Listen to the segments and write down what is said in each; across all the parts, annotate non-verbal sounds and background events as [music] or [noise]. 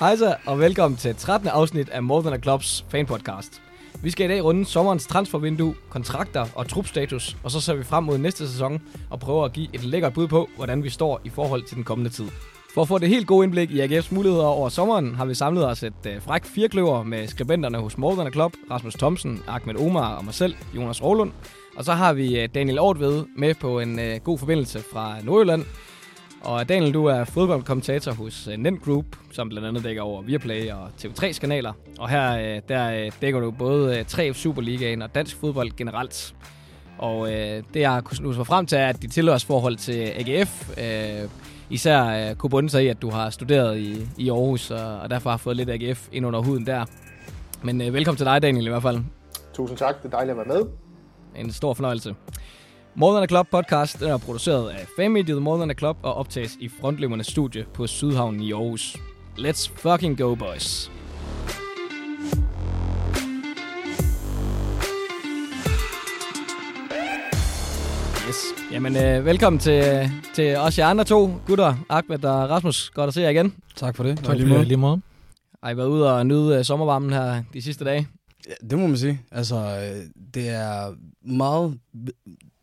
Hej så, og velkommen til 13. afsnit af More Than a Clubs fanpodcast. Vi skal i dag runde sommerens transfervindue, kontrakter og trupstatus, og så ser vi frem mod næste sæson og prøver at give et lækkert bud på, hvordan vi står i forhold til den kommende tid. For at få det helt gode indblik i AGF's muligheder over sommeren, har vi samlet os et øh, fræk firkløver med skribenterne hos Morgan Club, Rasmus Thomsen, Ahmed Omar og mig selv, Jonas Rolund. Og så har vi øh, Daniel Ortved med på en øh, god forbindelse fra Nordjylland, og Daniel, du er fodboldkommentator hos uh, Nent Group, som blandt andet dækker over Viaplay og TV3's kanaler. Og her uh, der uh, dækker du både uh, 3F Superligaen og dansk fodbold generelt. Og det jeg kunne snuse mig frem til er, at dit tilhørsforhold til AGF uh, især uh, kunne bunde sig i, at du har studeret i, i Aarhus, og, og derfor har fået lidt AGF ind under huden der. Men velkommen til dig, Daniel, i hvert fald. Tusind tak, det er dejligt at være med. En stor fornøjelse. A Club podcast er produceret af fanmediet More Than a Club og optages i Frontløbernes studie på Sydhavnen i Aarhus. Let's fucking go, boys! Yes. Jamen, øh, velkommen til, til os jer andre to gutter, Ahmed og Rasmus. Godt at se jer igen. Tak for det. Tak lige måde. lige måde. Har I været ude og nyde uh, sommervarmen her de sidste dage? Ja, det må man sige. Altså, øh, det er meget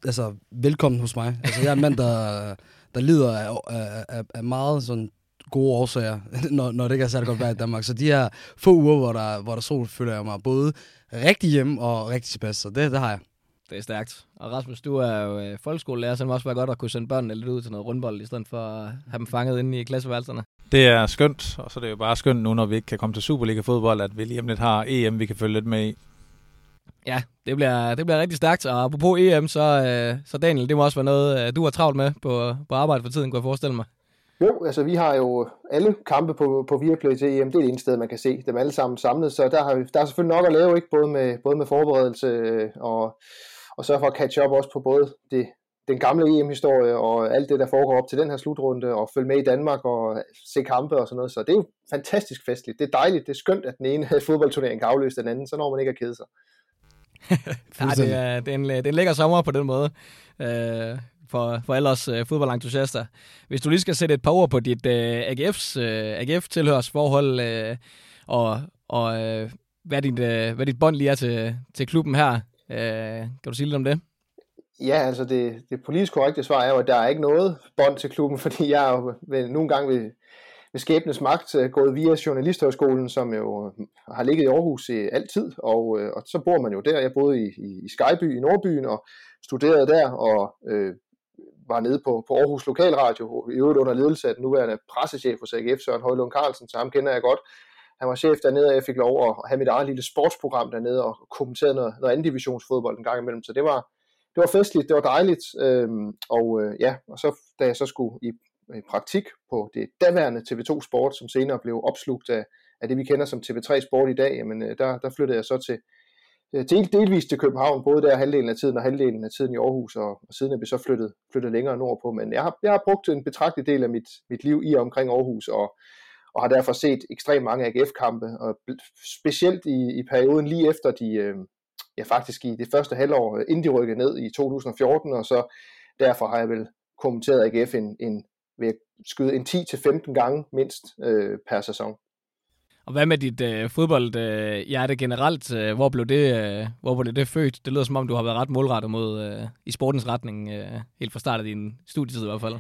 altså, velkommen hos mig. Altså, jeg er en mand, der, der lider af, af, af, af meget sådan gode årsager, [laughs] når, når det ikke er særlig godt vejr i Danmark. Så de her få uger, hvor der, hvor der sol, føler jeg mig både rigtig hjemme og rigtig tilpas. Så det, det har jeg. Det er stærkt. Og Rasmus, du er jo øh, folkeskolelærer, så det må også være godt at kunne sende børnene lidt ud til noget rundbold, i stedet for at have dem fanget inde i klasseværelserne. Det er skønt, og så er det jo bare skønt nu, når vi ikke kan komme til Superliga-fodbold, at vi lige om lidt har EM, vi kan følge lidt med i. Ja, det bliver, det bliver rigtig stærkt, og apropos EM, så, øh, så Daniel, det må også være noget, øh, du har travlt med på, på arbejde for tiden, kunne jeg forestille mig. Jo, altså vi har jo alle kampe på, på Viaplay til EM, det er det eneste sted, man kan se dem alle sammen samlet, så der, har vi, der er selvfølgelig nok at lave, ikke både med, både med forberedelse øh, og, og sørge for at catch up også på både det, den gamle EM-historie og alt det, der foregår op til den her slutrunde, og følge med i Danmark og se kampe og sådan noget. Så det er jo fantastisk festligt. Det er dejligt, det er skønt, at den ene [laughs] fodboldturnering kan afløse den anden, så når man ikke at kede sig. [laughs] Nej, det er, det, er en, det er en lækker sommer på den måde. Øh, for, for alle os uh, fodboldentusiaster. Hvis du lige skal sætte et par ord på dit uh, AGF's, uh, AGF-tilhørsforhold, uh, og, og uh, hvad, dit, uh, hvad dit bånd lige er til, til klubben her, uh, kan du sige lidt om det? Ja, altså det, det politisk korrekte svar er jo, at der er ikke noget bånd til klubben, [laughs] fordi jeg er jo nogle gange ved, ved skæbnes magt øh, gået via Journalisthøjskolen, som jo hm, har ligget i Aarhus i altid, og, øh, og så bor man jo der. Jeg boede i, i, i Skyby i Nordbyen og studerede der, og øh, var nede på, på Aarhus Lokalradio, i øvrigt under ledelse af den nuværende pressechef hos AGF, Søren Højlund Carlsen, så ham kender jeg godt. Han var chef dernede, og jeg fik lov at have mit eget lille sportsprogram dernede, og kommentere noget, noget anden divisionsfodbold en gang imellem, så det var, det var festligt, det var dejligt, øhm, og øh, ja, og så da jeg så skulle i, i praktik på det daværende TV2 Sport, som senere blev opslugt af, af det, vi kender som TV3 Sport i dag, jamen øh, der, der flyttede jeg så til, øh, til delvist til København, både der halvdelen af tiden og halvdelen af tiden i Aarhus, og, og siden er vi så flyttet, flyttet længere nordpå. Men jeg har, jeg har brugt en betragtelig del af mit, mit liv i og omkring Aarhus, og, og har derfor set ekstremt mange AGF-kampe, og specielt i, i perioden lige efter de, øh, ja faktisk i det første halvår, inden de rykkede ned i 2014, og så derfor har jeg vel kommenteret AGF en, en ved at skyde en 10-15 gange mindst øh, per sæson. Og hvad med dit øh, fodboldhjerte øh, generelt? Øh, hvor blev det, øh, hvor blev det født? Det lyder som om, du har været ret målrettet mod øh, i sportens retning, øh, helt fra start af din studietid i hvert fald.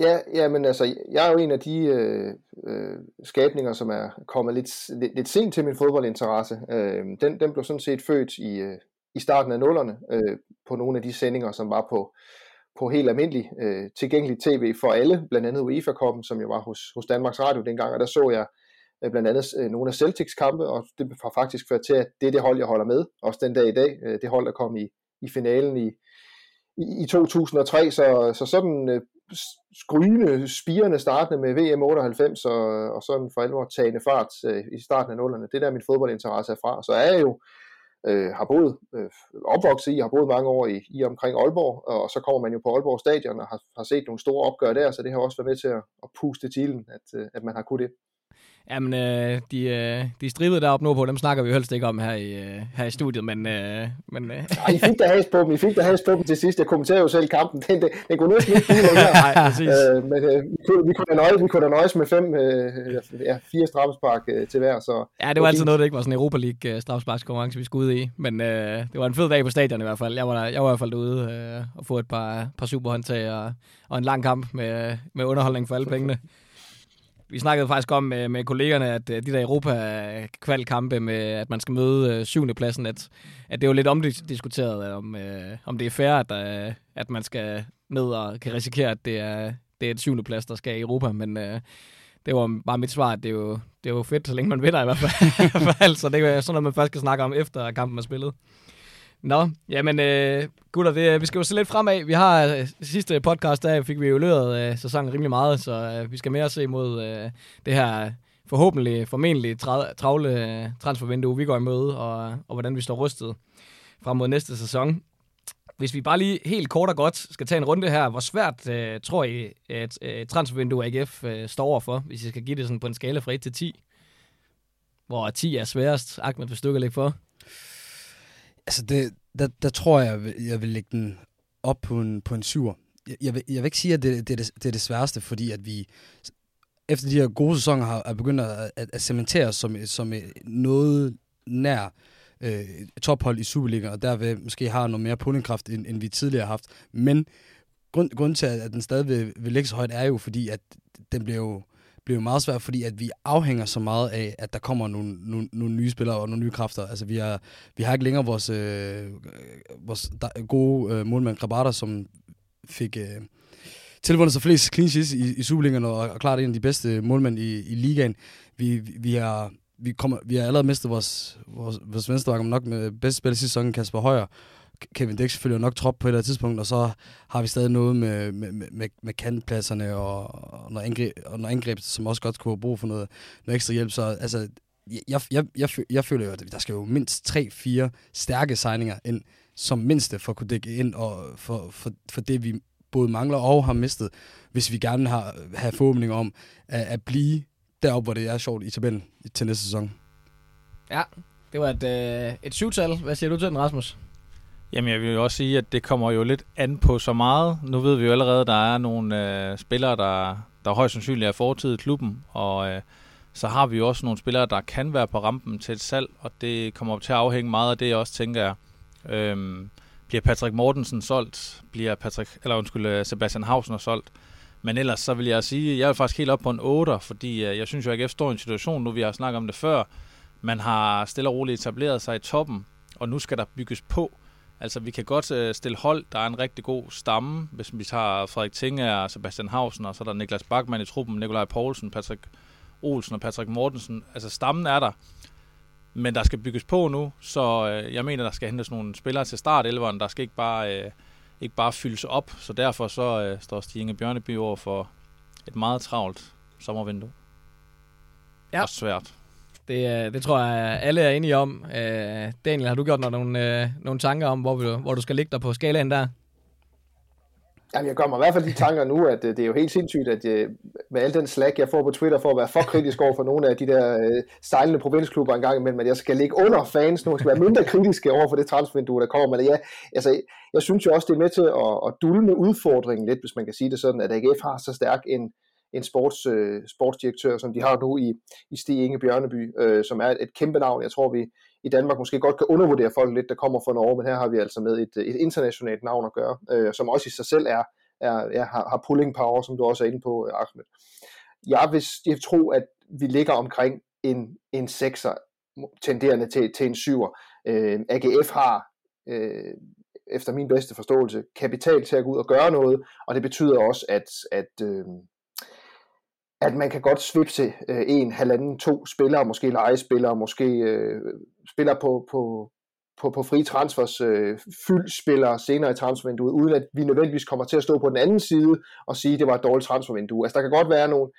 Ja, ja, men altså, jeg er jo en af de øh, øh, skabninger, som er kommet lidt, lidt, lidt sent til min fodboldinteresse. Øh, den, den blev sådan set født i, øh, i starten af nullerne øh, på nogle af de sendinger, som var på, på helt almindelig øh, tilgængelig tv for alle, blandt andet UEFA-koppen, som jo var hos, hos Danmarks Radio dengang, og der så jeg øh, blandt andet øh, nogle af Celtics kampe, og det har faktisk ført til, at det er det hold, jeg holder med, også den dag i dag, øh, det hold, der kom i, i finalen i, i, i 2003, så, så sådan øh, skrygende, spirende startende med VM 98, og, og sådan for alvor tagende fart øh, i starten af nullerne, det der min fodboldinteresse er fra, så er jeg jo øh, har boet, øh, opvokset i, har boet mange år i, i omkring Aalborg, og så kommer man jo på Aalborg Stadion og har, har set nogle store opgør der, så det har også været med til at, at puste til, at, øh, at man har kunnet det. Jamen, øh, de, øh, de stribede deroppe nordpå, dem snakker vi jo helst ikke om her i, øh, her i studiet, men... Øh, men øh. Ej, I fik da has på dem, I fik da has på dem til sidst. Jeg kommenterede jo selv kampen. Den, den, den kunne næsten ikke blive længere. [laughs] Nej, præcis. øh, men øh, vi, kunne, vi, kunne nøjes, vi kunne da nøjes med fem, øh, ja, fire straffespark øh, til hver. Så Ja, det var altid noget, der ikke var sådan en Europa League øh, straffesparkskonkurrence, vi skulle ud i. Men øh, det var en fed dag på stadion i hvert fald. Jeg var, der, jeg var i hvert fald ude øh, og få et par, par superhåndtag og, og en lang kamp med, med underholdning for alle pengene. Vi snakkede faktisk om med, med kollegerne, at øh, de der Europa-kvalkampe med, at man skal møde øh, syvende pladsen, at, at det var lidt omdiskuteret, om, øh, om det er fair, at, øh, at man skal ned og kan risikere, at det er, det er et syvende plads, der skal i Europa. Men øh, det var bare mit svar, at det er jo, det er jo fedt, så længe man vinder i hvert fald. [laughs] så det er sådan noget, man først skal snakke om, efter kampen er spillet. Nå, jamen øh, gutter, det, vi skal jo se lidt fremad. Vi har øh, sidste podcast, der fik vi jo løret øh, sæsonen rimelig meget, så øh, vi skal mere se mod øh, det her forhåbentlig, formentlig tra- travle øh, transfervindue, vi går i møde, og, og hvordan vi står rustet frem mod næste sæson. Hvis vi bare lige helt kort og godt skal tage en runde her, hvor svært øh, tror I, at øh, transfervindue AGF øh, står overfor, hvis I skal give det sådan på en skala fra 1 til 10? Hvor 10 er sværest. Ahmed, hvis du kan lægge for. Altså, det, der, der tror jeg, jeg vil lægge den op på en, på en syver. Jeg, jeg, vil, jeg vil ikke sige, at det, det, er det, det er det sværeste, fordi at vi efter de her gode sæsoner har, er begyndt at, at, at cementere os som, som noget nær øh, tophold i Superligaen, og derved måske har noget mere pullingkraft, end, end vi tidligere har haft. Men grund, grund til, at den stadig vil, vil ligge så højt, er jo fordi, at den bliver jo bliver meget svært, fordi at vi afhænger så meget af, at der kommer nogle, nogle, nogle nye spillere og nogle nye kræfter. Altså, vi har, vi har ikke længere vores, øh, vores der, gode øh, målmand Grabata, som fik øh, tilvundet sig flest clean sheets i, i Superligaen og, og klart en af de bedste målmænd i, i ligaen. Vi, vi, vi har vi, kommer, vi har allerede mistet vores, vores, vores venstreback, nok med bedste spiller sidste sæson, Kasper Højer, Kevin Dix følger nok trop på et eller andet tidspunkt, og så har vi stadig noget med, med, med, med kantpladserne og, og, noget angreb, og noget angreb, som også godt kunne have brug for noget, noget ekstra hjælp. Så altså, jeg, jeg, jeg, jeg føler jo, at der skal jo mindst 3-4 stærke signinger ind, som mindste for at kunne dække ind og for, for, for det, vi både mangler og har mistet, hvis vi gerne har have forhåbning om at, at blive deroppe, hvor det er sjovt i tabellen til næste sæson. Ja, det var et, øh, et syvtal. Hvad siger du til den, Rasmus? Jamen, jeg vil jo også sige, at det kommer jo lidt an på så meget. Nu ved vi jo allerede, at der er nogle øh, spillere, der, der højst sandsynligt er fortid i klubben, og øh, så har vi jo også nogle spillere, der kan være på rampen til et salg, og det kommer til at afhænge meget af det, jeg også tænker jeg. Øhm, bliver Patrick Mortensen solgt? Bliver Patrick, eller undskyld, øh, Sebastian Hausen solgt? Men ellers så vil jeg sige, at jeg er faktisk helt op på en 8, fordi øh, jeg synes jo, at AGF står i en situation, nu vi har snakket om det før, man har stille og roligt etableret sig i toppen, og nu skal der bygges på. Altså, vi kan godt øh, stille hold. Der er en rigtig god stamme, hvis vi tager Frederik Tinge og Sebastian Hausen, og så er der Niklas Bachmann i truppen, Nikolaj Poulsen, Patrick Olsen og Patrick Mortensen. Altså, stammen er der. Men der skal bygges på nu, så øh, jeg mener, der skal hentes nogle spillere til start 11'eren. Der skal ikke bare, øh, ikke bare fyldes op, så derfor så øh, står Stig Inge Bjørneby over for et meget travlt sommervindue. Ja. Og svært. Det, øh, det tror jeg, øh, alle er enige om. Øh, Daniel, har du gjort dig nogle, øh, nogle tanker om, hvor, du, hvor du skal ligge dig på skalaen der? Jamen, jeg gør mig i hvert fald de tanker nu, at øh, det er jo helt sindssygt, at jeg, med al den slag, jeg får på Twitter for at være for kritisk over for nogle af de der øh, sejlende provinsklubber engang imellem, at jeg skal ligge under fans nu, jeg skal være mindre kritiske over for det transfervindue, der kommer. Men ja, altså, jeg synes jo også, det er med til at, at dulme udfordringen lidt, hvis man kan sige det sådan, at AGF har så stærk en, en sports, øh, sportsdirektør, som de har nu i, i Stig Inge Bjørneby, øh, som er et, kæmpe navn. Jeg tror, vi i Danmark måske godt kan undervurdere folk lidt, der kommer fra Norge, men her har vi altså med et, et internationalt navn at gøre, øh, som også i sig selv er, er, er har, har pulling power, som du også er inde på, øh, Ahmed. Jeg vil jeg tror, at vi ligger omkring en, en sekser, tenderende til, til en syver. Øh, AGF har øh, efter min bedste forståelse, kapital til at gå ud og gøre noget, og det betyder også, at, at, øh, at man kan godt svipse øh, en, halvanden, to spillere, måske legespillere, måske øh, spillere på, på, på, på frie transfers, øh, fyldspillere senere i transfervinduet, uden at vi nødvendigvis kommer til at stå på den anden side og sige, at det var et dårligt transfervindue. Altså der kan godt være nogle,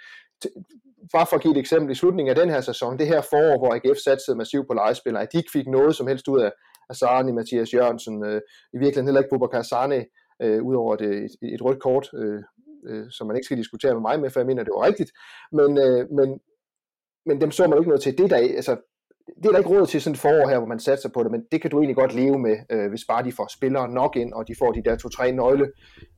bare for at give et eksempel, i slutningen af den her sæson, det her forår, hvor AGF satsede massivt på legespillere, at de ikke fik noget som helst ud af, af Sarni, Mathias Jørgensen, øh, i virkeligheden heller ikke Bubakar Sarni, øh, udover et, et, et rødt kort, øh, øh, som man ikke skal diskutere med mig med, for jeg mener, det var rigtigt. Men, øh, men men dem så man ikke noget til. Det der, altså, det er der ikke råd til sådan et forår her, hvor man satser på det, men det kan du egentlig godt leve med, øh, hvis bare de får spillere nok ind, og de får de der to-tre nøgle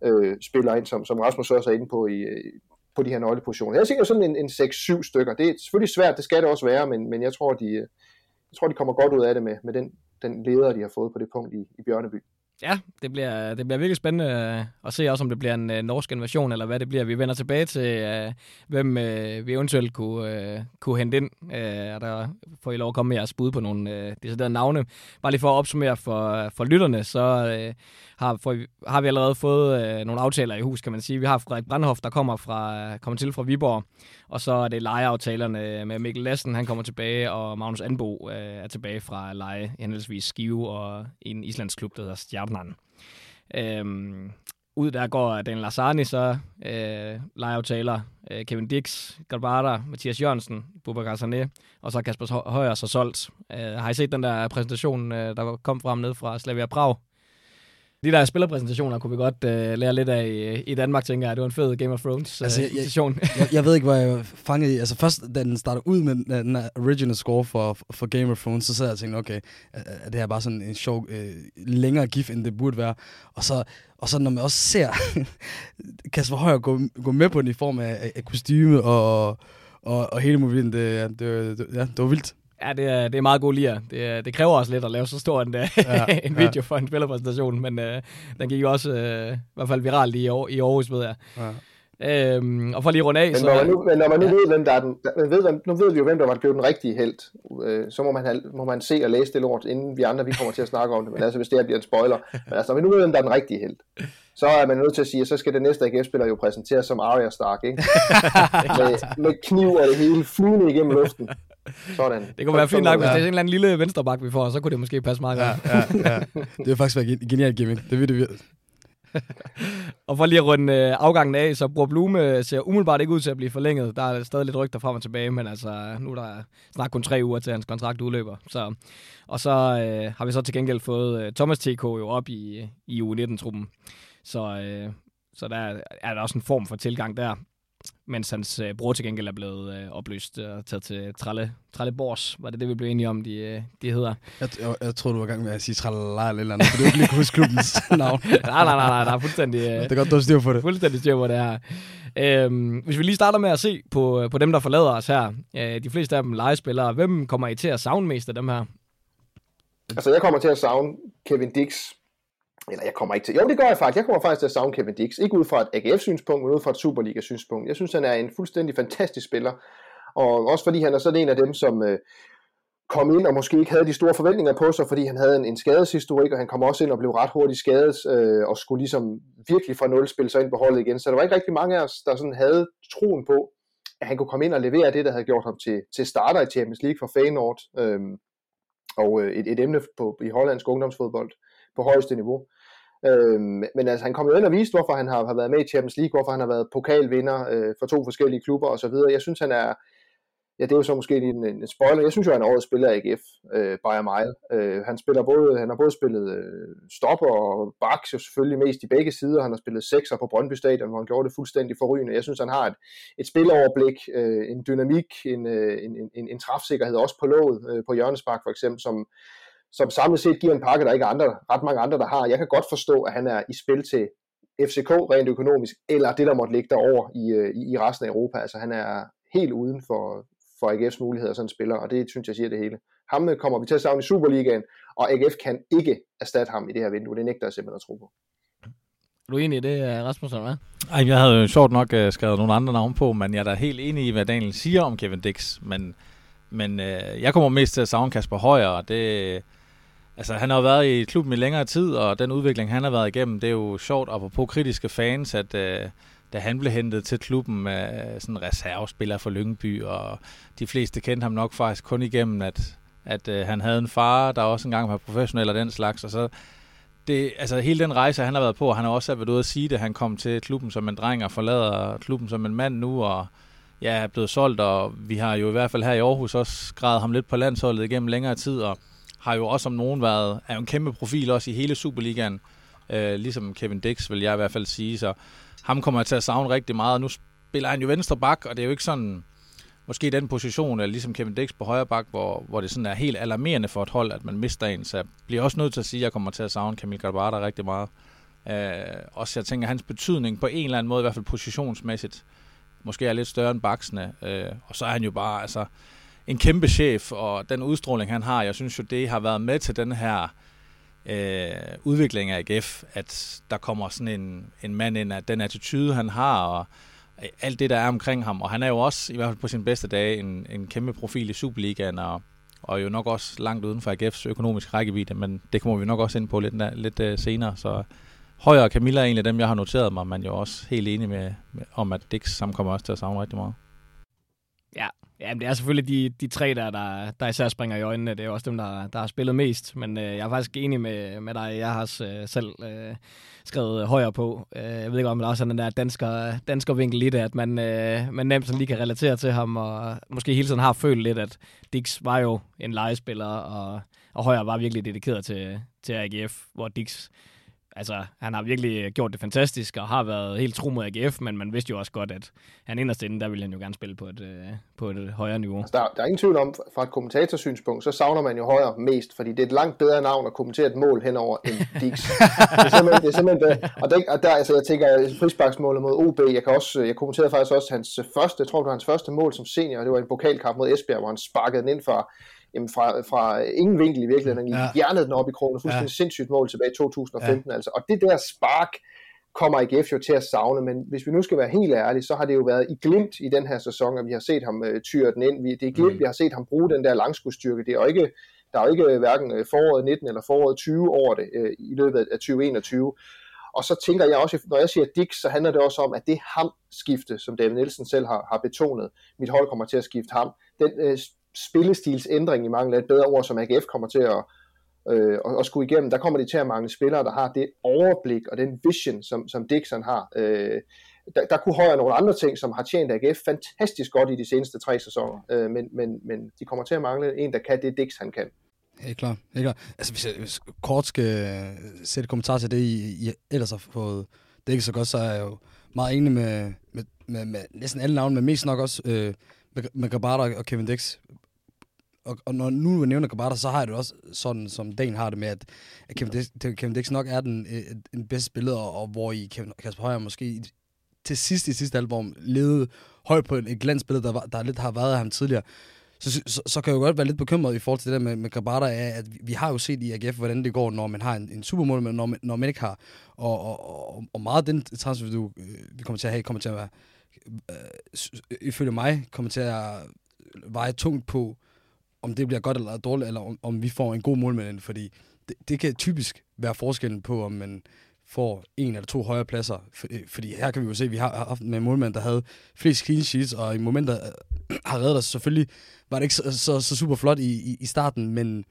øh, spillere ind, som, som Rasmus også er inde på i, øh, på de her nøglepositioner. Jeg tænker sådan en, en 6-7 stykker. Det er selvfølgelig svært, det skal det også være, men, men jeg, tror, de, øh, jeg tror, de kommer godt ud af det med, med den, den leder, de har fået på det punkt i, i Bjørneby. Ja, det bliver, det bliver virkelig spændende øh, at se også, om det bliver en øh, norsk invasion, eller hvad det bliver. Vi vender tilbage til, øh, hvem vi eventuelt kunne, kunne hente ind. Uh, der får I lov at komme med jeres bud på nogle uh, deciderede navne. Bare lige for at opsummere for, for lytterne, så uh, har, for, har vi allerede fået nogle aftaler i hus, kan man sige. Vi har Frederik Brandhoff, der kommer, fra, kommer til fra Viborg, og så er det lejeaftalerne med Mikkel Lassen, han kommer tilbage, og Magnus Anbo øh, er tilbage fra leje, henholdsvis Skive og en islandsk klub, der hedder Stjarnan. Øhm, ud der går Dan Lassani så, øh, lejeaftaler, øh, Kevin Dix, Garbara, Mathias Jørgensen, Bubakar Sané, og så Kasper Højer så solgt. Øh, har I set den der præsentation, øh, der kom frem ned fra Slavia Prag? De der spillerpræsentationer kunne vi godt øh, lære lidt af i, i Danmark, tænker jeg. Det var en fed Game of Thrones altså, øh, jeg, jeg, jeg ved ikke, hvor jeg fangede i. Altså først, da den starter ud med den original score for, for Game of Thrones, så sad jeg og tænkte, okay, er det her bare sådan en sjov, øh, længere gif, end det burde være. Og så, og så når man også ser [laughs] Kasper Højer gå, gå med på den i form af, af kostyme og, og, og hele mobilen, det, det, det, ja, det var vildt. Ja, det er, det er meget god lir. Det, det kræver også lidt at lave så stor en, ja, [laughs] en video ja. for en spillerpræsentation, men uh, den gik jo også uh, i hvert fald viralt i, år, i Aarhus, ved jeg. Ja. Øhm, og for lige runde af, men så... Når man nu, men når man nu ja. ved, hvem der er den, man ved, nu ved vi jo, hvem der var blevet den rigtige held. Øh, så må man, have, må man se og læse det lort, inden vi andre vi kommer til at snakke om det. Men altså, hvis det her bliver en spoiler. Men altså, når vi nu ved, hvem der er den rigtige held, så er man nødt til at sige, at så skal det næste AGF-spiller jo præsenteres som Arya Stark, ikke? [laughs] med, med kniv og det hele flyvende igennem luften. Sådan. Det kunne være fint nok, hvis det er en eller anden lille venstreback, vi får, så kunne det måske passe meget godt. Ja, ja, ja. Det vil faktisk være en genial gimmick. Det vil det virkelig. [laughs] og for lige at runde øh, afgangen af, så Bror Blume ser umiddelbart ikke ud til at blive forlænget. Der er stadig lidt rygter frem og tilbage, men altså, nu er der snart kun tre uger til hans kontrakt udløber. Så, og så øh, har vi så til gengæld fået øh, Thomas TK jo op i, i U19-truppen. Så, øh, så der er der også en form for tilgang der mens hans øh, bror til gengæld er blevet øh, opløst og taget til Tralle, Tralle Bors. Var det det, vi blev enige om, de, øh, de hedder? Jeg, jeg, jeg tror du var i gang med at sige Tralle eller eller andet, for du ikke lige kunne huske klubbens [laughs] navn. nej, nej, nej, nej, der er fuldstændig... [laughs] Øh, det er godt, du har styr på det. Fuldstændig styr på det her. Øhm, hvis vi lige starter med at se på, på dem, der forlader os her. Øh, de fleste af dem legespillere. Hvem kommer I til at savne mest af dem her? Altså, jeg kommer til at savne Kevin Dix, eller jeg kommer ikke til, jo det gør jeg faktisk, jeg kommer faktisk til at savne Kevin Dix, ikke ud fra et AGF-synspunkt, men ud fra et Superliga-synspunkt. Jeg synes, han er en fuldstændig fantastisk spiller, og også fordi han er sådan en af dem, som øh, kom ind og måske ikke havde de store forventninger på sig, fordi han havde en, en skadeshistorik, og han kom også ind og blev ret hurtigt skadet, øh, og skulle ligesom virkelig fra nul spille sig ind på holdet igen. Så der var ikke rigtig mange af os, der sådan havde troen på, at han kunne komme ind og levere det, der havde gjort ham til, til starter i Champions League for Feyenoord, øh, og øh, et, et emne på, i hollandsk ungdomsfodbold på højeste niveau. Øhm, men altså, han kom jo ind og viste, hvorfor han har, har været med i Champions League, hvorfor han har været pokalvinder øh, for to forskellige klubber osv. Jeg synes, han er, ja, det er jo så måske en, en spoiler. Jeg synes jo, han er årets spiller af AGF, øh, Bayern Mile. Øh, han, spiller både, han har både spillet øh, stopper og baks, jo selvfølgelig mest i begge sider. Han har spillet sekser på Brøndby Stadion, hvor han gjorde det fuldstændig forrygende. Jeg synes, han har et, et spiloverblik, øh, en dynamik, en, øh, en, en, en træfsikkerhed også på låget, øh, på hjørnespark for eksempel, som, som samlet set giver en pakke, der ikke er andre, ret mange andre, der har. Jeg kan godt forstå, at han er i spil til FCK rent økonomisk, eller det, der måtte ligge derover i, øh, i, i resten af Europa. Altså han er helt uden for, for AGF's muligheder sådan en spiller, og det synes jeg siger det hele. Ham øh, kommer vi til at savne i Superligaen, og AGF kan ikke erstatte ham i det her vindue. Det nægter jeg simpelthen at tro på. Er du enig i det, øh, Rasmus, eller hvad? Ej, jeg havde jo sjovt nok uh, skrevet nogle andre navne på, men jeg er da helt enig i, hvad Daniel siger om Kevin Dix. Men, men uh, jeg kommer mest til at savne Kasper Højer, og det, Altså, han har jo været i klubben i længere tid, og den udvikling, han har været igennem, det er jo sjovt, og på kritiske fans, at øh, da han blev hentet til klubben med øh, sådan en reservespiller for Lyngby, og de fleste kendte ham nok faktisk kun igennem, at, at øh, han havde en far, der også engang var professionel og den slags, og så det, altså hele den rejse, han har været på, han har også været ude at sige det, han kom til klubben som en dreng og forlader klubben som en mand nu, og ja, er blevet solgt, og vi har jo i hvert fald her i Aarhus også skrevet ham lidt på landsholdet igennem længere tid, og har jo også om nogen været, er jo en kæmpe profil også i hele Superligaen. Øh, ligesom Kevin Dix, vil jeg i hvert fald sige. Så ham kommer jeg til at savne rigtig meget. Nu spiller han jo venstre bak, og det er jo ikke sådan... måske den position, eller ligesom Kevin Dix på højre bak, hvor, hvor det sådan er helt alarmerende for et hold, at man mister en. Så jeg bliver også nødt til at sige, at jeg kommer til at savne Camille Garbata rigtig meget. Øh, også jeg tænker, at hans betydning på en eller anden måde, i hvert fald positionsmæssigt, måske er lidt større end baksene. Øh, og så er han jo bare altså, en kæmpe chef, og den udstråling, han har, jeg synes jo, det har været med til den her øh, udvikling af AGF, at der kommer sådan en, en mand ind, at den attitude, han har, og øh, alt det, der er omkring ham. Og han er jo også, i hvert fald på sin bedste dage, en, en kæmpe profil i Superligaen, og, og jo nok også langt uden for AGF's økonomiske rækkevidde, men det kommer vi nok også ind på lidt, lidt uh, senere. Så Højer og Camilla er egentlig dem, jeg har noteret mig, men jo også helt enig med, med om, at Dix sammen kommer også til at savne rigtig meget. Ja, Ja, men det er selvfølgelig de, de tre der, der, der især springer i øjnene. Det er også dem, der, der har spillet mest. Men øh, jeg er faktisk enig med, med dig. Jeg har øh, selv øh, skrevet højere på. Øh, jeg ved ikke, om der også er den der dansker, dansker vinkel lidt, at man, øh, man nemt sådan lige kan relatere til ham, og måske hele tiden har følt lidt, at Dix var jo en legespiller, og, og højere var virkelig dedikeret til, til AGF, hvor Dix altså, han har virkelig gjort det fantastisk, og har været helt tro mod AGF, men man vidste jo også godt, at han inderst inde, der ville han jo gerne spille på et, øh, på et højere niveau. Altså, der, der er ingen tvivl om, fra et kommentatorsynspunkt, så savner man jo højere mest, fordi det er et langt bedre navn at kommentere et mål henover end Dix. [laughs] det er simpelthen, det er simpelthen det. Og, det, og der, altså, jeg tænker, frisparksmålet mod OB, jeg, kan også, jeg kommenterede faktisk også hans første, jeg tror det var hans første mål som senior, det var en pokalkamp mod Esbjerg, hvor han sparkede den ind for jamen fra, fra ingen vinkel i virkeligheden. Han ja. hjernede den op i krogen. Fuldstændig ja. sindssygt mål tilbage i 2015. Ja. Altså. Og det der spark kommer IGF jo til at savne, men hvis vi nu skal være helt ærlige, så har det jo været i glimt i den her sæson, at vi har set ham uh, tyre den ind. Vi, det er glimt, mm. vi har set ham bruge den der langskudstyrke. Det er jo ikke, der er jo ikke hverken øh, foråret 19 eller foråret 20 over det i løbet af 2021. Og så tænker jeg også, når jeg siger Dix, så handler det også om, at det ham-skifte, som David Nielsen selv har, har betonet, mit hold kommer til at skifte ham, den spillestilsændring i mangel af et bedre ord, som AGF kommer til at, øh, at, at skulle igennem, der kommer de til at mangle spillere, der har det overblik og den vision, som, som Dixon har. Øh, der, der kunne højere nogle andre ting, som har tjent AGF fantastisk godt i de seneste tre sæsoner, øh, men, men, men de kommer til at mangle en, der kan det, Dix han kan. Helt klart. Helt klart. Altså, hvis jeg hvis kort skal sætte kommentar til det, I, I ellers har fået det ikke så godt, så er jeg jo meget enig med, med, med, med næsten alle navne, men mest nok også øh, med, Gabata og Kevin Dix og, og når nu vi nævner Gabata, så har jeg det også sådan, som Dan har det med, at Kevin Dix, Kevin Dix nok er den, øh, den bedste spiller, og, hvor i Kevin, Kasper Højer måske til sidst i sidste album levede højt på et glansbillede, der, var, der lidt har været af ham tidligere. Så, så, så kan jeg jo godt være lidt bekymret i forhold til det der med, med Grabata, at vi, vi har jo set i AGF, hvordan det går, når man har en, en supermål, men når, når man ikke har. Og, og, og, og meget af den transfer, du, øh, vi kommer til at have, kommer til at være, Øh, øh, ifølge mig, kommer til at veje tungt på, om det bliver godt eller dårligt, eller om, om vi får en god målmand, fordi det, det kan typisk være forskellen på, om man får en eller to højere pladser. Øh, fordi her kan vi jo se, at vi har haft med en målmand, der havde flest clean sheets, og i momenter øh, [clears throat] har reddet os. Selvfølgelig var det ikke så, så, så super flot i, i, i starten, men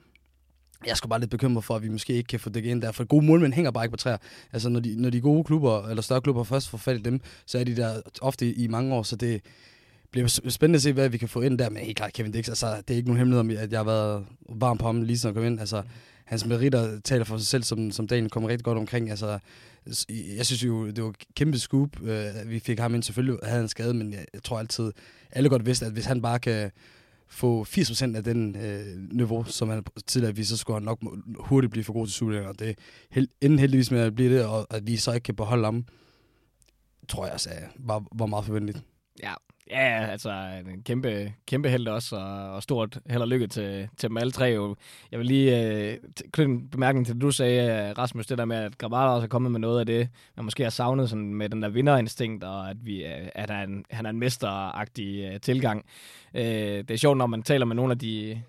jeg skulle bare lidt bekymret for, at vi måske ikke kan få det ind der, for gode målmænd hænger bare ikke på træer. Altså, når de, når de gode klubber, eller større klubber først får fat i dem, så er de der ofte i mange år, så det, bliver spændende at se, hvad vi kan få ind der. Men helt klart, Kevin Dix, altså, det er ikke nogen hemmelighed om, at jeg har været varm på ham lige siden jeg kom ind. Altså, hans meritter taler for sig selv, som, som dagen kommer rigtig godt omkring. Altså, jeg synes jo, det var et kæmpe scoop. Øh, vi fik ham ind, selvfølgelig havde han skade, men jeg, jeg tror altid, alle godt vidste, at hvis han bare kan få 80% af den øh, niveau, som han tidligere viste, så skulle han nok hurtigt blive for god til Superligaen. Og det held, inden heldigvis med at blive det, og at vi så ikke kan beholde ham, tror jeg også altså var, var meget forventeligt. Ja, Ja, altså en kæmpe, kæmpe held også, og, og stort held og lykke til, til dem alle tre. Jo. Jeg vil lige øh, knytte en bemærkning til det, du sagde, øh, Rasmus, det der med, at Gravata også er kommet med noget af det, man måske har savnet sådan, med den der vinderinstinkt, og at, vi, øh, at han, han er en mesteragtig øh, tilgang. Øh, det er sjovt, når man taler med nogle af de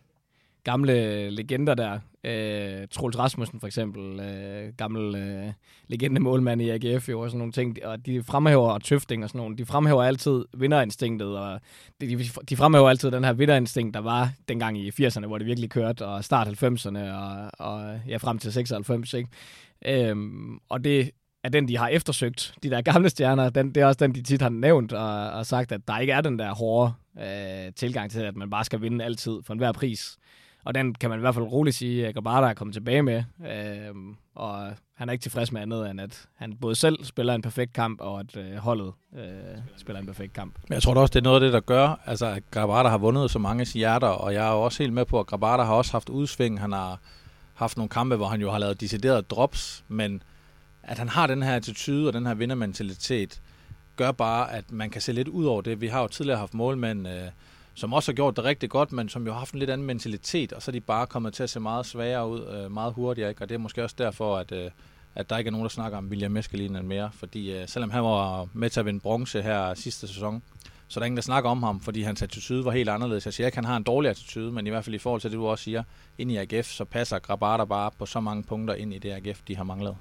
gamle legender der. Øh, Troels Rasmussen for eksempel, øh, gammel øh, legende målmand i AGF jo, og sådan nogle ting. Og de fremhæver, og Tøfting og sådan nogle, de fremhæver altid vinderinstinktet, og de, de fremhæver altid den her vinderinstinkt, der var dengang i 80'erne, hvor det virkelig kørte, og start 90'erne, og, og ja, frem til 96, ikke? Øhm, og det er den, de har eftersøgt, de der gamle stjerner, den, det er også den, de tit har nævnt og, og sagt, at der ikke er den der hårde øh, tilgang til, at man bare skal vinde altid for enhver pris og den kan man i hvert fald roligt sige, at Gabarda er kommet tilbage med. Øh, og han er ikke tilfreds med andet, end at han både selv spiller en perfekt kamp, og at øh, holdet øh, spiller en perfekt kamp. Men jeg tror da også, det er noget af det, der gør, altså, at Grabata har vundet så mange hjerter, og jeg er jo også helt med på, at Gabarda har også haft udsving. Han har haft nogle kampe, hvor han jo har lavet deciderede drops, men at han har den her attitude og den her vindermentalitet, gør bare, at man kan se lidt ud over det. Vi har jo tidligere haft målmænd, øh, som også har gjort det rigtig godt, men som jo har haft en lidt anden mentalitet, og så er de bare kommet til at se meget sværere ud, øh, meget hurtigere, ikke? og det er måske også derfor, at, øh, at der ikke er nogen, der snakker om William Meskelinen mere, fordi øh, selvom han var med til at vinde bronze her sidste sæson, så der er ingen, der snakker om ham, fordi hans attitude var helt anderledes. Altså, jeg siger ikke, han har en dårlig attitude, men i hvert fald i forhold til det, du også siger, ind i AGF, så passer Grabata bare på så mange punkter ind i det AGF, de har manglet.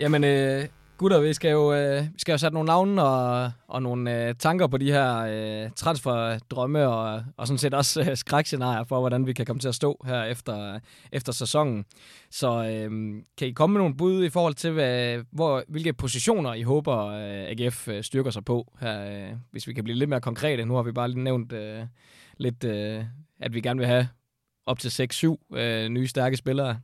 Jamen, øh, gutter, vi skal jo, øh, vi skal jo sætte nogle navne og, og nogle øh, tanker på de her øh, transferdrømme og, og sådan set også øh, skrækscenarier for, hvordan vi kan komme til at stå her efter, efter sæsonen. Så øh, kan I komme med nogle bud i forhold til, hvad, hvor, hvilke positioner I håber, øh, AGF øh, styrker sig på her, øh, hvis vi kan blive lidt mere konkrete. Nu har vi bare lige nævnt øh, lidt, øh, at vi gerne vil have op til 6-7 øh, nye stærke spillere.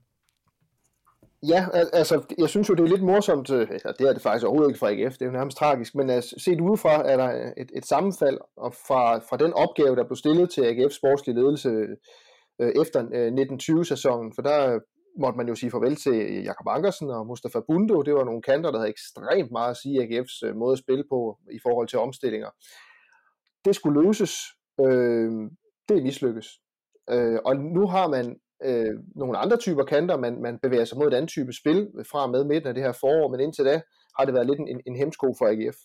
Ja, altså, jeg synes jo, det er lidt morsomt, øh, eller det er det faktisk overhovedet ikke fra AGF, det er jo nærmest tragisk, men altså, set udefra er der øh, et, et sammenfald og fra, fra den opgave, der blev stillet til AGF's sportslige ledelse øh, efter øh, 1920-sæsonen, for der måtte man jo sige farvel til Jakob Ankersen og Mustafa Bundo, det var nogle kanter, der havde ekstremt meget at sige AGF's øh, måde at spille på i forhold til omstillinger. Det skulle løses, øh, det mislykkes. Øh, og nu har man øh, nogle andre typer kanter, man, man bevæger sig mod et andet type spil fra med midten af det her forår, men indtil da har det været lidt en, en hemsko for AGF.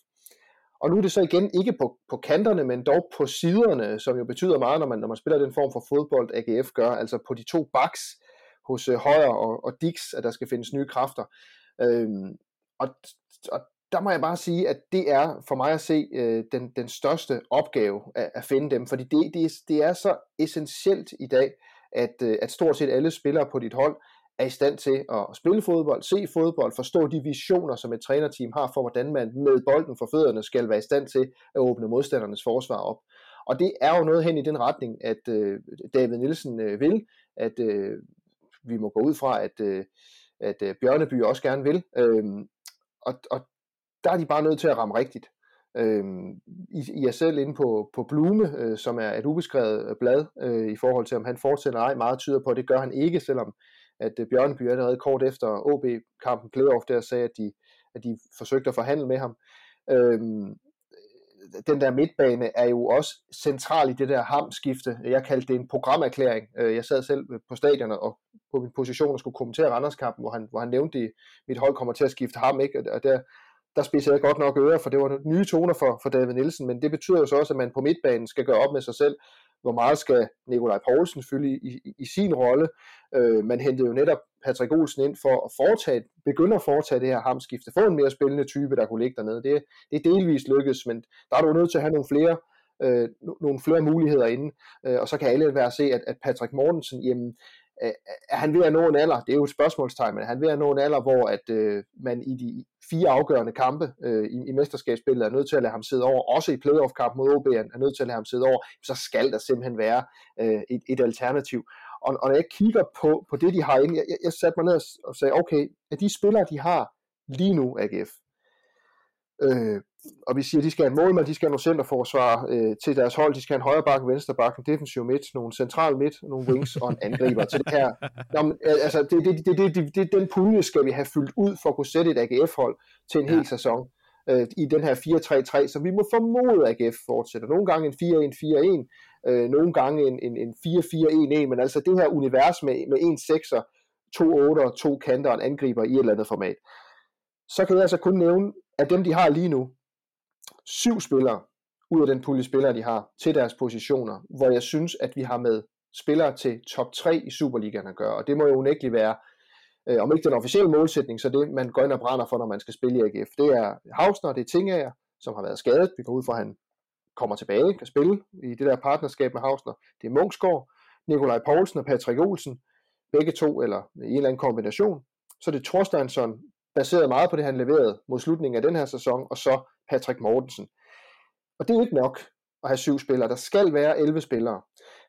Og nu er det så igen ikke på, på kanterne, men dog på siderne, som jo betyder meget, når man, når man spiller den form for fodbold, AGF gør, altså på de to backs hos øh, Højer og, og Dix, at der skal findes nye kræfter. Øhm, og, og der må jeg bare sige, at det er for mig at se øh, den, den største opgave at, at finde dem, fordi det, det, det er så essentielt i dag, at, øh, at stort set alle spillere på dit hold er i stand til at spille fodbold, se fodbold, forstå de visioner, som et trænerteam har for, hvordan man med bolden for fødderne skal være i stand til at åbne modstandernes forsvar op. Og det er jo noget hen i den retning, at øh, David Nielsen øh, vil, at øh, vi må gå ud fra, at, øh, at øh, Bjørneby også gerne vil. Øh, og, og der er de bare nødt til at ramme rigtigt. Øhm, I, I er selv inde på, på Blume, øh, som er et ubeskrevet øh, blad øh, i forhold til, om han fortsætter ej. Meget tyder på, at det gør han ikke, selvom at øh, Bjørneby allerede kort efter OB-kampen playoff der sagde, at de, at de forsøgte at forhandle med ham. Øhm, den der midtbane er jo også central i det der hamskifte. Jeg kaldte det en programerklæring. Øh, jeg sad selv på stadion og på min position og skulle kommentere Randerskampen, hvor han, hvor han nævnte, at mit hold kommer til at skifte ham, ikke? og der, der spiser jeg godt nok ører, for det var nye toner for, for David Nielsen, men det betyder jo så også, at man på midtbanen skal gøre op med sig selv, hvor meget skal Nikolaj Poulsen fylde i, i, i sin rolle. Øh, man hentede jo netop Patrick Olsen ind for at foretage, begynde at foretage det her hamskifte, få en mere spændende type, der kunne ligge dernede. Det, det er delvist lykkedes, men der er du nødt til at have nogle flere øh, nogle flere muligheder inde, øh, og så kan alle være at se, at, at Patrick Mortensen, jamen, er han ved at nå en alder, det er jo et spørgsmålstegn, men er han ved at nå en alder, hvor at øh, man i de fire afgørende kampe øh, i, i mesterskabsspillet er nødt til at lade ham sidde over, også i playoff-kamp mod OB er nødt til at lade ham sidde over, så skal der simpelthen være øh, et, et alternativ. Og, og når jeg kigger på, på det, de har inde, jeg, jeg satte mig ned og sagde, okay, at de spillere, de har lige nu, AGF, øh, og vi siger, at de skal have en målmand, de skal have nogle centerforsvar øh, til deres hold, de skal have en højre bak, en venstre bak, en defensiv midt, nogle central midt, nogle wings og en angriber til det her. Nå, men, altså, det, det, det, det, det, det, den pulje skal vi have fyldt ud for at kunne sætte et AGF-hold til en ja. hel sæson øh, i den her 4-3-3, så vi må formode, at AGF fortsætter. Nogle gange en 4-1-4-1, øh, nogle gange en, en, en 4-4-1-1, men altså det her univers med, med en 6'er, to 8'er, to kanter og en angriber i et eller andet format. Så kan jeg altså kun nævne, at dem de har lige nu, syv spillere ud af den pulje spillere, de har til deres positioner, hvor jeg synes, at vi har med spillere til top 3 i Superligaen at gøre, og det må jo unægteligt være, øh, om ikke den officielle målsætning, så det man går ind og brænder for, når man skal spille i AGF. Det er Hausner, det er Tingager, som har været skadet, vi går ud fra, at han kommer tilbage, kan spille i det der partnerskab med Hausner. Det er Munchsgaard, Nikolaj Poulsen og Patrick Olsen, begge to, eller i en eller anden kombination. Så det er Thorsteinsson, baseret meget på det, han leverede mod slutningen af den her sæson, og så Patrick Mortensen. Og det er ikke nok. at have syv spillere. Der skal være 11 spillere.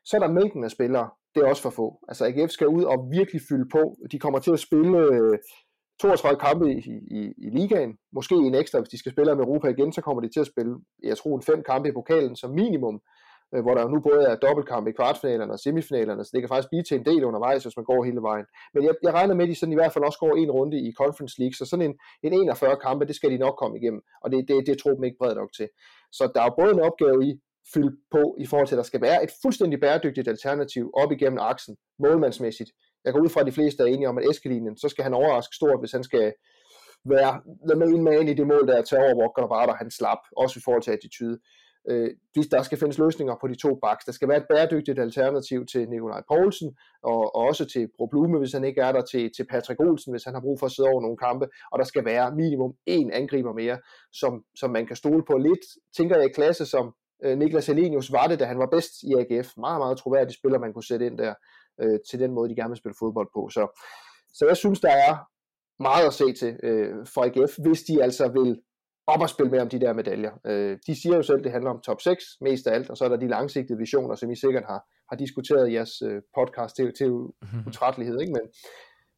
Så er der mængden af spillere. Det er også for få. Altså AGF skal ud og virkelig fylde på. De kommer til at spille øh, 32 kampe i, i, i ligaen. Måske en ekstra, hvis de skal spille med Europa igen, så kommer de til at spille, jeg tror, en fem kampe i pokalen som minimum øh, hvor der jo nu både er dobbeltkamp i kvartfinalerne og semifinalerne, så det kan faktisk blive til en del undervejs, hvis man går hele vejen. Men jeg, jeg regner med, at de sådan i hvert fald også går en runde i Conference League, så sådan en, en 41 kampe, det skal de nok komme igennem, og det, det, det tror jeg ikke bredt nok til. Så der er både en opgave i, fylde på i forhold til, at der skal være et fuldstændig bæredygtigt alternativ op igennem aksen, målmandsmæssigt. Jeg går ud fra, at de fleste er enige om, at Eskelinen, så skal han overraske stort, hvis han skal være the main man i det mål, der er til over, hvor bare han slap, også i forhold til attitude. Øh, der skal findes løsninger på de to baks. Der skal være et bæredygtigt alternativ til Nikolaj Poulsen, og, og også til Bro Blume, hvis han ikke er der, til, til Patrick Olsen, hvis han har brug for at sidde over nogle kampe, og der skal være minimum én angriber mere, som, som man kan stole på lidt, tænker jeg i klasse som øh, Niklas Helenius var det, da han var bedst i AGF. Meget, meget troværdig spiller, man kunne sætte ind der, øh, til den måde, de gerne vil spille fodbold på. Så, så jeg synes, der er meget at se til øh, for AGF, hvis de altså vil op og spille med om de der medaljer. Øh, de siger jo selv, at det handler om top 6 mest af alt, og så er der de langsigtede visioner, som I sikkert har, har diskuteret i jeres øh, podcast til, til mhm. utrættelighed. Ikke? Men,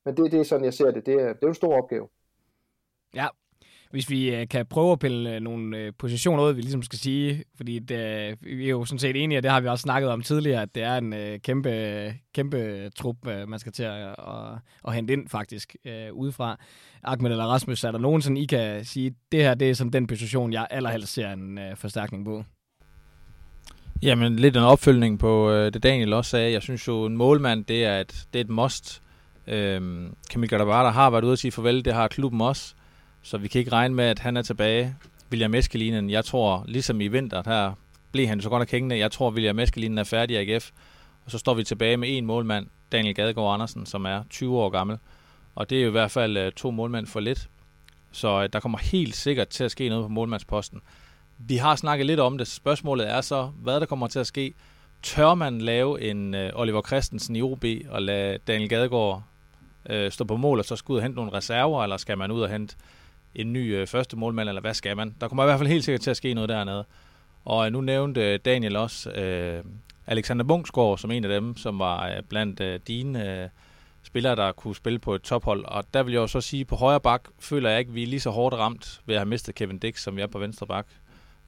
men det, det er sådan, jeg ser det. Det er, det er en stor opgave. Ja, hvis vi øh, kan prøve at pille øh, nogle øh, positioner ud, vi ligesom skal sige, fordi det, vi er jo sådan set enige, og det har vi også snakket om tidligere, at det er en kæmpe, kæmpe trup, man skal til at, at, at hente ind faktisk øh, udefra. Ahmed eller Rasmus, er der nogen, sådan I kan sige, det her det er som den position, jeg allerhelst ser en øh, forstærkning på? Jamen, lidt en opfølgning på øh, det Daniel også sagde. Jeg synes jo, en målmand, det er et, det er et must. Øhm, Kamil Gadabara har været ude at sige farvel, det har klubben også. Så vi kan ikke regne med, at han er tilbage. William Eskelinen, jeg tror, ligesom i vinter, her blev han så godt nok hængende. Jeg tror, William Eskelinen er færdig i AGF. Og så står vi tilbage med en målmand, Daniel Gadegaard Andersen, som er 20 år gammel. Og det er jo i hvert fald øh, to målmænd for lidt. Så øh, der kommer helt sikkert til at ske noget på målmandsposten. Vi har snakket lidt om det. Spørgsmålet er så, hvad der kommer til at ske. Tør man lave en øh, Oliver Christensen i OB og lade Daniel Gadegaard uh, stå på mål og så skulle ud og hente nogle reserver, eller skal man ud og hente en ny øh, første målmand, eller hvad skal man? Der kommer i hvert fald helt sikkert til at ske noget dernede. Og øh, nu nævnte øh, Daniel også øh, Alexander Bungsgaard som en af dem, som var øh, blandt øh, dine øh, spillere, der kunne spille på et tophold. Og der vil jeg jo så sige, at på højre bak føler jeg ikke, at vi er lige så hårdt ramt ved at have mistet Kevin Dix, som vi er på venstre bak.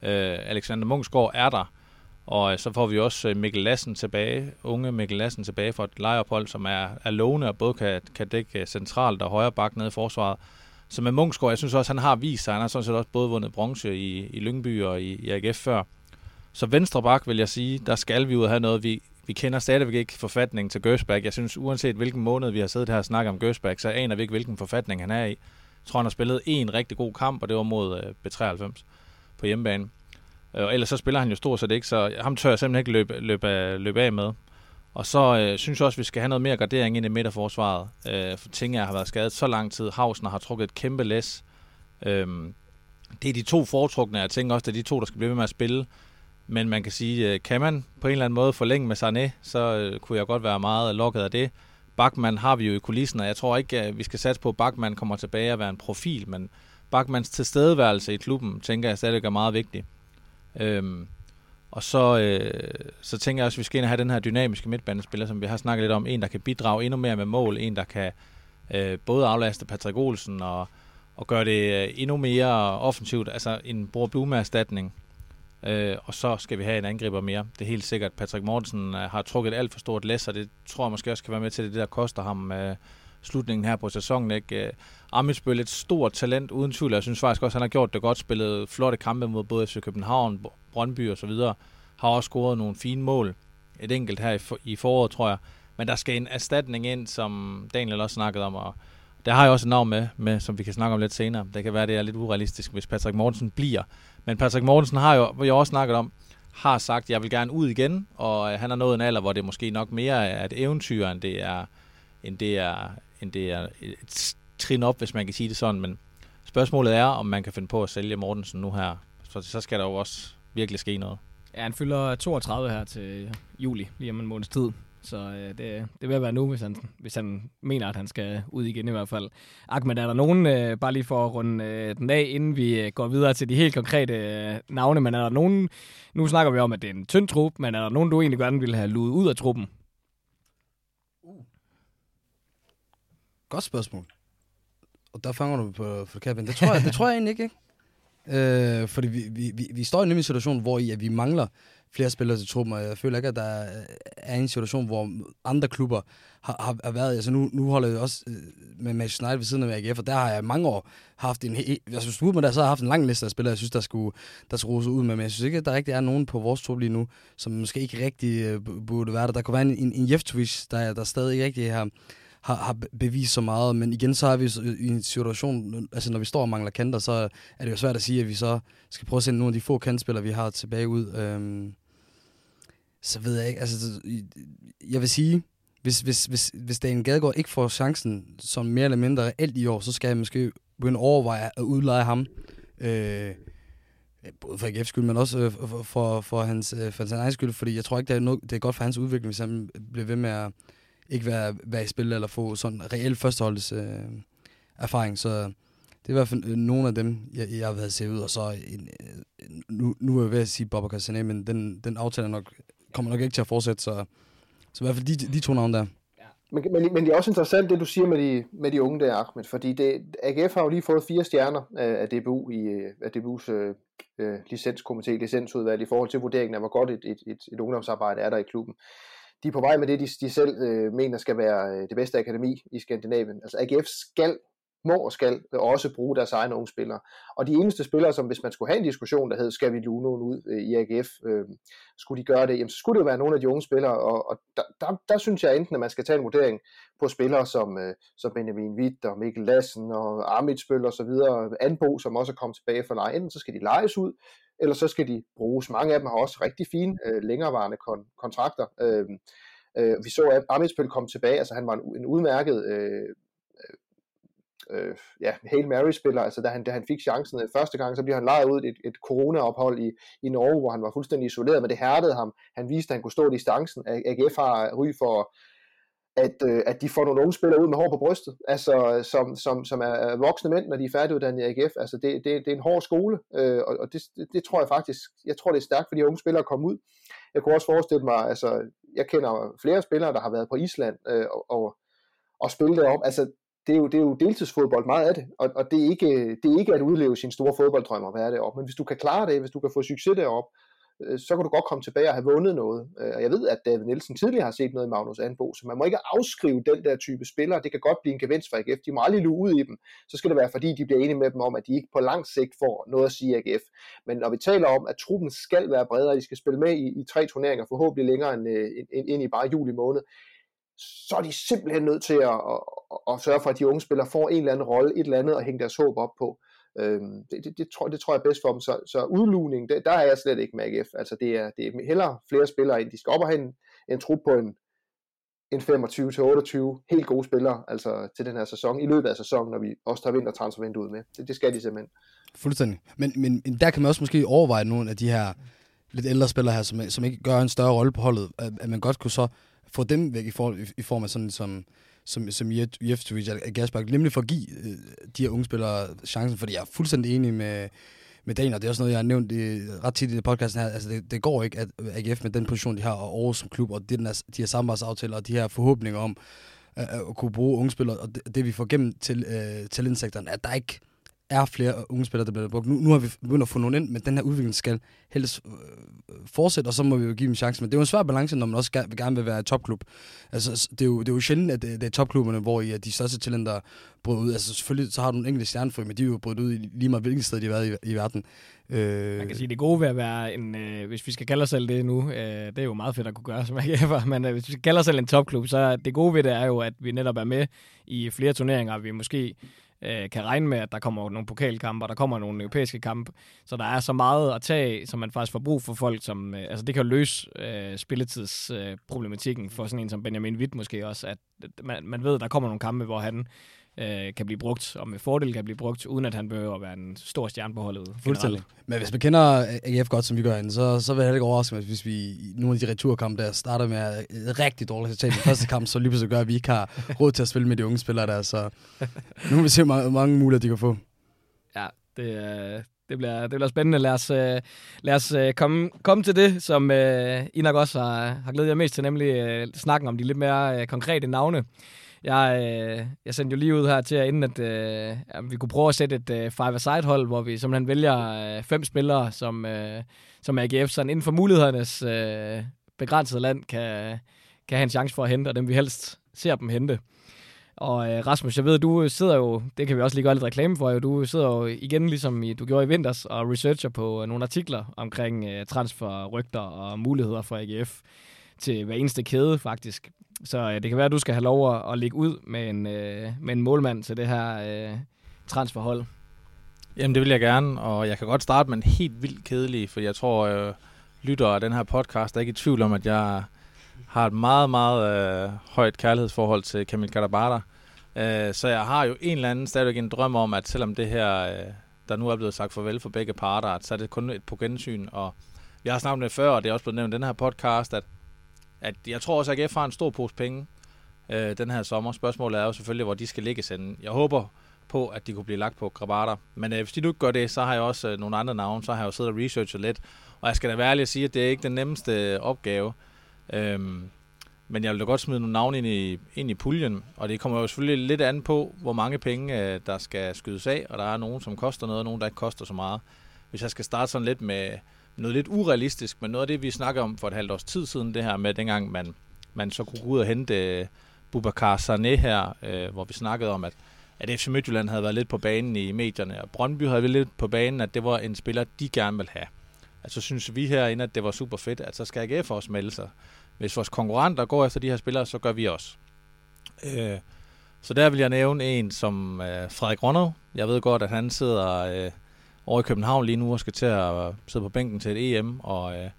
Øh, Alexander Munksgaard er der, og øh, så får vi også øh, Mikkel Lassen tilbage, unge Mikkel Lassen tilbage fra et lejeophold, som er, er lovende og både kan, kan dække øh, centralt og højre bak nede i forsvaret. Så med Munchsgaard, jeg synes også, han har vist sig. Han har sådan set også både vundet bronze i, i Lyngby og i, i AGF før. Så venstre bak vil jeg sige, der skal vi ud og have noget. Vi, vi kender stadigvæk ikke forfatningen til Gøsbæk. Jeg synes, uanset hvilken måned vi har siddet her og snakket om Gøsbæk, så aner vi ikke, hvilken forfatning han er i. Jeg tror, han har spillet en rigtig god kamp, og det var mod øh, B93 på hjemmebane. Øh, og ellers så spiller han jo stort set ikke, så ham tør jeg simpelthen ikke løbe, løbe, løbe af med. Og så øh, synes jeg også, at vi skal have noget mere gardering ind i midterforsvaret. Øh, for Tinger har været skadet så lang tid. Hausner har trukket et kæmpe læs. Øh, det er de to foretrukne. Jeg tænker også, det er de to, der skal blive ved med at spille. Men man kan sige, øh, kan man på en eller anden måde forlænge med Sané, så øh, kunne jeg godt være meget lukket af det. Bakman har vi jo i kulissen, og jeg tror ikke, at vi skal satse på, at Bakman kommer tilbage og være en profil, men Bakmans tilstedeværelse i klubben, tænker jeg stadig er meget vigtig. Øhm, og så, øh, så tænker jeg også, at vi skal ind og have den her dynamiske midtbanespiller, som vi har snakket lidt om. En, der kan bidrage endnu mere med mål. En, der kan øh, både aflaste Patrick Olsen og, og gøre det øh, endnu mere offensivt. Altså en Bror Blume-erstatning. Øh, og så skal vi have en angriber mere. Det er helt sikkert. Patrick Mortensen øh, har trukket alt for stort læs, og det tror jeg måske også kan være med til det, der koster ham øh, slutningen her på sæsonen. Ikke? Øh, Amitsbøl et stort talent, uden tvivl. Jeg synes faktisk også, at han har gjort det godt. Spillet flotte kampe mod både FC København, Brøndby og så videre. Har også scoret nogle fine mål. Et enkelt her i, for, i foråret, tror jeg. Men der skal en erstatning ind, som Daniel også snakkede om, og der har jeg også et navn med, med, som vi kan snakke om lidt senere. Det kan være, det er lidt urealistisk, hvis Patrick Mortensen bliver. Men Patrick Mortensen har jo, hvor jeg også snakket om, har sagt, at jeg vil gerne ud igen, og øh, han har nået en alder, hvor det måske nok mere er et eventyr, end det er, end det er, end det er et trin op, hvis man kan sige det sådan. Men spørgsmålet er, om man kan finde på at sælge Mortensen nu her. Så, så skal der jo også virkelig ske noget. Ja, han fylder 32 her til juli, lige om en måneds tid. Så øh, det, det vil være nu, hvis han, hvis han mener, at han skal ud igen i hvert fald. Ahmed, er der nogen, øh, bare lige for at runde øh, den af, inden vi øh, går videre til de helt konkrete øh, navne, men er der nogen, nu snakker vi om, at det er en tynd trup, men er der nogen, du egentlig gerne ville have luet ud af truppen? Godt spørgsmål. Og der fanger du på, på det Det tror jeg, det tror jeg egentlig ikke, ikke? Øh, fordi vi, vi, vi, vi står i en situation, hvor i, at vi mangler flere spillere til truppen, og jeg føler ikke, at der er en situation, hvor andre klubber har, har, har været... Altså nu, nu holder jeg også øh, med Manchester United ved siden af AGF, og der har jeg mange år haft en... Altså synes, du med der, så har jeg haft en lang liste af spillere, jeg synes, der skulle, der skulle rose ud med, men jeg synes ikke, at der rigtig er nogen på vores trup lige nu, som måske ikke rigtig øh, burde være der. Der kunne være en, en, en Jeftovic, der, der stadig ikke rigtig har har, har bevist så meget, men igen så har vi i en situation, altså når vi står og mangler kanter, så er det jo svært at sige, at vi så skal prøve at sende nogle af de få kantspillere, vi har tilbage ud. Øhm, så ved jeg ikke, altså jeg vil sige, hvis, hvis, hvis, hvis Daniel Gadegaard ikke får chancen som mere eller mindre alt i år, så skal jeg måske begynde at overveje at udleje ham. Øh, både for AGF's skyld, men også øh, for, for, for, hans, øh, for hans egen skyld, fordi jeg tror ikke, det er, noget, det er godt for hans udvikling, hvis han bliver ved med at ikke være, være i spil eller få sådan reel førsteholds øh, erfaring. Så det er i hvert fald øh, nogle af dem, jeg, jeg har været set ud. Og så en, øh, nu, nu er jeg ved at sige Bobber Castané, men den, den aftale nok, kommer nok ikke til at fortsætte. Så, så i hvert fald de, de to navne der. Men, men, men det er også interessant, det du siger med de, med de unge der, Ahmed, fordi det, AGF har jo lige fået fire stjerner af, af DBU i af DBU's øh, øh, licenskomité, licensudvalg i forhold til vurderingen af, hvor godt et, et, et, et ungdomsarbejde er der i klubben de er på vej med det, de, de selv øh, mener skal være øh, det bedste akademi i Skandinavien. Altså AGF skal, må og skal øh, også bruge deres egne unge spillere. Og de eneste spillere, som hvis man skulle have en diskussion, der hed, skal vi lue nogen ud øh, i AGF, øh, skulle de gøre det, jamen så skulle det jo være nogle af de unge spillere, og, og der, der, der synes jeg enten, at man skal tage en vurdering på spillere som, øh, som Benjamin Witt og Mikkel Lassen og Amitsbøl og så videre, Anbo, som også er kommet tilbage fra lejen, så skal de lejes ud, eller så skal de bruges. Mange af dem har også rigtig fine, øh, længerevarende kon- kontrakter. Øh, øh, vi så, at Amitsbøl kom tilbage, altså han var en, en udmærket øh, øh, øh, ja, Hail Mary-spiller, altså da han, da han fik chancen øh, første gang, så bliver han lejet ud et, et corona-ophold i, i Norge, hvor han var fuldstændig isoleret, men det hærdede ham. Han viste, at han kunne stå distancen. AGF har ry for at, øh, at de får nogle unge spillere ud med hår på brystet, altså som, som, som er voksne mænd, når de er færdiguddannet i AGF. Altså det, det, det er en hård skole, øh, og, og det, det, det tror jeg faktisk, jeg tror det er stærkt for de unge spillere at komme ud. Jeg kunne også forestille mig, altså jeg kender flere spillere, der har været på Island øh, og, og, og spillet derop. Altså det er, jo, det er jo deltidsfodbold meget af det, og, og det, er ikke, det er ikke at udleve sin store fodbolddrøm at være deroppe, men hvis du kan klare det, hvis du kan få succes deroppe, Øh, så kan du godt komme tilbage og have vundet noget. Øh, og jeg ved, at David Nielsen tidligere har set noget i Magnus Anbo, så man må ikke afskrive den der type spillere. Det kan godt blive en gevinst for AGF. De må aldrig luge ud i dem. Så skal det være, fordi de bliver enige med dem om, at de ikke på lang sigt får noget at sige i AGF. Men når vi taler om, at truppen skal være bredere, de skal spille med i, i tre turneringer, forhåbentlig længere end, øh, end, end, end i bare juli måned, så er de simpelthen nødt til at, at, at, at sørge for, at de unge spillere får en eller anden rolle, et eller andet at hænge deres håb op på. Øhm, det, det, det, tror, det tror jeg er bedst for dem. Så, så udlugning, det, der er jeg slet ikke med AGF. Altså det er, det er hellere flere spillere ind. De skal op og have en, en trup på en, en 25-28 helt gode spillere altså til den her sæson, i løbet af sæsonen, når vi også tager vintertransfervinduet med. Det, det skal de simpelthen. Fuldstændig. Men, men der kan man også måske overveje nogle af de her lidt ældre spillere her, som, som ikke gør en større rolle på holdet, at, at man godt kunne så få dem væk i, for, i, i form af sådan som som, som Jeftovic og Gasbak, nemlig for at give øh, de her unge spillere chancen, fordi jeg er fuldstændig enig med, med Daniel, og det er også noget, jeg har nævnt i, ret tit i podcasten her, altså det, det går ikke, at AGF med den position, de har, og Aarhus som klub, og det, den er, de her samarbejdsaftaler, og de her forhåbninger om øh, at, at kunne bruge unge spillere, og det, det vi får gennem til øh, talentsektoren, at der ikke er flere unge spillere, der bliver brugt. Nu, nu har vi begyndt at få nogen ind, men den her udvikling skal helst øh, fortsætte, og så må vi jo give dem chance. Men det er jo en svær balance, når man også gerne, gerne vil være topklub. Altså, det er jo, det er jo sjældent, at det, det er topklubberne, hvor I er de største talenter bryder ud. Altså selvfølgelig, så har du en enkelte stjernefri, men de er jo brudt ud i lige meget hvilket sted de har været i, i verden. Øh... Man kan sige, det gode ved at være en, øh, hvis vi skal kalde os selv det nu, øh, det er jo meget fedt at kunne gøre, som jeg kan, [laughs] men øh, hvis vi skal kalde os selv en topklub, så det gode ved det er jo, at vi netop er med i flere turneringer, vi måske øh, kan regne med, at der kommer nogle pokalkampe, og der kommer nogle europæiske kampe. Så der er så meget at tage, som man faktisk får brug for folk, som, øh, altså det kan jo løse øh, spilletidsproblematikken øh, for sådan en som Benjamin Witt måske også, at man, man ved, at der kommer nogle kampe, hvor han øh, kan blive brugt, og med fordel kan blive brugt, uden at han behøver at være en stor stjerne på holdet. Fuldstændig. Men hvis man kender AGF godt, som vi gør så, så vil jeg ikke overraske mig, hvis vi i nogle af de returkampe der starter med et rigtig dårligt resultat i første kamp, så lige pludselig gør, at vi ikke har råd til at spille med de unge spillere der. Så nu vil vi se mange, mange muligheder, de kan få. Ja, det, øh, det, bliver, det bliver spændende. Lad os, øh, lad os øh, komme, komme til det, som øh, I nok også har, har glædet jer mest til, nemlig øh, snakken om de lidt mere øh, konkrete navne. Jeg, øh, jeg sendte jo lige ud her til jer, inden at øh, at vi kunne prøve at sætte et øh, five-a-side-hold, hvor vi simpelthen vælger øh, fem spillere, som, øh, som AGF sådan inden for mulighedernes øh, begrænsede land kan, kan have en chance for at hente, og dem vi helst ser dem hente. Og øh, Rasmus, jeg ved, du sidder jo, det kan vi også lige gøre lidt reklame for, jo, du sidder jo igen, ligesom i, du gjorde i vinters, og researcher på øh, nogle artikler omkring øh, transferrygter og muligheder for AGF til hver eneste kæde, faktisk. Så øh, det kan være, at du skal have lov at, at ligge ud med en, øh, med en målmand til det her øh, transferhold. Jamen, det vil jeg gerne, og jeg kan godt starte med en helt vildt kedelig, for jeg tror, øh, lytter af den her podcast er ikke i tvivl om, at jeg har et meget, meget øh, højt kærlighedsforhold til Kamil Kadabata. Øh, så jeg har jo en eller anden stadigvæk en drøm om, at selvom det her, øh, der nu er blevet sagt farvel for begge parter, så er det kun et på gensyn. Og jeg har snakket om det før, og det er også blevet nævnt i den her podcast, at, at jeg tror også, at AGF har en stor pose penge øh, den her sommer. Spørgsmålet er jo selvfølgelig, hvor de skal ligge sende. Jeg håber på, at de kunne blive lagt på Grabater. Men øh, hvis de nu ikke gør det, så har jeg også øh, nogle andre navne, så har jeg jo siddet og researchet lidt. Og jeg skal da være ærlig at sige, at det er ikke den nemmeste øh, opgave. Øhm, men jeg vil da godt smide nogle navne ind i, ind i puljen, og det kommer jo selvfølgelig lidt an på, hvor mange penge øh, der skal skydes af, og der er nogen, som koster noget, og nogen, der ikke koster så meget. Hvis jeg skal starte sådan lidt med noget lidt urealistisk, men noget af det, vi snakker om for et halvt års tid siden, det her med dengang, man, man så kunne gå ud og hente øh, Bubakar Sané her, øh, hvor vi snakkede om, at, at FC Midtjylland havde været lidt på banen i medierne, og Brøndby havde været lidt på banen, at det var en spiller, de gerne ville have. Altså synes vi herinde, at det var super fedt, at så skal AGF også melde sig. Hvis vores konkurrenter går efter de her spillere, så gør vi også. Øh, så der vil jeg nævne en som øh, Frederik Ronov. Jeg ved godt, at han sidder øh, over i København lige nu og skal til at sidde på bænken til et EM, og, øh,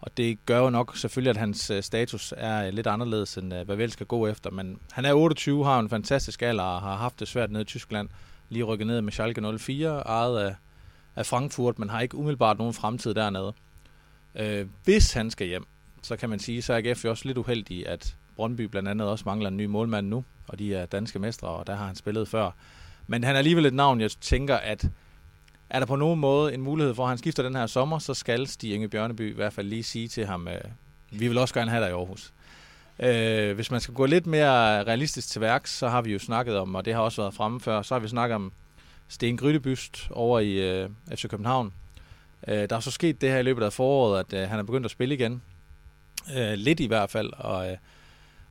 og det gør jo nok selvfølgelig, at hans øh, status er øh, lidt anderledes, end øh, hvad vi skal gå efter. Men han er 28, har en fantastisk alder og har haft det svært nede i Tyskland. Lige rykket ned med Schalke 04, ejet af, af Frankfurt, men har ikke umiddelbart nogen fremtid dernede. Øh, hvis han skal hjem, så kan man sige, så er AGF jo også lidt uheldig, at Brøndby blandt andet også mangler en ny målmand nu, og de er danske mestre, og der har han spillet før. Men han er alligevel et navn, jeg tænker, at er der på nogen måde en mulighed for, at han skifter den her sommer, så skal Stig Inge Bjørneby i hvert fald lige sige til ham, øh, vi vil også gerne have dig i Aarhus. Øh, hvis man skal gå lidt mere realistisk til værks, så har vi jo snakket om, og det har også været fremme før, så har vi snakket om Sten Grydebyst over i øh, FC København. Øh, der er så sket det her i løbet af foråret, at øh, han er begyndt at spille igen. Øh, lidt i hvert fald. Og, øh,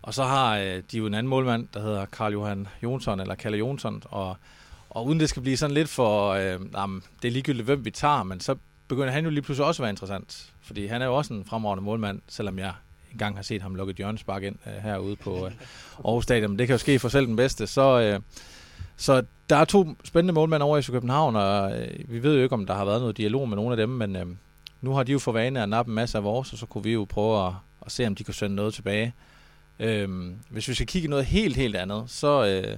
og så har øh, de jo en anden målmand, der hedder Karl Johan Jonsson, eller Kalle Jonsson. Og, og uden det skal blive sådan lidt for, øh, jamen, det er ligegyldigt, hvem vi tager, men så begynder han jo lige pludselig også at være interessant. Fordi han er jo også en fremragende målmand, selvom jeg engang har set ham lukke et Spark ind øh, herude på øh, Aarhus Stadion. Men det kan jo ske for selv den bedste. Så, øh, så der er to spændende målmænd over i København, og øh, vi ved jo ikke, om der har været noget dialog med nogle af dem, men øh, nu har de jo for vane at nappe en masse af vores, og så kunne vi jo prøve at, at se, om de kan sende noget tilbage. Øh, hvis vi skal kigge noget helt, helt andet, så øh,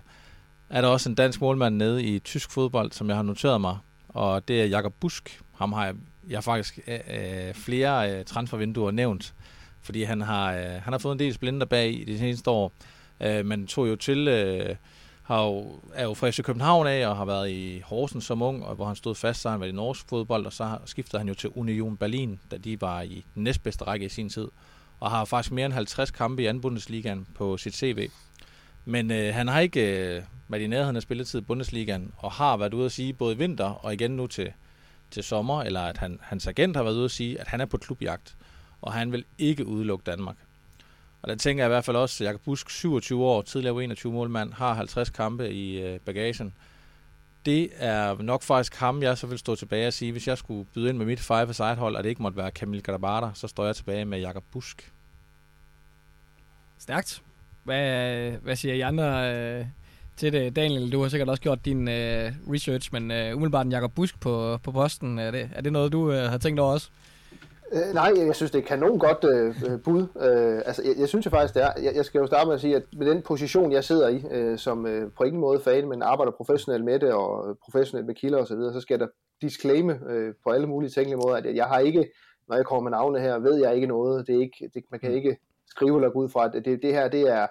er der også en dansk målmand nede i tysk fodbold, som jeg har noteret mig, og det er Jakob Busk. Ham har jeg, jeg har faktisk øh, øh, flere øh, transfervinduer nævnt, fordi han har, øh, han har fået en del splinter bag i de seneste år, øh, men tog jo til... Øh, har jo, er jo fra FC København af, og har været i Horsens som ung, og hvor han stod fast, så han var i norsk fodbold, og så skiftede han jo til Union Berlin, da de var i den næstbedste række i sin tid, og har faktisk mere end 50 kampe i anden Bundesligaen på sit CV. Men øh, han har ikke øh, været i nærheden af spilletid i Bundesligaen, og har været ude at sige både i vinter og igen nu til, til sommer, eller at han, hans agent har været ude at sige, at han er på klubjagt, og han vil ikke udelukke Danmark. Og der tænker jeg i hvert fald også, at Jakob Busk, 27 år, tidligere 21 målmand, har 50 kampe i øh, bagagen. Det er nok faktisk ham, jeg så vil stå tilbage og sige, hvis jeg skulle byde ind med mit five side hold, og det ikke måtte være Kamil Gadabata, så står jeg tilbage med Jakob Busk. Stærkt. Hvad, hvad siger I andre øh, til det? Daniel, du har sikkert også gjort din øh, research, men øh, umiddelbart en Jakob Busk på, på posten, er det, er det noget, du øh, har tænkt over også? Øh, nej, jeg synes, det er kanon godt øh, øh, bud. Øh, altså, jeg, jeg synes jo faktisk, det er. Jeg, jeg skal jo starte med at sige, at med den position, jeg sidder i, øh, som øh, på ingen måde fan, men arbejder professionelt med det, og professionelt med kilder osv., så, videre, så skal der disclaime øh, på alle mulige tænkelige måder, at jeg har ikke, når jeg kommer med navne her, ved jeg ikke noget. Det er ikke, det, man kan ikke skrive eller gå ud fra, at det, det her, det er,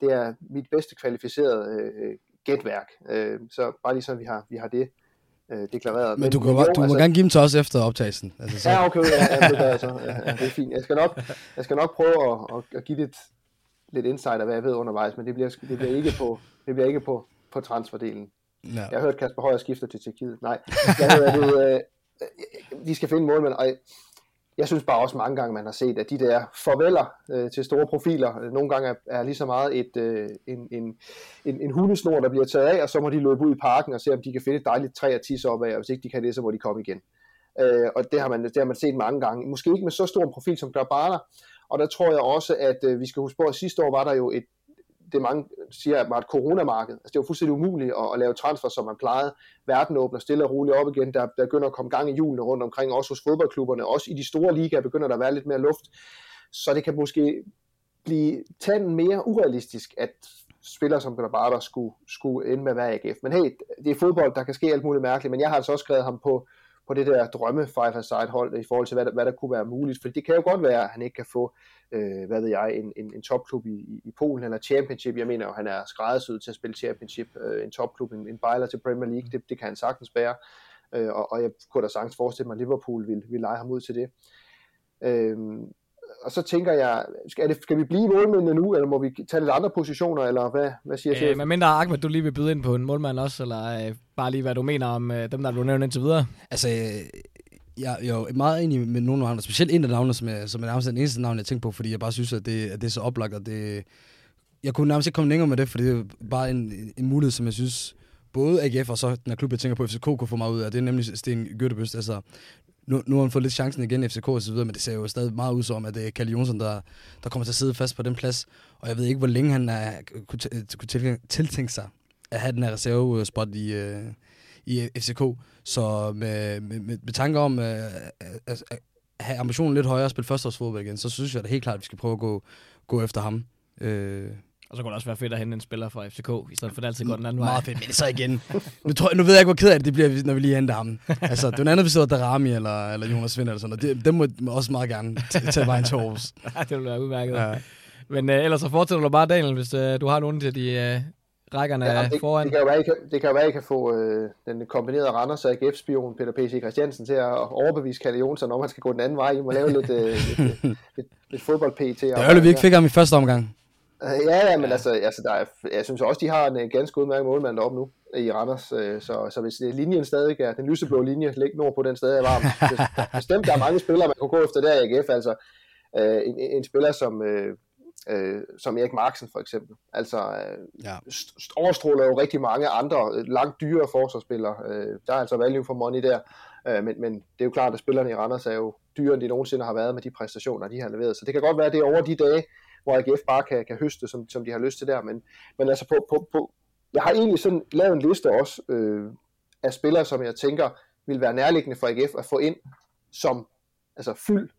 det er mit bedste kvalificerede øh, gætværk. Øh, så bare lige så vi har, vi har det øh, deklareret. Men du, kan, men, jo, du må altså, gerne give dem til os efter optagelsen. Altså, så. Ja, okay, ja, ja, det, er, altså, ja, det er fint. Jeg skal nok, jeg skal nok prøve at, at, at give lidt, lidt insight af, hvad jeg ved undervejs, men det bliver, det bliver ikke på, det bliver ikke på, på transferdelen. Ja. Jeg har hørt Kasper Højer skifter til Tjekkiet. Nej, jeg hører, det, øh, de skal finde målmænd, og jeg synes bare også mange gange, man har set, at de der farveler øh, til store profiler, øh, nogle gange er, er lige så meget et, øh, en, en, en, en hundesnor, der bliver taget af, og så må de løbe ud i parken og se, om de kan finde et dejligt træ at tisse op af, og hvis ikke de kan det, så må de komme igen. Øh, og det har, man, det har man set mange gange. Måske ikke med så stor en profil som Grabara, og der tror jeg også, at øh, vi skal huske på, at sidste år var der jo et det mange øh, siger var et coronamarked. Altså, det var fuldstændig umuligt at, at lave transfer, som man plejede. Verden åbner stille og roligt op igen. Der, der begynder at komme gang i hjulene rundt omkring, også hos fodboldklubberne. Også i de store ligaer begynder der at være lidt mere luft. Så det kan måske blive tanden mere urealistisk, at spillere som Grabada skulle, skulle ende med at være AGF. Men hey, det er fodbold, der kan ske alt muligt mærkeligt, men jeg har altså også skrevet ham på, på det der drømme five side hold i forhold til, hvad der, hvad der kunne være muligt. For det kan jo godt være, at han ikke kan få, øh, hvad ved jeg, en, en, en topklub i, i Polen eller Championship. Jeg mener jo, han er skræddersyet til at spille Championship, øh, en topklub, en, en bejler til Premier League. Det, det kan han sagtens bære. Øh, og, og jeg kunne da sagtens forestille mig, at Liverpool ville, ville lege ham ud til det. Øh, og så tænker jeg, skal, det, skal vi blive målmændene nu, eller må vi tage lidt andre positioner, eller hvad, hvad siger øh, chefen? Men mindre Ahmed, du lige vil byde ind på en målmand også, eller øh, bare lige hvad du mener om øh, dem, der du nævnt indtil videre? Altså, øh, jeg, jeg er jo meget enig med nogle af andre, specielt en af navnene, som er, som er nærmest den eneste navn, jeg tænker på, fordi jeg bare synes, at det, at det er så oplagt, og det, jeg kunne nærmest ikke komme længere med det, for det er bare en, en mulighed, som jeg synes, både AGF og så den klub, jeg tænker på, FCK kunne få mig ud af, det er nemlig Sten Gøtebøst. Altså, nu, nu har han fået lidt chancen igen, FCK og så videre, men det ser jo stadig meget ud som, at det er Kalle Jonsson, der, der kommer til at sidde fast på den plads. Og jeg ved ikke, hvor længe han er, kunne, kunne tiltænke sig at have den her reservespot i, øh, i FCK. Så med, med, med, med tanker om øh, at, at have ambitionen lidt højere og spille førsteårsfodbold igen, så synes jeg da helt klart, at vi skal prøve at gå, gå efter ham. Øh, og så kunne det også være fedt at hente en spiller fra FCK, i stedet for det altid går den anden vej. Meget fedt, men så igen. Nu, tror, nu ved jeg ikke, hvor ked af det, det bliver, når vi lige henter ham. Altså, det er andet, hvis det Darami eller, eller Jonas Vind eller sådan noget. Det, dem må, må også meget gerne tage vejen til Aarhus. [laughs] det vil være udmærket. Ja. Men øh, ellers så fortsætter du bare, Daniel, hvis øh, du har nogen til de øh, rækkerne ja, det, foran. Det kan jo være, I kan, det kan være, I kan få øh, den kombinerede Randers og AGF-spion Peter P.C. Christiansen til at overbevise Kalle Jonsson om, at han skal gå den anden vej. I må lave lidt, øh, lidt, lidt, lidt, lidt fodbold-PT. Det er jo, vi ikke fik ham i første omgang. Øh, ja, ja, men ja. altså, altså der er, jeg synes også, de har en øh, ganske udmærket målmand deroppe nu i Randers. Øh, så, så hvis linjen stadig er den lyseblå linje, læg nord på den sted er varm. [laughs] Bestemt, der er mange spillere, man kan gå efter der i AGF. Altså, en, en spiller som, øh, som Erik Marksen for eksempel. Altså, ja. overstråler jo rigtig mange andre langt dyre forsvarsspillere. der er altså value for money der. men, men det er jo klart, at spillerne i Randers er jo dyrere, end de nogensinde har været med de præstationer, de har leveret. Så det kan godt være, at det er over de dage, hvor AGF bare kan, kan høste, som, som de har lyst til der. Men, men altså, på, på, på, jeg har egentlig sådan lavet en liste også øh, af spillere, som jeg tænker vil være nærliggende for AGF at få ind som altså fuld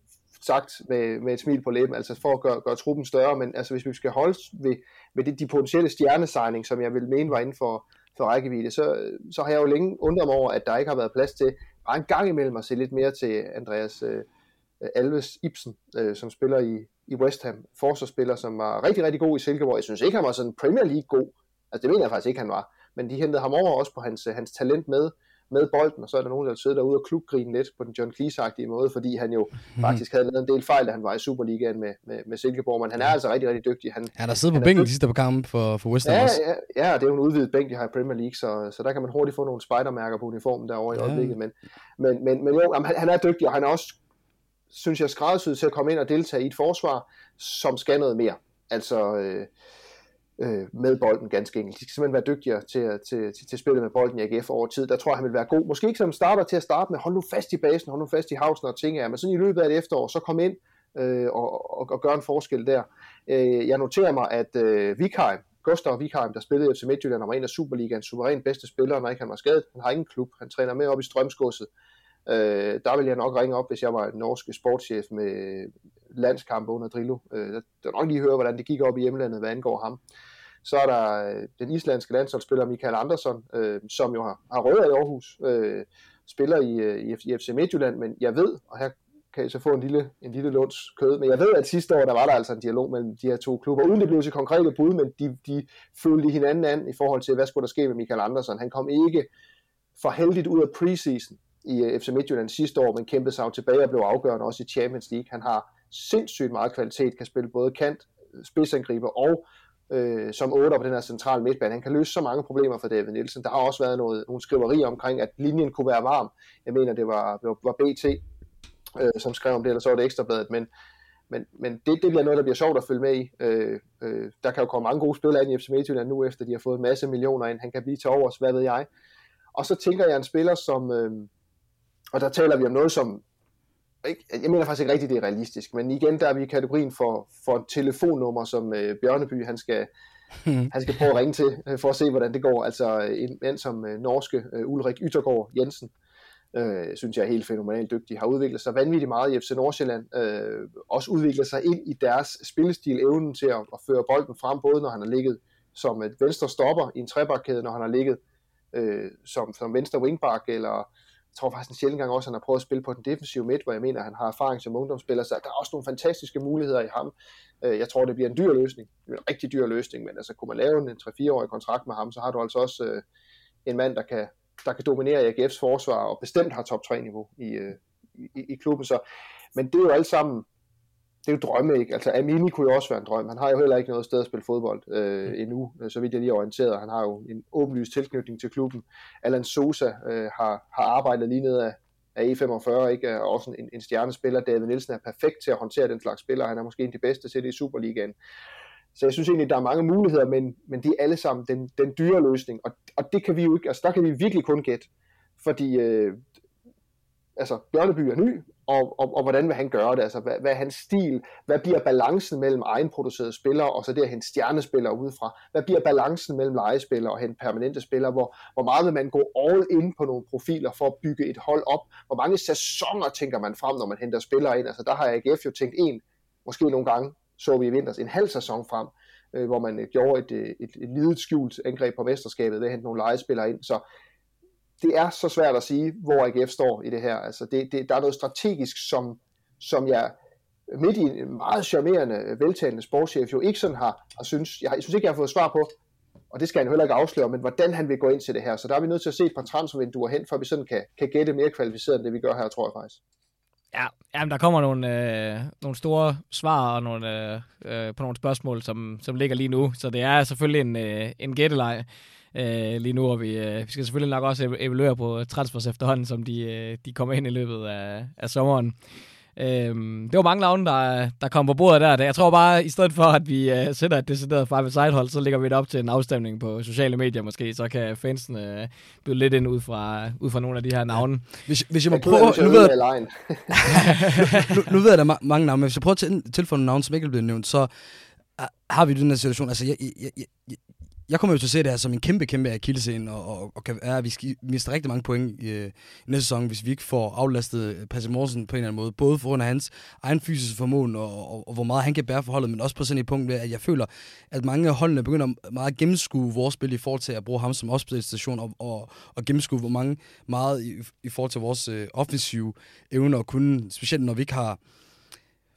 sagt med, med et smil på læben, altså for at gøre, gøre truppen større, men altså hvis vi skal holde ved, ved de, de potentielle stjernesigning, som jeg vil mene var inden for, for rækkevidde, så, så har jeg jo længe undret mig over, at der ikke har været plads til bare en gang imellem at se lidt mere til Andreas øh, Alves Ibsen, øh, som spiller i, i West Ham, forsvarsspiller, som var rigtig, rigtig god i Silkeborg. Jeg synes ikke, han var sådan Premier League god. Altså det mener jeg faktisk ikke, han var. Men de hentede ham over også på hans, hans talent med, med bolden, og så er der nogen, der sidder derude og klubgrine lidt på den John Cleese-agtige måde, fordi han jo mm. faktisk havde lavet en del fejl, da han var i Superligaen med, med, med Silkeborg, men han er altså rigtig, rigtig dygtig. Han, han har siddet på bænken sidste par kampe for, for West Ham ja, også. Ja, ja, det er jo en udvidet bænk, de har i Premier League, så, så der kan man hurtigt få nogle spidermærker på uniformen derovre i ja. øjeblikket, men, men, men, men jo, han, han er dygtig, og han er også synes jeg, skræddersyet til at komme ind og deltage i et forsvar, som skal noget mere. Altså øh, øh, med bolden ganske enkelt. De skal simpelthen være dygtigere til, til, til, til spillet med bolden i AGF over tid. Der tror jeg, han vil være god. Måske ikke som starter til at starte med, hold nu fast i basen, hold nu fast i havsen og ting men sådan i løbet af et efterår, så kom ind øh, og, og, og gøre en forskel der. Øh, jeg noterer mig, at øh, Vikheim, Gustav Vikheim, der spillede i FC Midtjylland, og var en af Superligaens suveræn bedste spillere, når ikke han var skadet. Han har ingen klub. Han træner med op i strømskudset. Øh, der ville jeg nok ringe op, hvis jeg var en norsk sportschef med landskampe under Drillo. Øh, der, der nok lige høre, hvordan det gik op i hjemlandet, hvad angår ham. Så er der øh, den islandske landsholdsspiller Michael Andersson, øh, som jo har, har rødder i Aarhus, øh, spiller i, øh, i, i, FC Midtjylland, men jeg ved, og her kan I så få en lille, en lille lunds kød, men jeg ved, at sidste år, der var der altså en dialog mellem de her to klubber, uden det blev til konkrete bud, men de, de følte hinanden an i forhold til, hvad skulle der ske med Michael Andersson. Han kom ikke for heldigt ud af preseason i øh, FC Midtjylland sidste år, men kæmpede sig tilbage og blev afgørende også i Champions League. Han har sindssygt meget kvalitet, kan spille både kant, øh, spidsangriber og øh, som 8 på den her centrale midtbane. Han kan løse så mange problemer for David Nielsen. Der har også været noget, nogle skriverier omkring, at linjen kunne være varm. Jeg mener, det var, det var BT, øh, som skrev om det, eller så var det Ekstrabladet, men, men, men det, det bliver noget, der bliver sjovt at følge med i. Øh, øh, der kan jo komme mange gode spillere ind i FC Midtjylland nu, efter de har fået en masse millioner ind. Han kan blive til overs, hvad ved jeg. Og så tænker jeg en spiller som, øh, og der taler vi om noget, som ikke, jeg mener faktisk ikke rigtigt, det er realistisk, men igen, der er vi i kategorien for, for et telefonnummer, som øh, Bjørneby, han skal, [laughs] han skal prøve at ringe til, øh, for at se, hvordan det går. Altså en mand som øh, norske øh, Ulrik Yttergaard Jensen, øh, synes jeg er helt fænomenalt dygtig, har udviklet sig vanvittigt meget i FC Nordsjælland, øh, også udviklet sig ind i deres spillestil, evnen til at, at føre bolden frem, både når han har ligget som et venstre stopper i en trebakkæde, når han har ligget øh, som, som venstre wingback, eller jeg tror faktisk en sjældent gang også, at han har prøvet at spille på den defensive midt, hvor jeg mener, at han har erfaring som ungdomsspiller, så der er også nogle fantastiske muligheder i ham. Øh, jeg tror, det bliver en dyr løsning. Det bliver en rigtig dyr løsning, men altså, kunne man lave en 3-4-årig kontrakt med ham, så har du altså også øh, en mand, der kan, der kan dominere AGF's forsvar, og bestemt har top 3-niveau i, øh, i, i klubben. Så, men det er jo alt sammen det er jo drømme, ikke? Altså Amini kunne jo også være en drøm. Han har jo heller ikke noget sted at spille fodbold øh, endnu, øh, så vidt jeg lige er orienteret. Han har jo en åbenlyst tilknytning til klubben. Alan Sosa øh, har, har arbejdet lige ned af, af E45, ikke? Er også en, en stjernespiller. David Nielsen er perfekt til at håndtere den slags spillere. Han er måske en af de bedste til det i Superligaen. Så jeg synes egentlig, der er mange muligheder, men, men de er alle sammen den, den dyre løsning. Og, og det kan vi jo ikke, altså der kan vi virkelig kun gætte. Fordi øh, altså Bjørneby er ny, og, og, og hvordan vil han gøre det? Altså, hvad, hvad er hans stil? Hvad bliver balancen mellem egenproducerede spillere, og så det at hente stjernespillere udefra? Hvad bliver balancen mellem legespillere og hente permanente spillere? Hvor, hvor meget vil man gå all in på nogle profiler for at bygge et hold op? Hvor mange sæsoner tænker man frem, når man henter spillere ind? Altså, der har AGF jo tænkt en, måske nogle gange, så vi i vinters, en halv sæson frem, øh, hvor man øh, gjorde et, et, et, et lidet skjult angreb på mesterskabet ved at hente nogle legespillere ind. Så det er så svært at sige, hvor AGF står i det her. Altså det, det, der er noget strategisk, som, som jeg midt i en meget charmerende, veltalende sportschef jo ikke sådan har, har synes, jeg, jeg synes ikke, jeg har fået svar på, og det skal han heller ikke afsløre, men hvordan han vil gå ind til det her. Så der er vi nødt til at se et par transfervinduer hen, for at vi sådan kan, kan gætte mere kvalificeret end det, vi gør her, tror jeg faktisk. Ja, jamen, der kommer nogle, øh, nogle store svar og nogle, øh, øh, på nogle spørgsmål, som, som ligger lige nu, så det er selvfølgelig en, øh, en gætteleg øh, lige nu, og vi, øh, vi skal selvfølgelig nok også evaluere på transfers efterhånden, som de, øh, de kommer ind i løbet af, af sommeren. Øhm, det var mange navne, der, der kom på bordet der. Jeg tror bare, i stedet for, at vi uh, sætter et decideret five side hold, så lægger vi det op til en afstemning på sociale medier måske. Så kan fansen uh, byde lidt ind ud fra, ud fra nogle af de her navne. Hvis, hvis jeg må jeg prøve... Nu ved, jeg, [laughs] nu, nu ved jeg, at der er mange navne, men hvis jeg prøver at tilføje nogle navne, som ikke er blevet nævnt, så har vi den her situation. Altså, jeg, jeg, jeg, jeg kommer jo til at se det her som en kæmpe, kæmpe akillescene, og, og, og kan, ja, vi skal miste rigtig mange point øh, i, øh, næste sæson, hvis vi ikke får aflastet øh, Patrick Morsen på en eller anden måde. Både for grund af hans egen fysiske formåen, og, og, og, hvor meget han kan bære forholdet, men også på sådan et punkt, at jeg føler, at mange af holdene begynder meget at gennemskue vores spil i forhold til at bruge ham som opspilstation, og, og, og gennemskue hvor mange meget i, i forhold til vores øh, offensive evner, og kunne, specielt når vi ikke har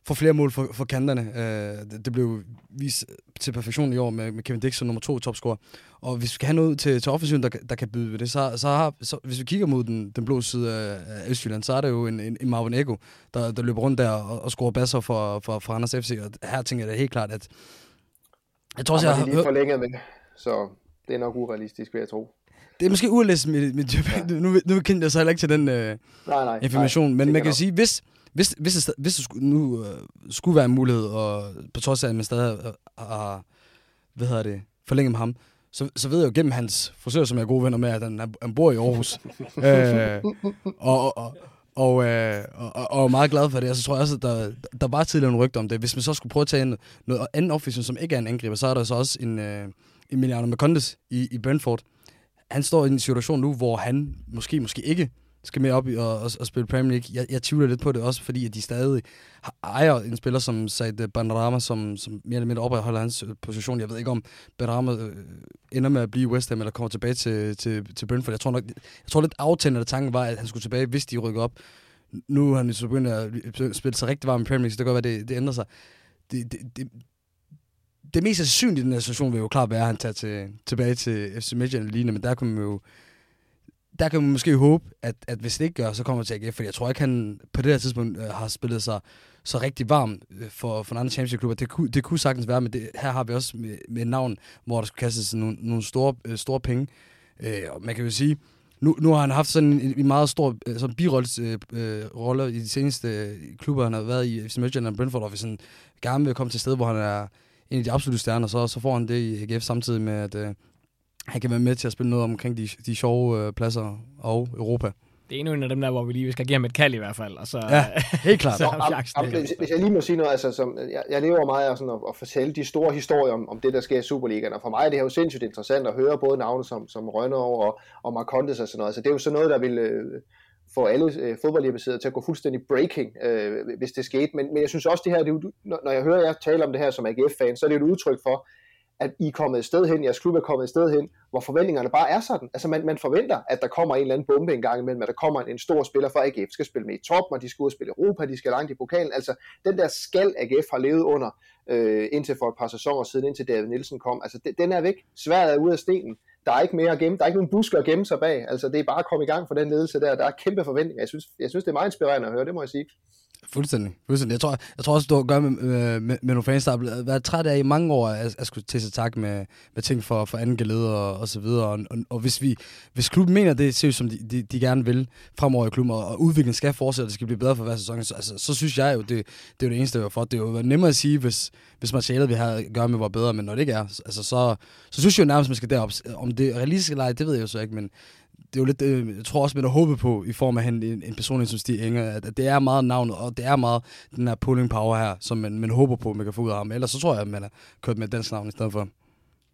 får flere mål for, for kanterne. Øh, det, det blev vist til perfektion i år med, med Kevin Dixon, nummer to topscorer. Og hvis vi skal have noget til, til offensiven, der, der kan byde ved det, så, så, har, så hvis vi kigger mod den, den blå side af, Østjylland, så er det jo en, en, en Marvin Ego, der, der løber rundt der og, og scorer basser for, for, for Anders FC. Og her tænker jeg da helt klart, at jeg tror også, jeg har lige forlænget med, så det er nok urealistisk, vil jeg tro. Det er måske urealistisk med, med ja. [laughs] nu, nu kender jeg så heller ikke til den øh, nej, nej, information, nej, men man kan nok. sige, hvis, hvis, hvis, det, hvis det nu øh, skulle være en mulighed, og på trods af, at man stadig har, øh, hvad hedder det, forlænget med ham, så, så ved jeg jo gennem hans frisør, som jeg er gode venner med, at han, han bor i Aarhus. [laughs] øh, og, og, og, øh, og, og, er meget glad for det. Og så tror jeg også, at der, der var tidligere en rygte om det. Hvis man så skulle prøve at tage en, noget anden offensiv, som ikke er en angriber, så er der så også en øh, Emiliano Macondes i, i Brentford. Han står i en situation nu, hvor han måske, måske ikke skal med op i og, og, og spille Premier League. Jeg, jeg tvivler lidt på det også, fordi at de stadig ejer en spiller som Said Bandarama, som, som mere eller mindre opretholder hans øh, position. Jeg ved ikke, om Bandarama øh, ender med at blive West Ham, eller kommer tilbage til, til, til Brentford. Jeg tror nok, jeg tror lidt aftændende tanken var, at han skulle tilbage, hvis de rykker op. Nu har han så begyndt at spille sig rigtig varmt i Premier League, så det kan godt være, det, det ændrer sig. Det, det, det, det mest sandsynlige i den her situation vil jo klart være, at han tager til, tilbage til FC Midtjylland lignende, men der kan man jo der kan man måske håbe, at, at hvis det ikke gør, så kommer han til AGF, for jeg tror ikke, han på det her tidspunkt øh, har spillet sig så rigtig varm øh, for, for en anden championship-klubber. Det, kunne, det kunne sagtens være, men det, her har vi også med, med et navn, hvor der skulle kastes nogle, nogle store, øh, store penge. Øh, og man kan jo sige, nu, nu har han haft sådan en, en meget stor øh, sådan birolle øh, øh rolle i de seneste øh, klubber, han har været i, FC Midtjylland og Brentford, og hvis han gerne vil komme til et sted, hvor han er en af de absolutte stjerner, så, så får han det i AGF samtidig med, at øh, han kan være med til at spille noget omkring de, de sjove øh, pladser og Europa. Det er endnu en af dem der, hvor vi lige skal give ham et kald i hvert fald. Og så, ja, helt klart. [laughs] så, am, am, hvis, hvis jeg lige må sige noget, altså, som, jeg, jeg lever meget af sådan at, at fortælle de store historier om, om det, der sker i Superligaen, og for mig er det her jo sindssygt interessant at høre både navne som, som Rønner og, og Marcondes og sådan noget. Altså, det er jo sådan noget, der vil øh, få alle øh, fodboldhjemmesider til at gå fuldstændig breaking, øh, hvis det skete. Men, men jeg synes også, det her, det er, når jeg hører jer tale om det her som AGF-fan, så er det et udtryk for, at I er kommet et sted hen, jeres klub er kommet et sted hen, hvor forventningerne bare er sådan. Altså man, man forventer, at der kommer en eller anden bombe en gang imellem, at der kommer en, en stor spiller fra AGF, skal spille med i top, og de skal ud og spille Europa, de skal langt i pokalen. Altså den der skal AGF har levet under, øh, indtil for et par sæsoner siden, indtil David Nielsen kom, altså den, den er væk. Sværet er ude af stenen. Der er ikke mere at gemme, der er ikke nogen busker at gemme sig bag. Altså det er bare at komme i gang for den ledelse der. Der er kæmpe forventninger. Jeg synes, jeg synes det er meget inspirerende at høre, det må jeg sige. Fuldstændig. Fuldstændig. Jeg tror, jeg tror også, du har gør med, med, med, med nogle fans, der har været træt af i mange år, at, at skulle til sig tak med, med ting for, for anden gelede og, og så videre. Og, og, og, hvis, vi, hvis klubben mener det, seriøst, som de, de, de gerne vil fremover i klubben, og, og udviklingen skal fortsætte, og det skal blive bedre for hver sæson, så, altså, så synes jeg jo, det, det er jo det eneste, jeg var for. Det er jo nemmere at sige, hvis, hvis materialet, vi har gøre med, var bedre, men når det ikke er, altså, så, så synes jeg jo nærmest, man skal derop. Om det er realistisk eller ej, det ved jeg jo så ikke, men det er jo lidt, øh, jeg tror også, man har håbet på, i form af en, en person som Stig Inger, at, at det er meget navnet, og det er meget den her pulling power her, som man, man håber på, man kan få ud af ham. Ellers så tror jeg, at man har kørt med dansk navn i stedet for.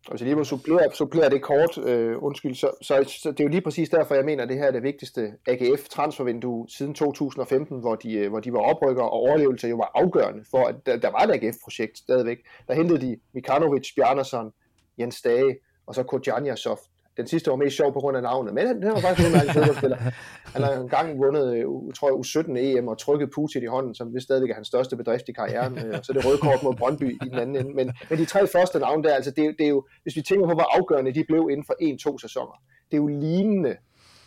Og hvis jeg lige må supplere, supplere det kort, øh, undskyld, så, så, så det er jo lige præcis derfor, jeg mener, at det her er det vigtigste AGF transfervindue siden 2015, hvor de, øh, hvor de var oprykker, og overlevelse jo var afgørende for, at der, der var et AGF-projekt stadigvæk. Der hentede de Mikanovic, Bjarnason, Jens Dage, og så Kodjanjasov, den sidste var mest sjov på grund af navnet, men han, han var faktisk en mærkelig fodboldspiller. [laughs] Han har engang vundet, øh, tror jeg, U17 EM og trykket Putin i hånden, som vist stadigvæk er hans største bedrift i karrieren, øh, og så det røde kort mod Brøndby i den anden ende. Men, men de tre første navne der, altså det, det er jo, hvis vi tænker på, hvor afgørende de blev inden for en-to sæsoner, det er jo lignende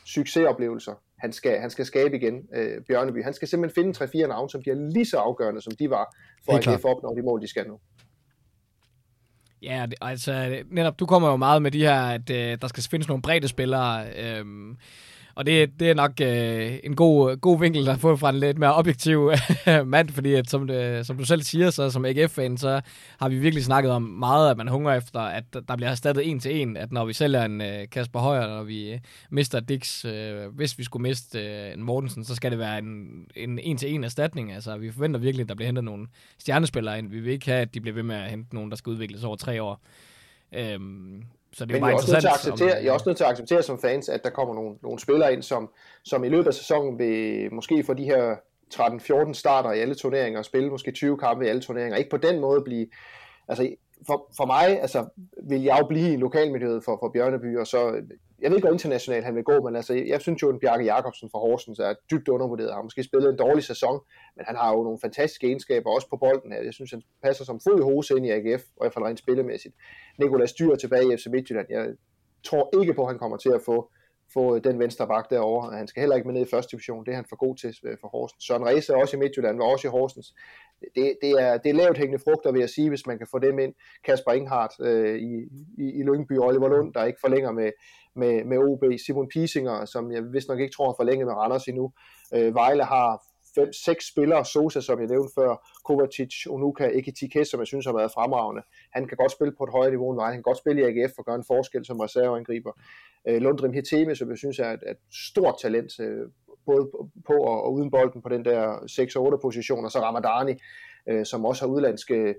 succesoplevelser, han skal, han skal skabe igen, øh, Bjørneby. Han skal simpelthen finde tre-fire navne, som bliver lige så afgørende, som de var, for at få opnå de mål, de skal nu. Ja, altså netop, du kommer jo meget med de her, at øh, der skal findes nogle brede spillere. Øh, og det, det er nok øh, en god, god vinkel at få fra en lidt mere objektiv [laughs] mand, fordi at, som, det, som du selv siger, så som AGF-fan, så har vi virkelig snakket om meget, at man hungrer efter, at der bliver erstattet en til en, at når vi sælger en øh, Kasper Højer, når vi øh, mister Dix, øh, hvis vi skulle miste øh, en Mortensen, så skal det være en, en en-til-en erstatning. Altså, vi forventer virkelig, at der bliver hentet nogle stjernespillere ind. Vi vil ikke have, at de bliver ved med at hente nogen, der skal udvikles over tre år. Øhm, så det er Men jeg er, også nødt til at acceptere, jeg er også nødt til at acceptere som fans, at der kommer nogle, nogle spillere ind, som, som i løbet af sæsonen vil måske få de her 13-14 starter i alle turneringer og spille måske 20 kampe i alle turneringer. Ikke på den måde blive... Altså, for, for mig altså, vil jeg jo blive i lokalmiljøet for, for Bjørneby, og så jeg ved ikke, hvor internationalt han vil gå, men altså, jeg synes jo, at Bjarke Jacobsen fra Horsens er dybt undervurderet. Han har måske spillet en dårlig sæson, men han har jo nogle fantastiske egenskaber, også på bolden her. Jeg synes, han passer som fod i hose ind i AGF, og i hvert fald rent spillemæssigt. Nikolaj Styr tilbage i FC Midtjylland. Jeg tror ikke på, at han kommer til at få få øh, den venstre bak derovre. Han skal heller ikke med ned i første division. Det er han for god til øh, for Horsens. Søren Reise også i Midtjylland, var også i Horsens. Det, det, er, det er lavt hængende frugter, vil jeg sige, hvis man kan få dem ind. Kasper Inghardt øh, i, i, i Lyngby, Oliver Lund, der ikke forlænger med, med, med OB. Simon Pisinger, som jeg vist nok ikke tror har forlænget med Randers endnu. Øh, Vejle har fem, seks spillere, Sosa, som jeg nævnte før, Kovacic, Onuka, Ekitike, som jeg synes har været fremragende. Han kan godt spille på et højere niveau end Han kan godt spille i AGF og gøre en forskel som reserveangriber. Øh, Lundrim Heteme, som jeg synes er et, et stort talent, øh, både på og, og uden bolden på den der 6-8 position, og så Ramadani, øh, som også har udlandske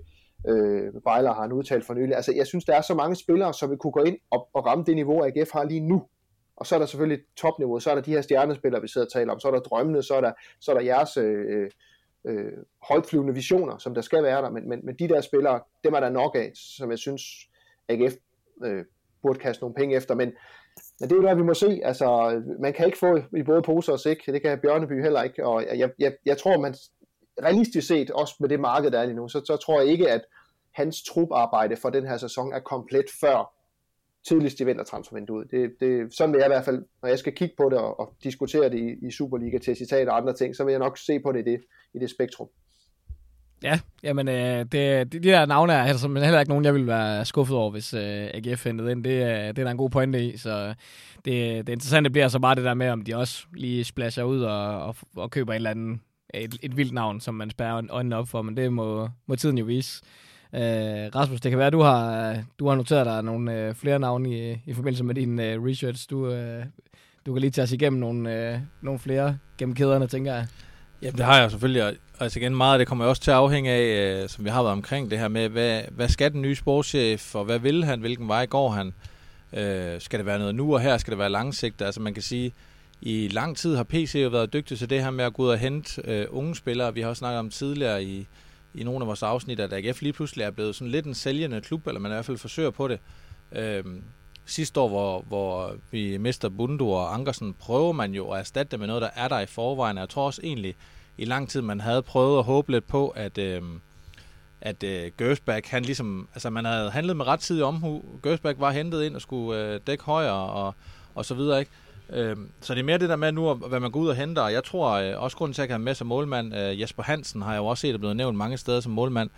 øh, Bejler har han udtalt for nylig. Altså, jeg synes, der er så mange spillere, som vil kunne gå ind og, og ramme det niveau, AGF har lige nu. Og så er der selvfølgelig topniveau, så er der de her stjernespillere, vi sidder og taler om, så er der drømmene, så er der, så er der jeres øh, øh, øh højtflyvende visioner, som der skal være der, men, men, men de der spillere, dem er der nok af, som jeg synes, AGF øh, burde kaste nogle penge efter, men, men det er jo der, vi må se, altså, man kan ikke få i både poser og sæk, det kan Bjørneby heller ikke, og jeg, jeg, jeg tror, man realistisk set, også med det marked, der er lige nu, så, så tror jeg ikke, at hans truparbejde for den her sæson er komplet før tidligst i vintertransfervinduet. Det, det, sådan vil jeg i hvert fald, når jeg skal kigge på det og, og diskutere det i, i Superliga til citat og andre ting, så vil jeg nok se på det i det, i det spektrum. Ja, jamen øh, det, de, de der navne er altså, men heller ikke nogen, jeg ville være skuffet over, hvis øh, AGF hentede ind. Det, øh, det er der en god pointe i, så øh, det, det interessante bliver så bare det der med, om de også lige splasher ud og, og, og køber en eller anden, et, et vildt navn, som man spærrer øjnene op for, men det må, må tiden jo vise. Øh, Rasmus, det kan være, at du har, du har noteret dig nogle øh, flere navne i, i forbindelse med din øh, research. Du, øh, du kan lige tage os igennem nogle, øh, nogle flere gennem kæderne, tænker jeg. Ja, det har jeg selvfølgelig. Altså igen, meget af det kommer også til at afhænge af, øh, som vi har været omkring det her med, hvad, hvad skal den nye sportschef, og hvad vil han, hvilken vej går han? Øh, skal det være noget nu og her, skal det være langsigtet? Altså man kan sige, i lang tid har PC jo været dygtig til det her med at gå ud og hente øh, unge spillere. Vi har også snakket om tidligere i, i nogle af vores afsnit, at AGF lige pludselig er blevet sådan lidt en sælgende klub, eller man i hvert fald forsøger på det. Øhm, sidste år, hvor, hvor vi mister Bundu og Ankersen, prøver man jo at erstatte det med noget, der er der i forvejen. Jeg tror også egentlig, i lang tid, man havde prøvet at håbe lidt på, at, øhm, at øh, Gersbach, han ligesom, altså man havde handlet med ret tid omhu. Gersbach var hentet ind og skulle øh, dække højere og, og så videre, ikke? Øh, så det er mere det der med nu, hvad man går ud og henter. Og jeg tror øh, også grunden til, at jeg kan have med som målmand, øh, Jesper Hansen har jeg jo også set, er blevet nævnt mange steder som målmand.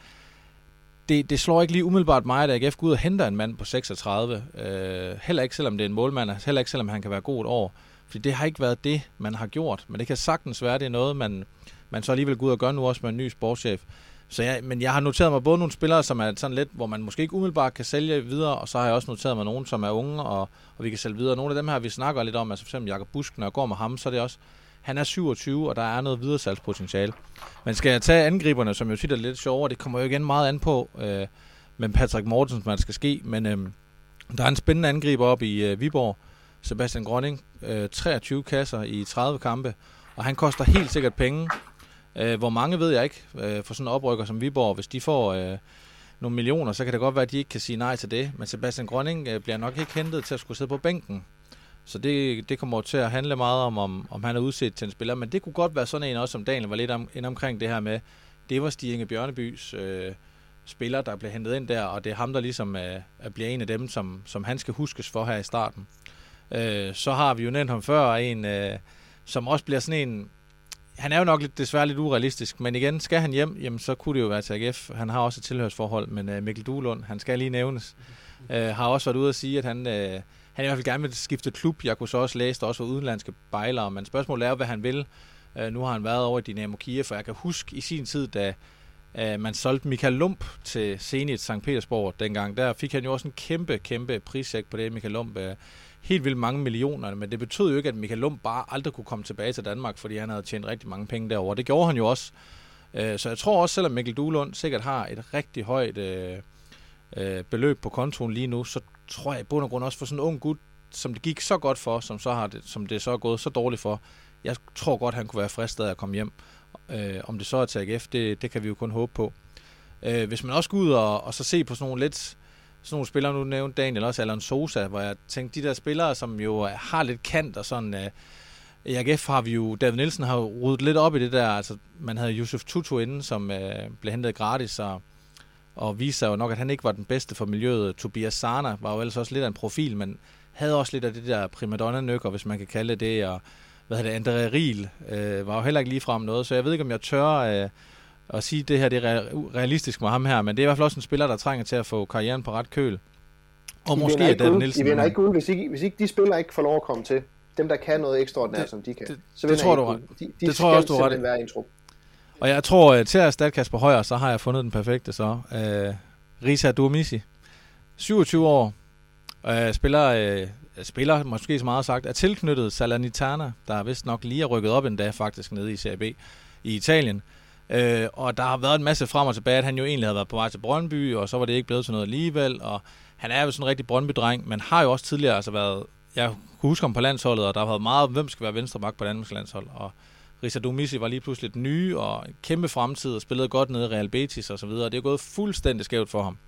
Det, det slår ikke lige umiddelbart mig, at AGF går ud og henter en mand på 36. Øh, heller ikke selvom det er en målmand, heller ikke selvom han kan være god et år. Fordi det har ikke været det, man har gjort. Men det kan sagtens være, det er noget, man, man så alligevel går ud og gør nu også med en ny sportschef. Så jeg, men jeg har noteret mig både nogle spillere, som er sådan lidt, hvor man måske ikke umiddelbart kan sælge videre, og så har jeg også noteret mig nogen, som er unge, og, og vi kan sælge videre. Nogle af dem her, vi snakker lidt om, altså for eksempel Jakob Busk, når jeg går med ham, så er det også, han er 27, og der er noget videre salgspotentiale. Men skal jeg tage angriberne, som jo tit er lidt sjovere, det kommer jo igen meget an på, øh, med Patrick Mortensen, man skal ske, men øh, der er en spændende angriber op i øh, Viborg, Sebastian Grønning, øh, 23 kasser i 30 kampe, og han koster helt sikkert penge, Øh, hvor mange ved jeg ikke, øh, for sådan en oprykker som Viborg, hvis de får øh, nogle millioner, så kan det godt være, at de ikke kan sige nej til det. Men Sebastian Grønning øh, bliver nok ikke hentet til at skulle sidde på bænken. Så det, det kommer til at handle meget om, om, om han er udset til en spiller. Men det kunne godt være sådan en også, som Daniel var lidt om, ind omkring det her med, det var Stig Inge Bjørnebys øh, spiller, der blev hentet ind der, og det er ham, der ligesom øh, bliver en af dem, som, som han skal huskes for her i starten. Øh, så har vi jo nævnt ham før, en, øh, som også bliver sådan en, han er jo nok lidt, desværre lidt urealistisk, men igen, skal han hjem, jamen, så kunne det jo være til AGF. Han har også et tilhørsforhold, men øh, Mikkel Duelund, han skal lige nævnes, øh, har også været ude at sige, at han, øh, han i hvert fald gerne vil skifte klub. Jeg kunne så også læse, der også var udenlandske bejlere, men spørgsmålet er hvad han vil. Øh, nu har han været over i Dynamo Kiev, for jeg kan huske i sin tid, da uh, man solgte Michael Lump til Zenit St. Petersborg dengang, der fik han jo også en kæmpe, kæmpe prissæk på det, Michael Lump. Øh helt vildt mange millioner, men det betød jo ikke, at Michael Lund bare aldrig kunne komme tilbage til Danmark, fordi han havde tjent rigtig mange penge derover. Det gjorde han jo også. Øh, så jeg tror også, selvom Mikkel Duelund sikkert har et rigtig højt øh, øh, beløb på kontoen lige nu, så tror jeg i bund og grund også for sådan en ung gut, som det gik så godt for, som, så har det, som det så er gået så dårligt for, jeg tror godt, han kunne være fristet af at komme hjem. Øh, om det så er til AGF, det, det kan vi jo kun håbe på. Øh, hvis man også går ud og, og så se på sådan nogle lidt sådan nogle spillere, nu nævnte Daniel også, Alan Sosa, hvor jeg tænkte, de der spillere, som jo har lidt kant og sådan... Øh, i AGF har vi jo, David Nielsen har jo ryddet lidt op i det der, altså man havde Yusuf Tutu inden, som øh, blev hentet gratis, og, og viste sig jo nok, at han ikke var den bedste for miljøet. Tobias Sana var jo ellers også lidt af en profil, men havde også lidt af det der primadonna-nykker, hvis man kan kalde det, og hvad hedder det, André Riel øh, var jo heller ikke lige frem noget, så jeg ved ikke, om jeg tør øh, at sige, at det her det er realistisk med ham her, men det er i hvert fald også en spiller, der trænger til at få karrieren på ret køl. Og I måske er David Nielsen... I vinder ikke guld, hvis ikke, hvis ikke de spillere ikke får lov at komme til. Dem, der kan noget ekstraordinært, det, som de kan. Det, så det tror du. De, de det tror jeg også, du ret. være en trup. Og jeg tror, at til at erstatte Kasper Højer, så har jeg fundet den perfekte så. Uh, Risa Duomisi. 27 år. Uh, spiller, uh, spiller, måske så meget sagt, er tilknyttet Salernitana, der vist nok lige er rykket op en dag faktisk nede i CAB i Italien. Øh, og der har været en masse frem og tilbage, at han jo egentlig havde været på vej til Brøndby, og så var det ikke blevet til noget alligevel, og han er jo sådan en rigtig Brøndby-dreng, men har jo også tidligere altså været jeg kunne huske ham på landsholdet, og der har været meget, hvem skal være venstre bak på Danmarks landshold, og Risa Domisi var lige pludselig den nye, og en kæmpe fremtid, og spillede godt nede i Real Betis og så videre. Det er gået fuldstændig skævt for ham.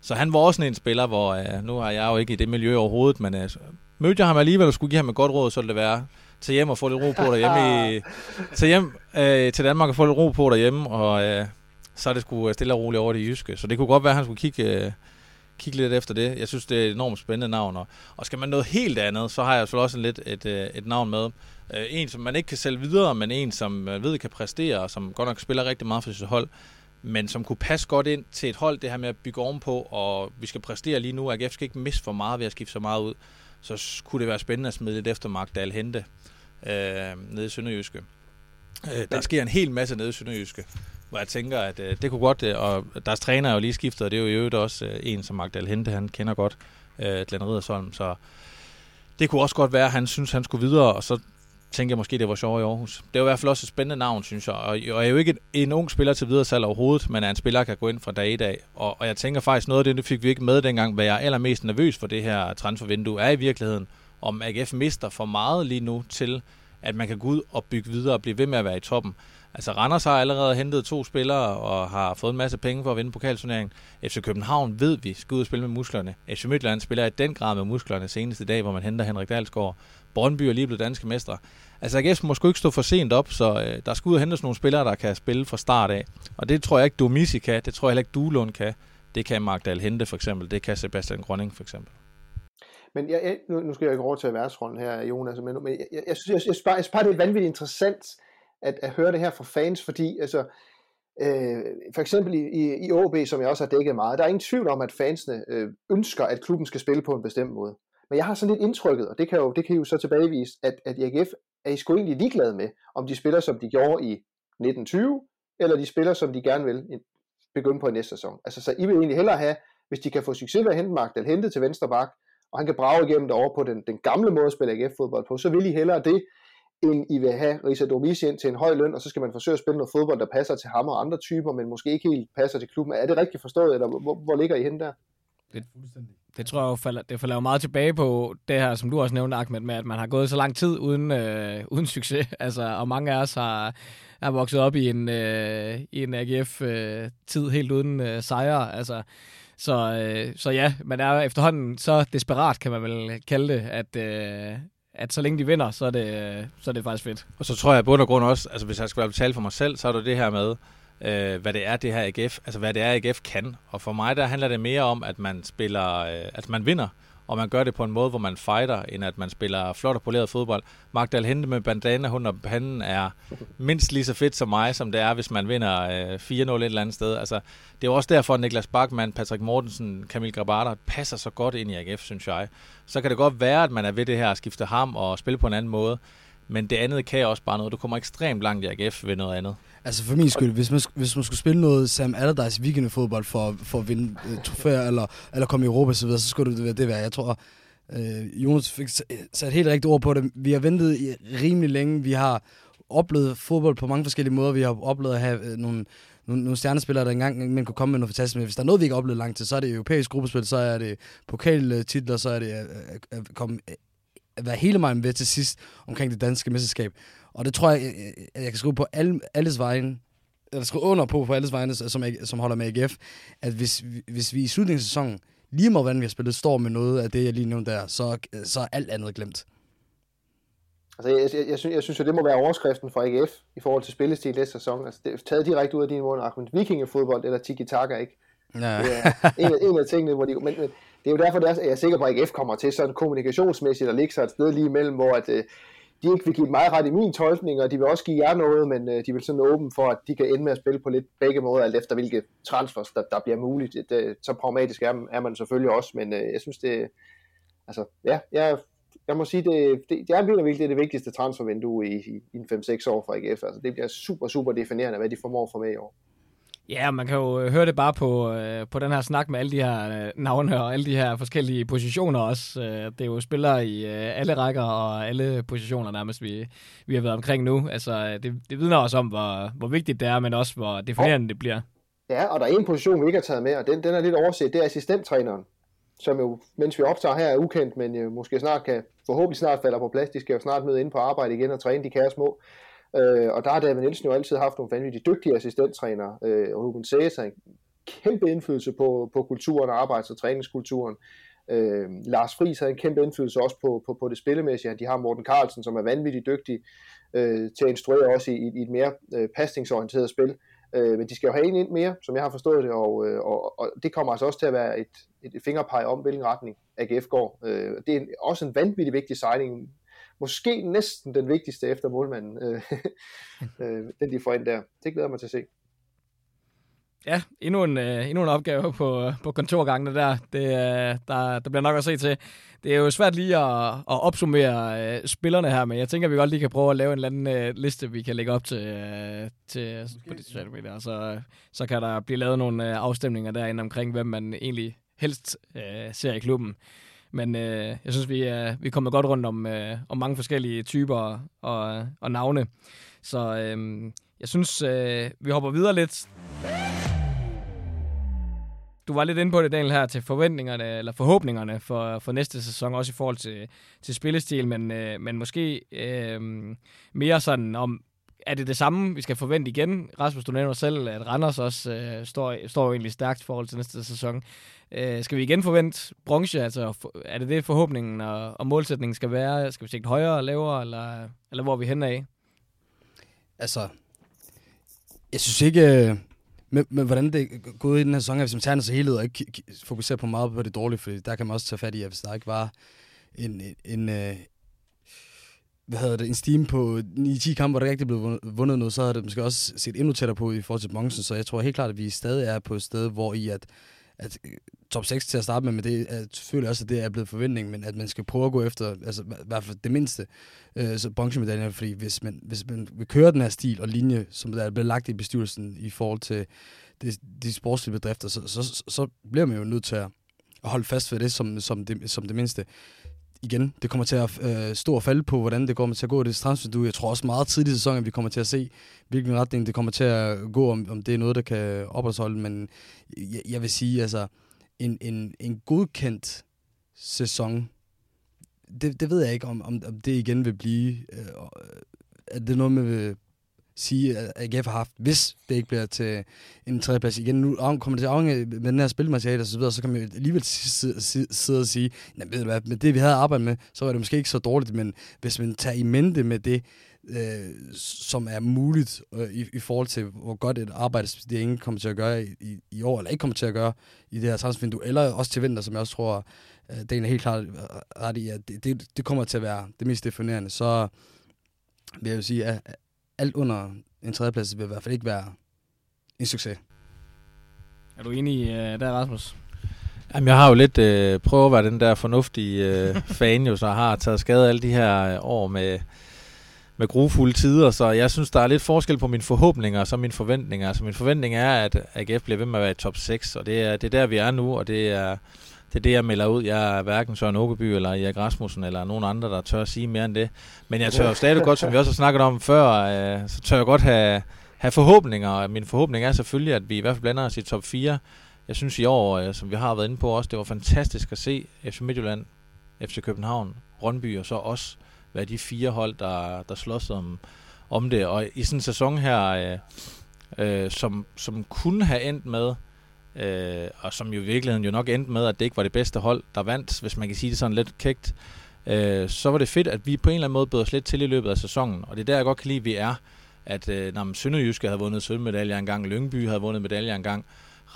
Så han var også en spiller, hvor øh, nu er jeg jo ikke i det miljø overhovedet, men øh, mødte jeg ham alligevel og skulle give ham et godt råd, så ville det være til hjem og få lidt ro på derhjemme i, [laughs] til hjem øh, til Danmark og få lidt ro på derhjemme, og øh, så er det sgu stille og roligt over det jyske. Så det kunne godt være, at han skulle kigge, øh, kigge lidt efter det. Jeg synes, det er et enormt spændende navn. Og, og skal man noget helt andet, så har jeg så også lidt et, et, et navn med. Øh, en, som man ikke kan sælge videre, men en, som man ved kan præstere, og som godt nok spiller rigtig meget for sit hold, men som kunne passe godt ind til et hold, det her med at bygge ovenpå, og vi skal præstere lige nu. AGF skal ikke miste for meget ved at skifte så meget ud. Så kunne det være spændende at smide lidt efter Magdal Hente øh, nede i Sønderjyske. Øh, der sker en hel masse nede i Sønderjyske, hvor jeg tænker, at øh, det kunne godt, øh, og deres træner er jo lige skiftet, og det er jo i øvrigt også øh, en, som Magdal Hente, han kender godt, øh, Glenn Riddersholm, så det kunne også godt være, at han synes, han skulle videre, og så tænker jeg måske, det var sjovt i Aarhus. Det er i hvert fald også et spændende navn, synes jeg. Og, og er jo ikke en, en ung spiller til videre salg overhovedet, men er en spiller, der kan gå ind fra dag i dag. Og, og jeg tænker faktisk, noget af det, det fik vi ikke med dengang, hvad jeg er allermest nervøs for det her transfervindue, er i virkeligheden, om AGF mister for meget lige nu til, at man kan gå ud og bygge videre og blive ved med at være i toppen. Altså Randers har allerede hentet to spillere og har fået en masse penge for at vinde pokalturneringen. FC København ved vi skal ud og spille med musklerne. FC Midtjylland spiller i den grad med musklerne seneste dag, hvor man henter Henrik Dalsgaard. Brøndby er lige blevet danske mestre. Altså AGF må sgu ikke stå for sent op, så øh, der skal ud og hentes nogle spillere, der kan spille fra start af. Og det tror jeg ikke Domisi kan, det tror jeg heller ikke Duelund kan. Det kan Magdal Hente for eksempel, det kan Sebastian Grønning for eksempel. Men jeg, jeg, nu, nu skal jeg ikke overtage værtsrollen her, Jonas, men, men jeg, jeg, jeg, synes, jeg, jeg, jeg, synes bare, det er vanvittigt interessant at, at høre det her fra fans, fordi altså, øh, for eksempel i, i, i OB, som jeg også har dækket meget, der er ingen tvivl om, at fansene øh, ønsker, at klubben skal spille på en bestemt måde. Men jeg har sådan lidt indtrykket, og det kan jo, det kan jo så tilbagevise, at, at AGF er I sgu egentlig ligeglade med, om de spiller, som de gjorde i 1920, eller de spiller, som de gerne vil begynde på i næste sæson. Altså, så I vil egentlig hellere have, hvis de kan få succes ved at hente Magdal hente til venstre bak, og han kan brage igennem det over på den, den gamle måde at spille AGF-fodbold på, så vil I hellere det, end I vil have Risa Domisi ind til en høj løn, og så skal man forsøge at spille noget fodbold, der passer til ham og andre typer, men måske ikke helt passer til klubben. Er det rigtigt forstået, eller hvor, hvor ligger I hen der? Det, det tror jeg falder, det falder jo meget tilbage på det her, som du også nævnte, Ahmed, med at man har gået så lang tid uden, øh, uden succes. [laughs] Altså, og mange af os har, har vokset op i en, øh, i en AGF-tid øh, helt uden øh, sejre. Altså, så, øh, så ja, man er efterhånden så desperat, kan man vel kalde det, at, øh, at så længe de vinder, så er det, øh, så er det faktisk fedt. Og så tror jeg på bund og grund også, altså hvis jeg skal tale for mig selv, så er det det her med, øh, hvad det er, det her AGF, altså hvad det er, AGF kan. Og for mig, der handler det mere om, at man spiller, øh, at man vinder, og man gør det på en måde, hvor man fighter, end at man spiller flot og poleret fodbold. Magdal Hente med bandana under panden er mindst lige så fedt som mig, som det er, hvis man vinder øh, 4-0 et eller andet sted. Altså, det er jo også derfor, at Niklas Bachmann, Patrick Mortensen, Kamil Grabata passer så godt ind i AGF, synes jeg. Så kan det godt være, at man er ved det her at skifte ham og spille på en anden måde. Men det andet kan også bare noget. Du kommer ekstremt langt i AGF ved noget andet. Altså for min skyld, hvis man, hvis man skulle spille noget Sam Allardyce weekendfodbold for, for at vinde øh, trofæer eller, eller komme i Europa så, videre, så skulle det, det være. Jeg tror, øh, Jonas fik sat helt rigtigt ord på det. Vi har ventet i rimelig længe. Vi har oplevet fodbold på mange forskellige måder. Vi har oplevet at have øh, nogle, nogle, nogle stjernespillere, der engang man kunne komme med noget fantastisk. Men hvis der er noget, vi ikke har oplevet lang tid, så er det europæisk gruppespil, så er det pokaltitler, så er det at, at, at komme øh, at være hele vejen ved til sidst omkring det danske mesterskab. Og det tror jeg, at jeg kan skrive på alle, alles vejen, eller skrive under på på alles vegne, som, som holder med AGF, at hvis, hvis vi i slutningen af sæsonen, lige meget hvordan vi har spillet, står med noget af det, jeg lige nævnte der, så, så er alt andet glemt. Altså, jeg, jeg, jeg, synes, jeg synes jo, det må være overskriften for AGF i forhold til spillestil næste sæson. Altså, det er taget direkte ud af dine måneder, Ahmed. Vikingefodbold eller tiki-taka, ikke? Ja. Det er en, en af tingene, hvor de... Men, men det er jo derfor, det er, at jeg er sikker på, at AGF kommer til sådan kommunikationsmæssigt at ligge sig et sted lige imellem, hvor at, øh, de ikke vil give mig ret i min tolkning, og de vil også give jer noget, men øh, de vil sådan åbne for, at de kan ende med at spille på lidt begge måder, alt efter hvilke transfers, der, der bliver muligt. Det, så pragmatisk er, er man selvfølgelig også, men øh, jeg synes, det altså, ja, jeg, jeg må sige, det, det, det er virkelig det, er det vigtigste transfervindue i, i, i 5-6 år fra AGF. Altså, det bliver super, super definerende, hvad de formår for med i år. Ja, man kan jo øh, høre det bare på, øh, på den her snak med alle de her øh, navne og alle de her forskellige positioner også. Øh, det er jo spillere i øh, alle rækker og alle positioner nærmest, vi, vi har været omkring nu. Altså, øh, det, det vidner også om, hvor, hvor vigtigt det er, men også hvor definerende det bliver. Ja, og der er en position, vi ikke har taget med, og den, den er lidt overset, det er assistenttræneren. som jo, mens vi optager her, er ukendt, men jo måske snart kan, forhåbentlig snart falder på plads. De skal jo snart møde ind på arbejde igen og træne de kære små. Øh, og der har David Nielsen jo altid haft nogle vanvittigt dygtige assistenttrænere. Øh, og Ruben Sæs har en kæmpe indflydelse på, på kulturen, arbejds- og træningskulturen. Øh, Lars Friis har en kæmpe indflydelse også på, på, på det spillemæssige. De har Morten Carlsen, som er vanvittigt dygtig øh, til at instruere også i, i, et mere øh, pasningsorienteret spil. Øh, men de skal jo have en ind mere, som jeg har forstået det, og, øh, og, og det kommer altså også til at være et, et fingerpeg om, hvilken retning AGF går. Øh, det er en, også en vanvittig vigtig signing. Måske næsten den vigtigste efter målmanden, [laughs] øh, øh, den de får ind der. Det glæder mig til at se. Ja, endnu en, øh, endnu en opgave på, på kontorgangene der. Det, øh, der. Der bliver nok at se til. Det er jo svært lige at, at opsummere øh, spillerne her, men jeg tænker, at vi godt lige kan prøve at lave en eller anden øh, liste, vi kan lægge op til, øh, til på de sociale medier. Så, så kan der blive lavet nogle øh, afstemninger derinde omkring, hvem man egentlig helst øh, ser i klubben. Men øh, jeg synes, vi er, vi er kommet godt rundt om, øh, om mange forskellige typer og, og navne. Så øh, jeg synes, øh, vi hopper videre lidt du var lidt inde på det, Daniel, her til forventningerne, eller forhåbningerne for, for næste sæson, også i forhold til, til spillestil, men, øh, men måske øh, mere sådan om, er det det samme, vi skal forvente igen? Rasmus, du nævner selv, at Randers også øh, står, står egentlig stærkt i forhold til næste sæson. Øh, skal vi igen forvente bronze? Altså, er det det forhåbningen og, og målsætningen skal være? Skal vi sigte højere og lavere, eller, eller hvor er vi henad af? Altså, jeg synes ikke... Øh, men, men hvordan det er gået i den her sæson, hvis man tager så helhed og ikke fokuserer på meget på det dårlige, for der kan man også tage fat i, at hvis der ikke var en, en, en øh, hvad hedder det, en steam på 9-10 kampe, hvor der ikke blev vundet noget, så havde det måske også set endnu tættere på i forhold til bronzen. Så jeg tror helt klart, at vi stadig er på et sted, hvor i at, at øh, top 6 til at starte med, men det er selvfølgelig også, at det er blevet forventning, men at man skal prøve at gå efter, altså i hvert fald det mindste, øh, så bronzemedaljer, fordi hvis man, hvis man vil køre den her stil og linje, som der er blevet lagt i bestyrelsen i forhold til de, de sportslige bedrifter, så, så, så bliver man jo nødt til at holde fast ved det som, som, det, som det mindste igen, det kommer til at øh, stå og falde på, hvordan det kommer til at gå i det du. Jeg tror også meget tidligt i sæsonen, at vi kommer til at se, hvilken retning det kommer til at gå, om, om det er noget, der kan opretholde. Men jeg, jeg vil sige, altså, en, en, en godkendt sæson, det, det ved jeg ikke, om, om, om det igen vil blive. Øh, øh er det noget, med sige, at AGF har haft, hvis det ikke bliver til en tredjeplads igen. Nu kommer det til at afhænge med den her spilmateriale og så videre, så kan man jo alligevel sidde og sige, nej, ved du hvad, med det vi havde arbejdet med, så var det måske ikke så dårligt, men hvis man tager i mente med det, øh, som er muligt øh, i, i forhold til, hvor godt et arbejde det ingen kommer til at gøre i, i, i år, eller ikke kommer til at gøre i det her transfervindue, eller også til vinter, som jeg også tror, øh, det er helt klart øh, ret i, at det, det, det kommer til at være det mest definerende. Så vil jeg jo sige, at alt under en tredjeplads vil i hvert fald ikke være en succes. Er du enig uh, der, Rasmus? Jamen, jeg har jo lidt øh, prøvet at være den der fornuftige øh, [laughs] fan, jo, så har taget skade alle de her øh, år med, med grufulde tider, så jeg synes, der er lidt forskel på mine forhåbninger og så mine forventninger. Altså, min forventning er, at AGF bliver ved med at være i top 6, og det er, det er der, vi er nu, og det er, det er det, jeg melder ud. Jeg er hverken Søren Åkeby eller Erik Rasmussen eller nogen andre, der tør at sige mere end det. Men jeg tør jo stadig godt, som vi også har snakket om før, øh, så tør jeg godt have, have forhåbninger. Og min forhåbning er selvfølgelig, at vi i hvert fald blander os i top 4. Jeg synes i år, øh, som vi har været inde på også, det var fantastisk at se FC Midtjylland, FC København, Brøndby og så også være de fire hold, der, der slås om, om det. Og i sådan en sæson her, øh, øh, som, som kunne have endt med, øh, og som jo i virkeligheden jo nok endte med, at det ikke var det bedste hold, der vandt, hvis man kan sige det sådan lidt kægt, øh, så var det fedt, at vi på en eller anden måde bød os lidt til i løbet af sæsonen. Og det er der, jeg godt kan lide, at vi er, at øh, når Sønderjyske havde vundet sølvmedaljer engang, Lyngby havde vundet medaljer engang,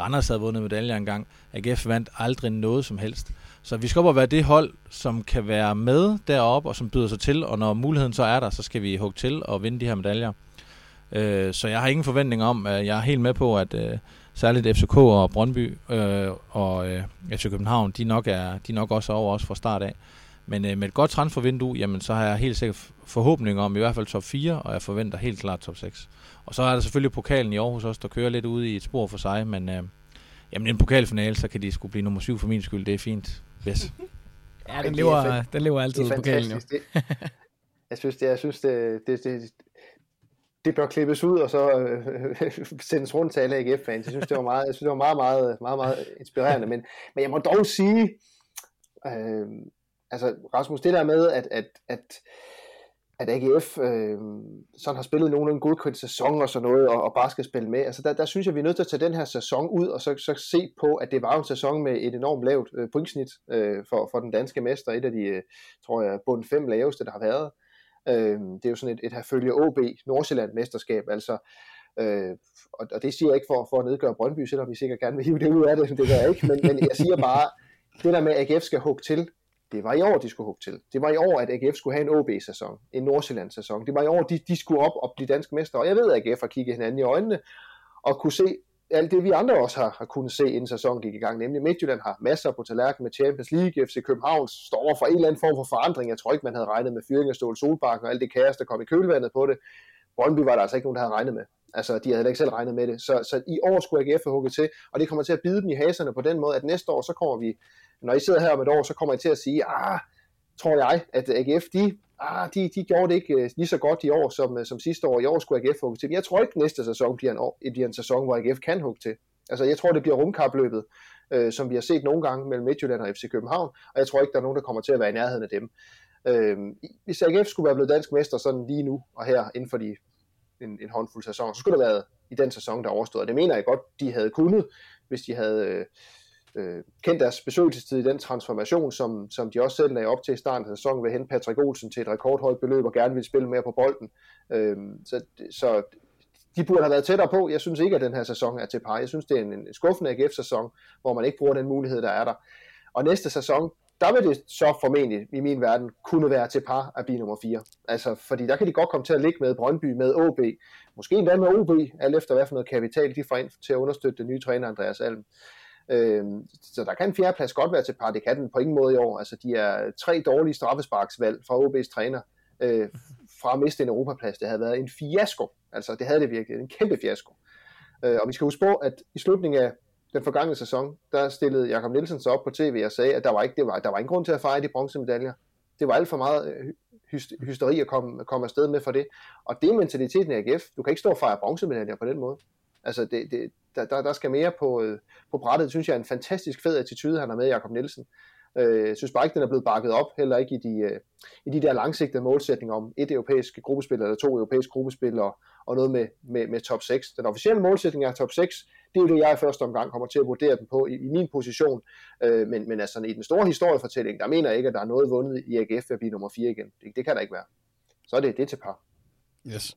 Randers havde vundet medaljer engang, AGF vandt aldrig noget som helst. Så vi skal op og være det hold, som kan være med deroppe og som byder sig til, og når muligheden så er der, så skal vi hugge til og vinde de her medaljer. Øh, så jeg har ingen forventning om, at jeg er helt med på, at øh, særligt FCK og Brøndby øh, og øh, FC København, de nok, er, de nok også er over os fra start af. Men øh, med et godt transfervindue, jamen, så har jeg helt sikkert forhåbninger om i hvert fald top 4, og jeg forventer helt klart top 6. Og så er der selvfølgelig pokalen i Aarhus også, der kører lidt ude i et spor for sig, men øh, jamen, en pokalfinale, så kan de skulle blive nummer 7 for min skyld. Det er fint. Yes. [laughs] ja, den lever, den lever altid pokalen jo. Jeg synes, det, jeg synes det, det, det, det bør klippes ud, og så øh, [laughs] sendes rundt til alle AGF-fans. Jeg synes, det var meget, jeg synes, det var meget, meget, meget, meget inspirerende. Men, men jeg må dog sige, øh, altså Rasmus, det der med, at, at, at at AGF øh, sådan har spillet nogen godkendt sæson og sådan noget, og, og bare skal spille med. Altså der, der synes jeg, vi er nødt til at tage den her sæson ud, og så, så se på, at det var en sæson med et enormt lavt øh, pointsnit øh, for, for den danske mester. Et af de, øh, tror jeg, bund fem laveste, der har været. Øh, det er jo sådan et, et herfølge OB Nordsjælland mesterskab, altså Øh, og, og det siger jeg ikke for, for at nedgøre Brøndby, selvom vi sikkert gerne vil hive det ud af det, det gør jeg ikke, men, men jeg siger bare, det der med, at AGF skal hugge til, det var i år, de skulle hugge til. Det var i år, at AGF skulle have en OB-sæson, en Nordsjælland-sæson. Det var i år, de, de skulle op og blive danske mester. Og jeg ved, at AGF har kigget hinanden i øjnene og kunne se alt det, vi andre også har, har kunnet se, inden sæsonen gik i gang. Nemlig Midtjylland har masser på tallerken med Champions League. FC København står over for en eller anden form for forandring. Jeg tror ikke, man havde regnet med fyring af Ståle Solbakken og alt det kaos, der kom i kølvandet på det. Brøndby var der altså ikke nogen, der havde regnet med. Altså, de havde ikke selv regnet med det. Så, så i år skulle AGF have hugget til, og det kommer til at bide dem i haserne på den måde, at næste år, så kommer vi når I sidder her om et år, så kommer I til at sige, ah, tror jeg, at AGF, de, ah, de, de gjorde det ikke øh, lige så godt i år, som, øh, som sidste år. I år skulle AGF hugge til. Jeg tror ikke, næste sæson bliver en, år, øh, bliver en sæson, hvor AGF kan hugge til. Altså, jeg tror, det bliver rumkapløbet, øh, som vi har set nogle gange mellem Midtjylland og FC København, og jeg tror ikke, der er nogen, der kommer til at være i nærheden af dem. Øh, hvis AGF skulle være blevet dansk mester sådan lige nu og her inden for de, en, en håndfuld sæson, så skulle det have været i den sæson, der overstod. Det mener jeg godt, de havde kunnet, hvis de havde øh, øh, kendt deres besøgelsestid i den transformation, som, som de også selv lagde op til i starten af sæsonen ved at hente Patrick Olsen til et rekordhøjt beløb og gerne ville spille mere på bolden. Øh, så, så de burde have været tættere på. Jeg synes ikke, at den her sæson er til par. Jeg synes, det er en, en skuffende AGF-sæson, hvor man ikke bruger den mulighed, der er der. Og næste sæson, der vil det så formentlig i min verden kunne være til par at blive nummer 4. Altså, fordi der kan de godt komme til at ligge med Brøndby, med OB, måske endda med OB, alt efter hvad for noget kapital de får ind til at understøtte den nye træner Andreas Alm. Øh, så der kan en fjerdeplads godt være til par, det kan den på ingen måde i år. Altså, de er tre dårlige straffesparksvalg fra OB's træner, øh, fra at miste en europaplads. Det havde været en fiasko. Altså, det havde det virkelig. En kæmpe fiasko. Øh, og vi skal huske på, at i slutningen af den forgangne sæson, der stillede Jakob Nielsen sig op på tv og sagde, at der var ikke, det var, der var ingen grund til at fejre de bronzemedaljer. Det var alt for meget øh, hysteri at komme, komme afsted med for det. Og det er mentaliteten i AGF. Du kan ikke stå og fejre bronzemedaljer på den måde. Altså, det, det, der, der, der skal mere på, øh, på brættet. Det synes jeg er en fantastisk fed attitude, han har med, Jakob Nielsen. Øh, synes bare ikke, den er blevet bakket op, heller ikke i de, øh, i de der langsigtede målsætninger om et europæisk gruppespil eller to europæiske gruppespil og, og noget med, med, med top 6. Den officielle målsætning er top 6. Det er jo det, jeg i første omgang kommer til at vurdere den på i, i min position. Øh, men, men altså i den store historiefortælling, der mener jeg ikke, at der er noget vundet i AGF ved at blive nummer 4 igen. Det, det kan der ikke være. Så er det det til par. Yes.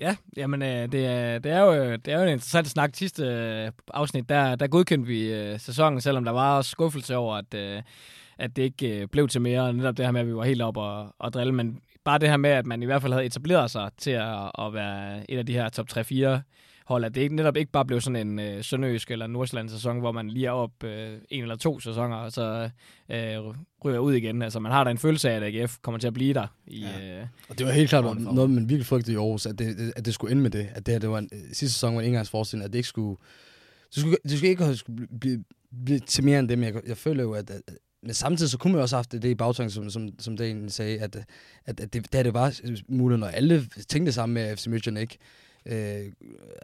Ja, jamen øh, det, er, det, er jo, det er jo en interessant snak. Sidste øh, afsnit, der, der godkendte vi øh, sæsonen, selvom der var også skuffelse over, at, øh, at det ikke øh, blev til mere. Og netop det her med, at vi var helt op og, og drille. Men bare det her med, at man i hvert fald havde etableret sig til at, at være et af de her top 3-4 hold, at det ikke, netop ikke bare blev sådan en øh, sønderøsk eller nordsjællands sæson, hvor man lige er op øh, en eller to sæsoner, og så øh, ryger ud igen. Altså man har da en følelse af, at AGF kommer til at blive der. I, ja. øh, og det var helt klart noget, man virkelig frygtede i Aarhus, at det, at det skulle ende med det. At det her, det var en, øh, sidste sæson var en engangsforestilling, at det ikke skulle... Det skulle, det skulle ikke skulle blive, blive, til mere end det, men jeg, jeg føler jo, at, at men samtidig så kunne man også have haft det, det i bagtanken, som, som, som det egentlig sagde, at, at, at det, det var muligt, når alle tænkte sammen med FC Midtjylland ikke øh,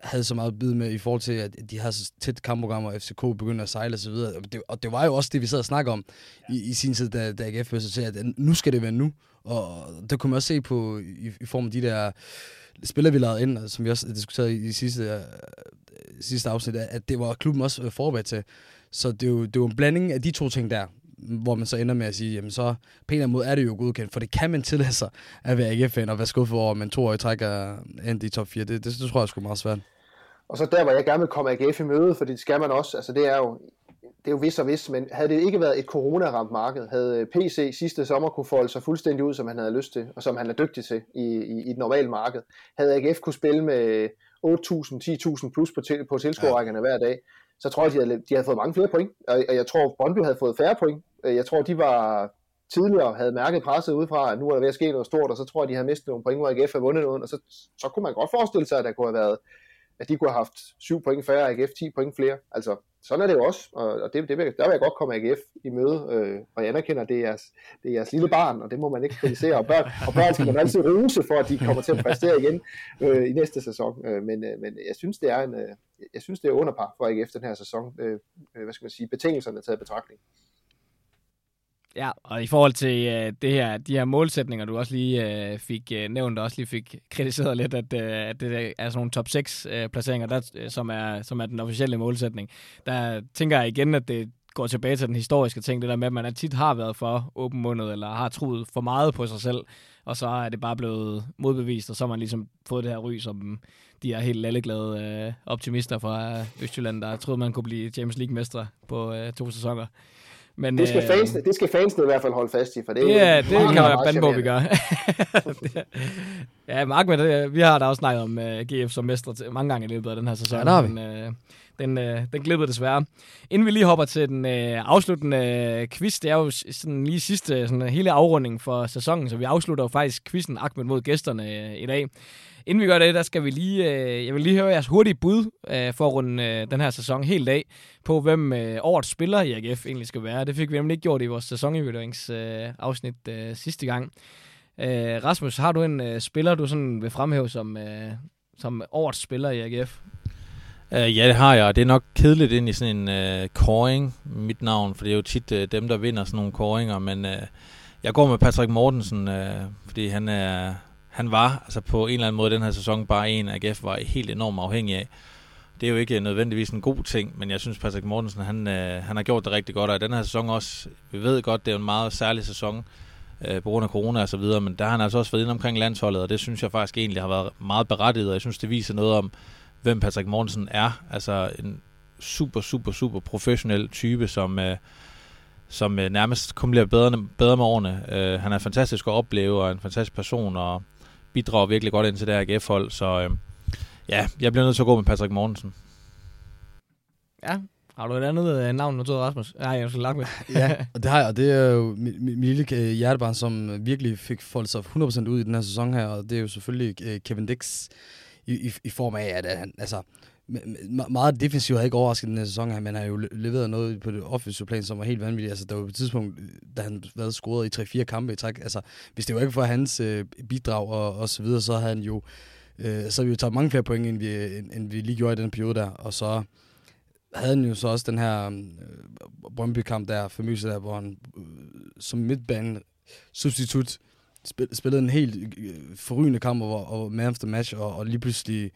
havde så meget bid med i forhold til, at de har så tæt kampprogram, og FCK begynder at sejle osv. Og, det, og det var jo også det, vi sad og snakkede om ja. i, i sin tid, da, da AGF så til, at nu skal det være nu. Og det kunne man også se på i, i form af de der spillere, vi lavede ind, som vi også diskuterede i, i sidste, uh, sidste afsnit, at det var klubben også øh, forberedt til. Så det er, jo, det er jo en blanding af de to ting der, hvor man så ender med at sige, jamen så på en eller anden måde er det jo godkendt, for det kan man tillade sig at være AGF-fan og være skuffet over, men to år i træk er endt i top 4. Det, det, det tror jeg sgu meget svært. Og så der, hvor jeg gerne vil komme AGF i møde, fordi det skal man også, altså det er jo, det er jo vis og vis, men havde det ikke været et corona-ramt marked, havde PC sidste sommer kunne folde sig fuldstændig ud, som han havde lyst til, og som han er dygtig til i, i, i et normalt marked, havde AGF kunne spille med 8.000, 10.000 plus på, til, på tilskuerrækkerne ja. hver dag, så tror jeg, de havde, de havde fået mange flere point, og, og jeg tror, Brøndby havde fået færre point, Øh, Øh, jeg tror, de var tidligere havde mærket presset udefra, at nu er der ved at ske noget stort, og så tror jeg, de havde mistet nogle point, hvor AGF havde vundet noget, og så, så kunne man godt forestille sig, at der kunne have været, at de kunne have haft 7 point færre, AGF 10 point flere. Altså, sådan er det jo også, og, det, det der vil jeg godt komme AGF i møde, øh, og jeg anerkender, at det er, jeres, det er jeres lille barn, og det må man ikke kritisere, og børn, og børn skal man altid ruse for, at de kommer til at præstere igen øh, i næste sæson, øh, men, øh, men jeg synes, det er en, øh, jeg synes, det er underpar for AGF den her sæson, øh, øh, hvad skal man sige, betingelserne taget i betragtning. Ja, og i forhold til øh, det her, de her målsætninger, du også lige øh, fik øh, nævnt, og også lige fik kritiseret lidt, at, øh, at det er sådan nogle top 6 øh, placeringer, der, øh, som, er, som er den officielle målsætning. Der tænker jeg igen, at det går tilbage til den historiske ting, det der med, at man tit har været for åbenmundet, eller har troet for meget på sig selv, og så er det bare blevet modbevist, og så har man ligesom fået det her ry, som de er helt lalleglade øh, optimister fra Østjylland, der troede, man kunne blive James League-mestre på øh, to sæsoner. Men, det, skal øh, fansene, det skal fansene i hvert fald holde fast i, for det er ja, det kan være bande på, vi gør. [laughs] ja, Mark, men det, vi har da også snakket om uh, øh, GF som mestre mange gange i løbet af den her sæson. Ja, der har vi. Men, uh, den, uh, den glippede desværre. Inden vi lige hopper til den uh, afsluttende quiz, det er jo sådan lige sidste sådan, hele afrunding for sæsonen, så vi afslutter jo faktisk quizzen Ahmed mod gæsterne uh, i dag. Inden vi gør det, der skal vi lige, øh, jeg vil lige høre jeres hurtige bud øh, for at runde øh, den her sæson helt af, på hvem øh, årets spiller i AGF egentlig skal være. Det fik vi nemlig ikke gjort i vores sæsonevalueringsafsnit øh, øh, sidste gang. Øh, Rasmus, har du en øh, spiller, du sådan vil fremhæve som, øh, som årets spiller i AGF? Uh, øh, ja, det har jeg, det er nok kedeligt ind i sådan en øh, uh, koring, mit navn, for det er jo tit uh, dem, der vinder sådan nogle koringer, men uh, jeg går med Patrick Mortensen, uh, fordi han er han var altså på en eller anden måde den her sæson bare en, AGF var helt enormt afhængig af. Det er jo ikke nødvendigvis en god ting, men jeg synes Patrick Mortensen, han, øh, han har gjort det rigtig godt, og den her sæson også, vi ved godt, det er en meget særlig sæson øh, på grund af corona og så videre, men der har han altså også været inde omkring landsholdet, og det synes jeg faktisk egentlig har været meget berettiget, og jeg synes, det viser noget om, hvem Patrick Mortensen er. Altså en super, super, super professionel type, som, øh, som øh, nærmest kun bliver bedre, bedre med årene. Øh, han er fantastisk at opleve, og en fantastisk person, og bidrager virkelig godt ind til det her AGF-hold, så øh, ja, jeg bliver nødt til at gå med Patrick Mortensen. Ja, har du et andet øh, navn noteret, Rasmus? Nej, jeg skal lagt med. ja, [laughs] og det har jeg, og det er jo min, min lille øh, hjertebarn, som virkelig fik foldet sig 100% ud i den her sæson her, og det er jo selvfølgelig øh, Kevin Dix i, i, i form af, at han, altså, meget defensivt har ikke overrasket den her sæson her, men har jo leveret noget på det offensive plan, som var helt vanvittigt. Altså, der var på et tidspunkt, da han været scoret i 3-4 kampe i træk. Altså, hvis det var ikke for hans øh, bidrag og, og så videre, så havde han jo øh, så havde vi jo taget mange flere point, end vi, end, end vi lige gjorde i den periode der. Og så havde han jo så også den her øh, Brøndby-kamp der, famøse der, hvor han øh, som midtbane substitut spillede en helt øh, forrygende kamp og, og man of the match, og, og lige pludselig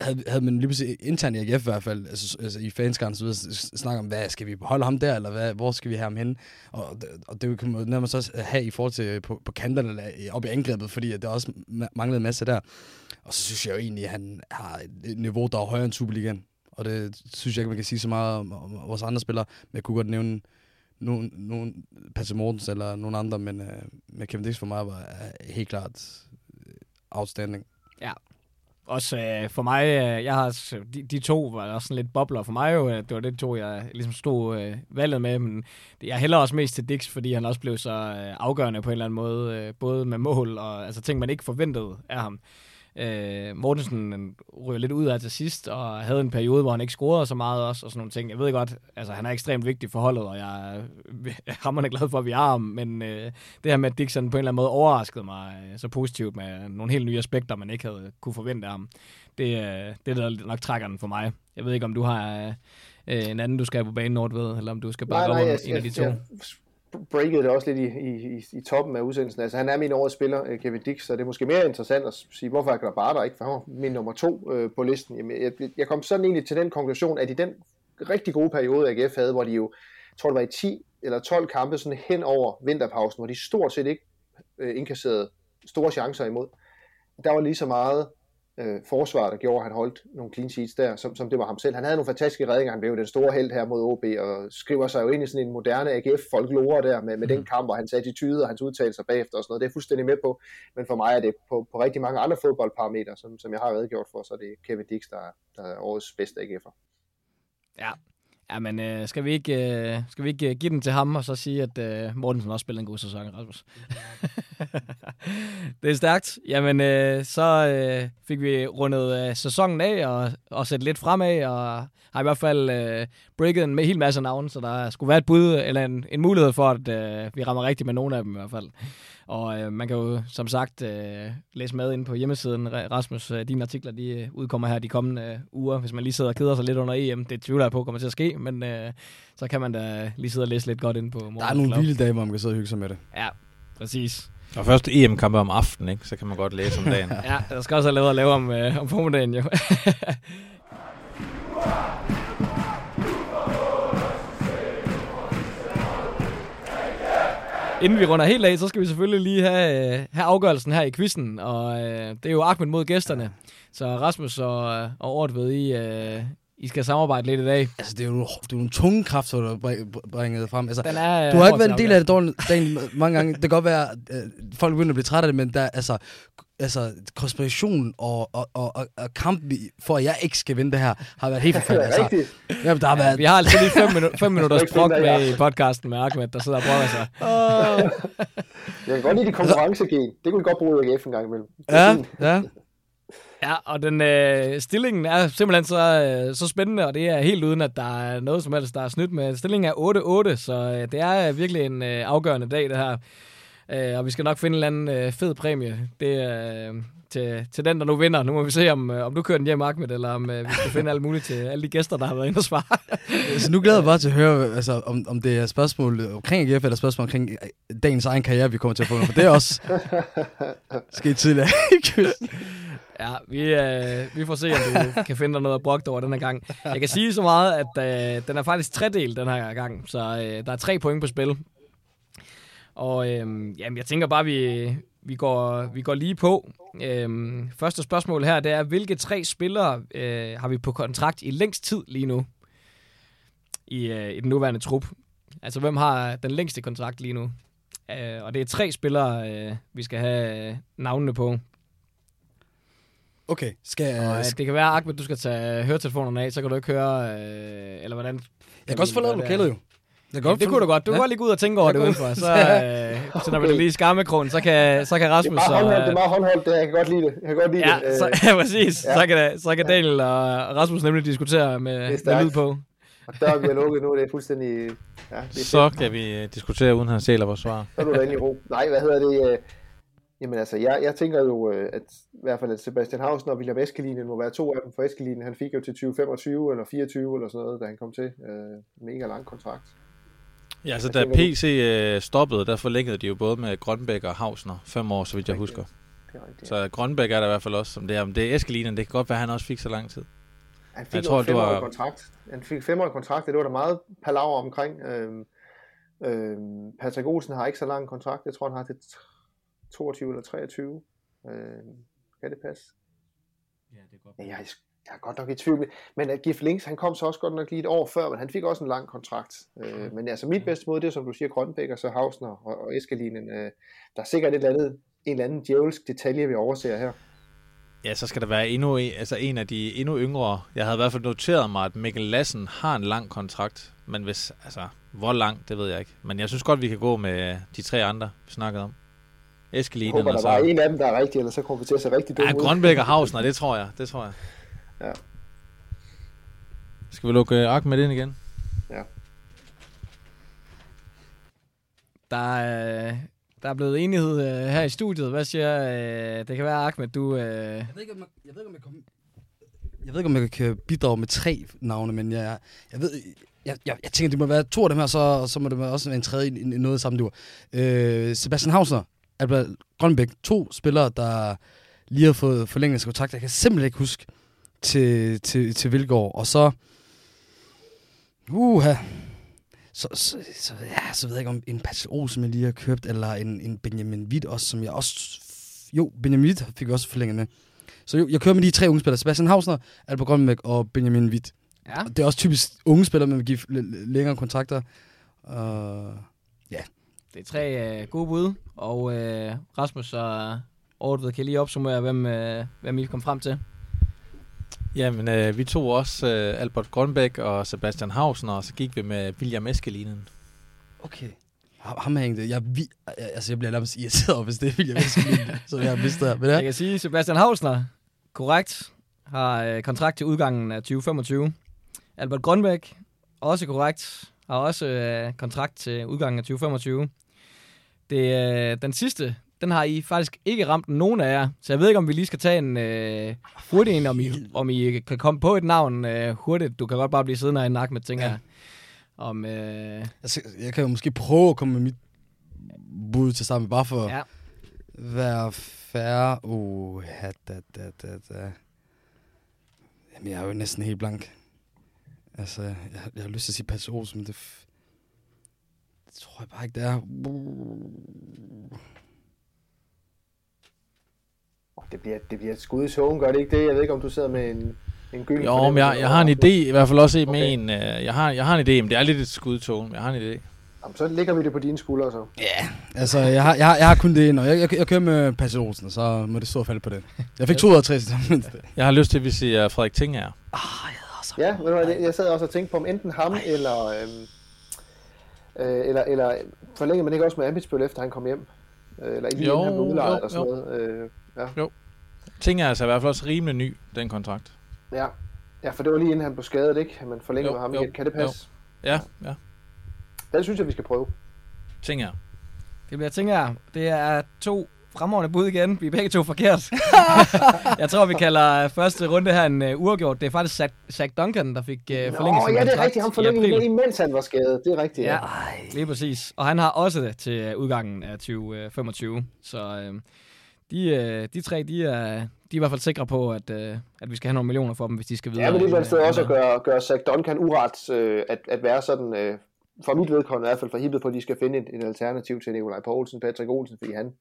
havde, havde man lige pludselig internt i AGF i hvert fald, altså, altså i fanskaren, så snakker snakke om, hvad skal vi beholde ham der, eller hvad, hvor skal vi have ham hen? Og, og det kan man nærmest også have i forhold til på, på kanterne, eller øh, op i angrebet, fordi der også manglede en masse der. Og så synes jeg jo egentlig, at han har et niveau, der er højere end Superligaen. Og det synes jeg ikke, man kan sige så meget om, om vores andre spillere, men jeg kunne godt nævne nogen, nogen Patrick Mortens eller nogen andre, men øh, men Kevin Dix for mig var helt klart øh, outstanding. Ja, også øh, for mig, øh, jeg har, de, de to var også sådan lidt bobler for mig jo. Øh, det var det to, jeg ligesom stod øh, valget med. Men jeg hælder også mest til Dix, fordi han også blev så øh, afgørende på en eller anden måde. Øh, både med mål og altså ting, man ikke forventede af ham. Øh, Mortensen ryger lidt ud af til sidst, og havde en periode, hvor han ikke scorede så meget også, og sådan nogle ting. Jeg ved godt, altså han er ekstremt vigtig for holdet, og jeg [laughs] er hammerende glad for, at vi har ham, men øh, det her med, at Dixon på en eller anden måde overraskede mig øh, så positivt med nogle helt nye aspekter, man ikke havde kunne forvente af ham. Det, øh, det er der nok trækker den for mig. Jeg ved ikke, om du har øh, en anden, du skal på banen, Nord, ved, eller om du skal bare nej, nej, en af de to. Jeg, breakede det også lidt i, i, i, toppen af udsendelsen. Altså, han er min årets spiller, øh, Kevin Dix, så det er måske mere interessant at sige, hvorfor er bare der ikke, for han min nummer to øh, på listen. Jamen, jeg, jeg kom sådan egentlig til den konklusion, at i den rigtig gode periode, AGF havde, hvor de jo, jeg tror det var i 10 eller 12 kampe sådan hen over vinterpausen, hvor de stort set ikke øh, indkasserede store chancer imod. Der var lige så meget øh, forsvar, der gjorde, at han holdt nogle clean sheets der, som, som det var ham selv. Han havde nogle fantastiske redninger, han blev den store held her mod OB, og skriver sig jo ind i sådan en moderne AGF-folklore der, med, med mm. den kamp, hvor hans attitude og hans udtalelser bagefter og sådan noget, det er fuldstændig med på, men for mig er det på, på rigtig mange andre fodboldparametre, som, som jeg har redegjort for, så er det Kevin Dix, der, der er årets bedste AGF'er. Ja, Jamen, øh, skal, vi ikke, øh, skal vi ikke øh, give den til ham, og så sige, at øh, Mortensen også spillede en god sæson, Rasmus? [laughs] det er stærkt. Jamen, øh, så øh, fik vi rundet øh, sæsonen af, og, og set lidt fremad, og har i hvert fald øh, breaket en hel masse navne, så der skulle være et bud, eller en, en mulighed for, at øh, vi rammer rigtigt med nogle af dem i hvert fald. Og øh, man kan jo som sagt øh, læse med ind på hjemmesiden. Rasmus, øh, dine artikler de øh, udkommer her de kommende øh, uger, hvis man lige sidder og keder sig lidt under EM. Det tvivler jeg på kommer til at ske, men øh, så kan man da lige sidde og læse lidt godt ind på Der er nogle vilde dage, hvor man kan sidde og hygge sig med det. Ja, præcis. Og først EM-kampe om aftenen, ikke? så kan man godt læse om dagen. [laughs] ja, der skal også have lavet at lave om, øh, om formiddagen jo. [laughs] Inden vi runder helt af, så skal vi selvfølgelig lige have, øh, have afgørelsen her i quizzen. Og øh, det er jo Ahmed mod gæsterne. Så Rasmus og, og Ort ved I, øh, I skal samarbejde lidt i dag. Altså, det er jo, det er jo nogle tunge kræfter, du har bringet frem. Altså, Den er, du har ikke været en del af det dårligt, dagen mange gange. Det kan godt være, at folk begynder at blive trætte af det, men der, altså, altså, konspiration og, og, og, og, og kampen for, at jeg ikke skal vinde det her, har været helt [laughs] forfærdeligt. Altså, jamen, der har været... Vi har altså lige fem, minu- fem [laughs] minutters brok med i podcasten med Ahmed, der sidder og brokker sig. Oh. jeg kan godt lide de konkurrencegen. Det kunne vi godt bruge i AGF en gang imellem. Ja, ja. Ja, og den øh, stillingen er simpelthen så, øh, så spændende, og det er helt uden, at der er noget som helst, der er snydt med. Stillingen er 8-8, så øh, det er virkelig en øh, afgørende dag, det her. Øh, og vi skal nok finde en eller anden øh, fed præmie. Det er øh, til, til den, der nu vinder. Nu må vi se, om, øh, om du kører den hjem, Ahmed, eller om øh, vi skal finde alt muligt til alle de gæster, der har været inde og svare. så nu glæder jeg bare til at høre, altså, om, om det er spørgsmål omkring AGF, eller spørgsmål omkring øh, dagens egen karriere, vi kommer til at få. For det er også [laughs] sket tidligere Ja, vi, øh, vi får se, om du [laughs] kan finde dig noget at brugt over den her gang. Jeg kan sige så meget, at øh, den er faktisk tredelt den her gang, så øh, der er tre point på spil. Og øh, jamen, jeg tænker bare, vi, vi, går, vi går lige på. Øh, første spørgsmål her, det er, hvilke tre spillere øh, har vi på kontrakt i længst tid lige nu? I, øh, i den nuværende trup. Altså, hvem har den længste kontrakt lige nu? Øh, og det er tre spillere, øh, vi skal have øh, navnene på. Okay, skal jeg... Og, det kan være, Ahmed, du skal tage høretelefonerne af, så kan du ikke høre, øh, eller hvordan... Jeg kan også forlade lokalet jo. Det, ja, det kunne du godt. Du ja. kan godt lige gå ud og tænke over det udenfor. Så, øh, [laughs] så når vi det lige i skammekrogen, så kan, så kan Rasmus... Det er meget håndholdt, det er meget håndholdt, det. Jeg kan godt lide det. Jeg kan godt lide ja, det. Så, [laughs] ja, præcis. Ja. Så kan, så kan Daniel og Rasmus nemlig diskutere med, med lyd på. Og døren bliver lukket nu, det er fuldstændig... Ja, det er så fedt. kan vi diskutere, uden han sæler vores svar. Så er du da i ro. Nej, hvad hedder det? Jamen altså, jeg, jeg tænker jo, øh, at i hvert fald at Sebastian Hausen og William Eskelinen må være to af dem, for Eskelinen han fik jo til 2025 eller 24 eller sådan noget, da han kom til. Øh, mega lang kontrakt. Ja, altså da PC øh, stoppede, der forlængede de jo både med Grønbæk og Hausner fem år, så vidt jeg husker. Så Grønbæk er der i hvert fald også, som det er. Men det er Eskelinen, det kan godt være, at han også fik så lang tid. Han fik jeg tror, fem var... kontrakt. Han fik fem år kontrakt, det var der meget palaver omkring. Øhm, øhm, Patrick Olsen har ikke så lang kontrakt, jeg tror han har til 22 eller 23. Øh, kan det passe? Ja, det er godt. Ja, jeg, jeg er godt nok i tvivl. Men at Gif Links, han kom så også godt nok lige et år før, men han fik også en lang kontrakt. Øh, men altså mit bedste måde, det er som du siger, Grønbæk og så Hausner og, og Eskalinen. Øh, der er sikkert et eller andet, en eller anden djævelsk detalje, vi overser her. Ja, så skal der være endnu en, altså en af de endnu yngre. Jeg havde i hvert fald noteret mig, at Mikkel Lassen har en lang kontrakt. Men hvis, altså, hvor lang, det ved jeg ikke. Men jeg synes godt, vi kan gå med de tre andre, vi snakkede om. Eskelinen. Jeg håber, der var en af dem, der er rigtig, eller så kommer vi til at se rigtig dumme ja, ud. Grønbæk og Hausner, det tror jeg. Det tror jeg. Ja. Skal vi lukke uh, med ind igen? Ja. Der er, der er blevet enighed uh, her i studiet. Hvad siger uh, Det kan være, Ahmed, du... Uh... Jeg ved ikke, om jeg, jeg ved ikke, om jeg kommer... Jeg ved ikke, om jeg kan bidrage med tre navne, men jeg, jeg ved, jeg, jeg, jeg tænker, det må være to af dem her, så, så må det være også en tredje i noget samme dur. Øh, Sebastian Hausner Albert Grønbæk, to spillere, der lige har fået forlænget kontrakt. Jeg kan simpelthen ikke huske til, til, til Vilgård. Og så... Uha. Så, så, så, ja, så ved jeg ikke, om en Patrick Olsen, jeg lige har købt, eller en, en Benjamin Witt også, som jeg også... Jo, Benjamin Witt fik jeg også forlænget med. Så jo, jeg kører med de tre unge spillere. Sebastian Hausner, Albert Grønbæk og Benjamin Witt. Ja. Og det er også typisk unge spillere, man vil give længere kontrakter. Uh, det er tre uh, gode bud, og uh, Rasmus og Ordet kan lige opsummere, hvem, uh, hvem I kom frem til. Jamen, øh, vi tog også øh, Albert Grønbæk og Sebastian Hausen, og så gik vi med William Eskelinen. Okay. Ham ham hængte. Jeg, vi, altså, jeg bliver nærmest irriteret, over, hvis det er William Eskelin, [laughs] som jeg har mistet. Men Jeg ja. kan sige, Sebastian Hausner, korrekt, har øh, kontrakt til udgangen af 2025. Albert Grønbæk, også korrekt, har også øh, kontrakt til udgangen af 2025. Det, øh, den sidste, den har I faktisk ikke ramt nogen af jer, så jeg ved ikke, om vi lige skal tage en øh, hurtig en, om I, om I kan komme på et navn øh, hurtigt. Du kan godt bare blive siddende i nakken med, tænker Ja. jeg. Om, øh, Altså, jeg kan jo måske prøve at komme med mit bud til sammen, bare for ja. at være færre. Uh, ja, da, da, da, da. Jamen, jeg er jo næsten helt blank. Altså, jeg, jeg har lyst til at sige Patrick Olsen, men det, f- det tror jeg bare ikke, det er. Det bliver, det bliver et skud i sogen, gør det ikke det? Jeg ved ikke, om du sidder med en, en gylden Jo, men jeg, jeg har en idé, i hvert fald også med Okay. en, øh, jeg, har, jeg har en idé, men det er lidt et skudtog, men jeg har en idé. Jamen, så lægger vi det på dine skuldre, så. Ja, altså, jeg har, jeg har, jeg har kun det ind, og jeg, jeg, jeg kører med Patrick Olsen, så må det stå og falde på det. Jeg fik [laughs] to ud af tre, så det mindste. Jeg har lyst til, at vi siger Frederik Tinger. Ja, ved du hvad, jeg sad også og tænkte på, om enten ham eller... Øhm, øh, eller, eller forlænger man ikke også med Ambitsbøl, efter han kom hjem? Øh, eller lige Jo, inden han blev udlejet jo, eller sådan jo. noget. Øh, ja. Tinger er altså i hvert fald også rimelig ny, den kontrakt. ja. ja, for det var lige inden han blev skadet, ikke? Man forlænger Jo, med ham jo, igen. Kan det passe? Ja, ja. Den synes jeg, vi skal prøve. Tinger. Det bliver, tænker jeg, det er to fremragende bud igen. Vi er begge to forkert. [laughs] jeg tror, vi kalder første runde her en uh, uafgjort. Det er faktisk Zach, Zach Duncan, der fik uh, forlænget sin ja, det er rigtigt. Han forlængede imens han var skadet. Det er rigtigt, ja. Ja, lige præcis. Og han har også det til øh, udgangen af 2025. Så øh, de, øh, de tre, de er, de er i hvert fald sikre på, at, øh, at vi skal have nogle millioner for dem, hvis de skal videre. Ja, men det er øh, sted også at gøre, gøre Zach Duncan uret, øh, at, at være sådan, øh, for mit vedkommende i hvert fald forhippet på, at de skal finde et, et alternativ til Nikolaj Poulsen, Patrick Olsen, fordi han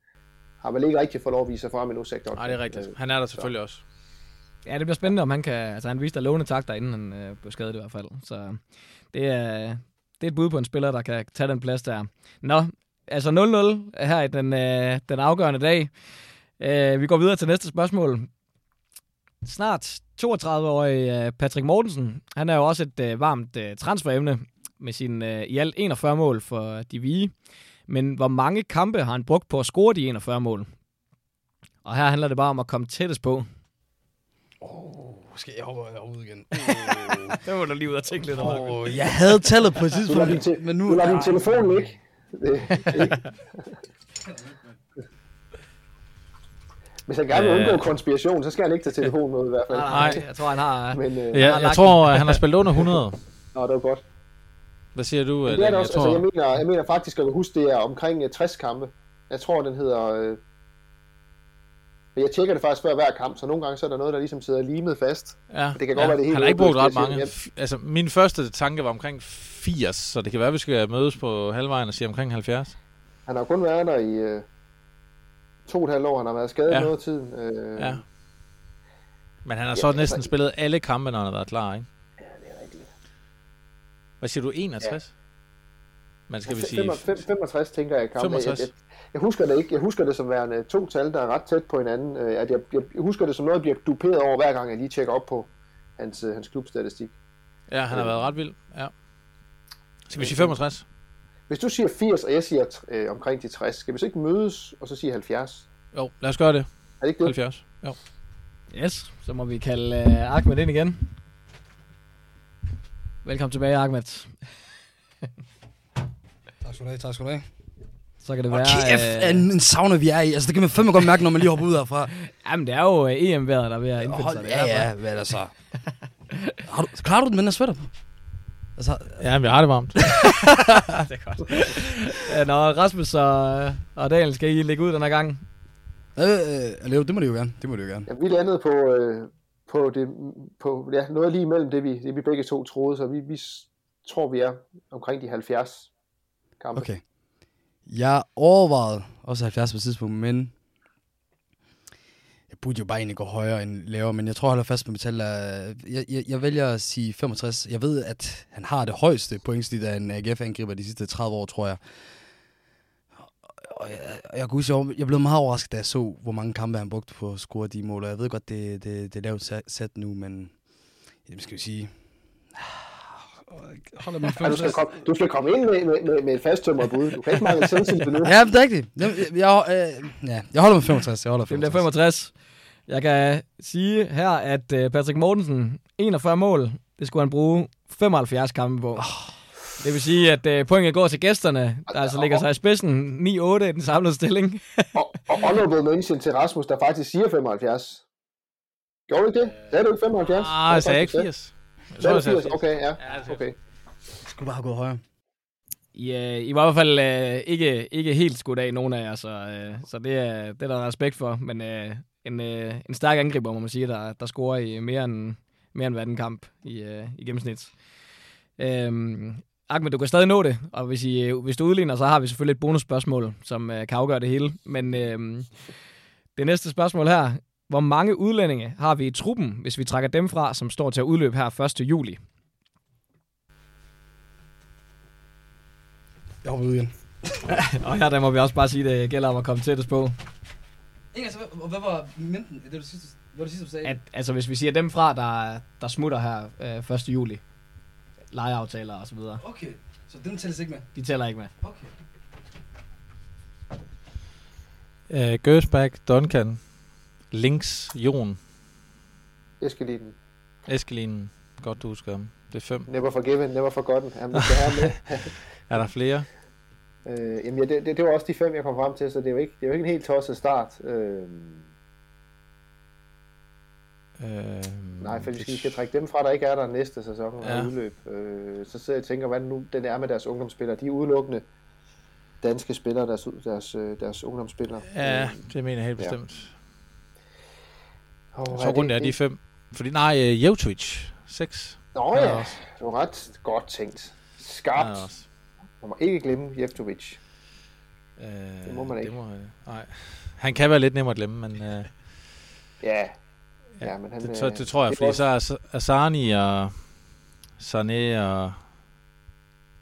har vel ikke rigtig fået lov at vise sig frem endnu, Duncan. Nej, det er rigtigt. Øh, Han er der selvfølgelig også. Ja, det bliver spændende, om han kan... Altså, han viste der lovende takter, inden han øh, blev skadet i hvert fald. Så det er, det er et bud på en spiller, der kan tage den plads der. Nå, altså 0-0 her i den, øh, den afgørende dag. Øh, vi går videre til næste spørgsmål. Snart 32-årig øh, Patrick Mortensen, han er jo også et øh, varmt øh, transferemne med sin øh, i alt 41 mål for de Vige. Men hvor mange kampe har han brugt på at score de 41 mål? Og her handler det bare om at komme tættest på. Oh, skal jeg hoppe ud igen? [laughs] Det må du lige ud og tænke lidt over. Oh, jeg havde tallet på et tidspunkt, te- men nu... du lader din telefon ikke? Hvis han gerne vil Øh. undgå konspiration, så skal han ikke tage telefonen med i hvert fald. Nej, jeg tror, han har... Men, øh, har Ja, jeg lagt tror, at han har spillet under 100. nå, det var godt. Hvad siger du? Men øh, det er det Dan? også. Altså, jeg, mener, jeg mener faktisk, at jeg huske, det er omkring øh, 60 kampe. Jeg tror, den hedder... Øh... Jeg tjekker det faktisk før hver kamp, så nogle gange så er der noget, der ligesom sidder limet fast. Ja, Det kan godt være, det helt Han har ikke brugt ret mange. jeg Altså, min første tanke var omkring 80, så det kan være, at vi skal mødes på halvvejen og sige omkring 70. Han har kun været der i øh, to og et halvt år. Han har været skadet Ja. ja. noget tiden. Øh, Ja. Men han har Ja, så næsten altså- spillet alle kampe, når han har været klar, ikke? Ja, det er rigtigt. Hvad siger du? 61? Man skal vi Fem- sige... fem- fem- 65, tænker jeg. Kamp. 65. Jeg, jeg, jeg, husker det ikke. Jeg husker det som værende to tal, der er ret tæt på hinanden. Øh, At jeg, jeg, jeg husker det som noget, jeg bliver duperet over, hver gang jeg lige tjekker op på hans, øh, hans klubstatistik. Ja, han har været ret vild. Ja. Skal vi sige 65? Hvis du siger 80, og jeg siger øh, omkring de 60, skal vi så ikke mødes og så sige 70? Jo, lad os gøre det. Er det ikke det? 70. Jo. Yes, så må vi kalde uh, Ahmed ind igen. Velkommen tilbage, Ahmed. Tak skal du have, tak skal du have. Så kan det Og være... kæft, øh, en, en sauna vi er i. Altså, det kan man fandme godt mærke, når man lige hopper ud herfra. [laughs] Jamen, det er jo uh, EM-vejret, der er ved at indfinde sig. Det ja, er ja, hvad er det så? [laughs] Har du, klarer du den med den her sweater på? Altså, Ja, men jeg har det varmt. [laughs] det er godt. Ja, Nå, Rasmus og, og Daniel, skal I lægge ud den her gang? øh, øh, det må de jo gerne. Det må de jo gerne. Ja, vi landede på, øh, på, det, på ja, noget lige imellem det, vi, det, vi begge to troede, så vi, vi tror, vi er omkring de 70 kampe. Okay. Jeg overvejede også 70 på et tidspunkt, men jeg burde jo bare egentlig gå højere end lavere, men jeg tror, jeg holder fast på mit tal. Øh, jeg, jeg, jeg vælger at sige 65. Jeg ved, at han har det højeste pointsnit af en AGF-angriber de sidste 30 år, tror jeg. Og jeg, jeg, kunne huske, jeg, jeg blev meget overrasket, da jeg så, hvor mange kampe han brugte på at score de mål. Og jeg ved godt, det, det, det er lavt sat- nu, men Jamen, skal vi sige... Holder man Ja, du, skal komme, du skal komme ind med, med, med, med et fasttømret bud. Du kan ikke mangle selvtillid nu. Ja, det er rigtigt. Jeg, jeg, jeg, øh, ja, jeg holder med 65. Jeg holder Det bliver 65. 65. Jeg kan sige her, at øh, Patrick Mortensen, 41 mål, det skulle han bruge 75 kampe på. Det vil sige, at øh, pointet går til gæsterne, der altså ligger sig i spidsen 9-8 i den samlede stilling. [laughs] Og, og honorable mention til Rasmus, der faktisk siger 75. Gjorde du ikke det? Sagde du ikke 75? Ah, jeg sagde ikke 80. Jeg Sagde du jeg sagde 80? Okay, ja. Ja, Okay. Skulle bare have gået højere. I, øh, I var i hvert fald øh, ikke, ikke helt skudt af, nogen af jer, så, øh, så det, er, det er der respekt for. Men øh, en, øh, en stærk angriber, må man sige, der, der scorer i mere end, mere end hver anden kamp i, øh, i gennemsnit. Øhm, Ahmed, du kan stadig nå det, og hvis, I, øh, hvis du udligner, så har vi selvfølgelig et bonusspørgsmål, som øh, kan afgøre det hele. Men øh, det næste spørgsmål her. Hvor mange udlændinge har vi i truppen, hvis vi trækker dem fra, som står til at udløbe her 1. juli? Jeg hopper ud igen. [laughs] Og her der må vi også bare sige, at det gælder om at komme tættest på. Ikke, altså, hvad, hvad var mængden? Det var det sidste, hvad var det sidste, du sagde? At, altså hvis vi siger dem fra, der, der smutter her øh, 1. juli, lejeaftaler og så videre, Okay, så den tælles ikke med. de tæller ikke med. Okay. Uh, Gersbach, Duncan, Links, Jon, Eskelinen. Eskelinen. Godt, du husker ham. Det er fem. Never forgiven, never forgotten. Jamen, vi skal have med. [laughs] Er der flere? Øh, jamen, ja, det, det, det, var også de fem, jeg kom frem til, så det er jo ikke, det er jo ikke en helt tosset start. Øh, Øh, nej, for hvis vi skal trække dem fra, der ikke er der næste sæson Ja. ja. udløb, øh, så sidder jeg og tænker, hvad nu den er med deres ungdomsspillere. De er udelukkende danske spillere, deres, deres, øh, deres ungdomsspillere. Ja, Øh, det mener jeg helt Ja. bestemt. og Så rundt er de fem. Fordi nej, uh, Jevtovic, seks. Nå ja, det var ret godt tænkt. Skarpt. Man må ikke glemme Jeftovic. Øh, Det må man ikke. Det må, nej. Han kan være lidt nemmere at glemme, men... Øh, Ja, ja, men han... det, så, øh, det tror jeg, er fordi også- så er Asani og Sané og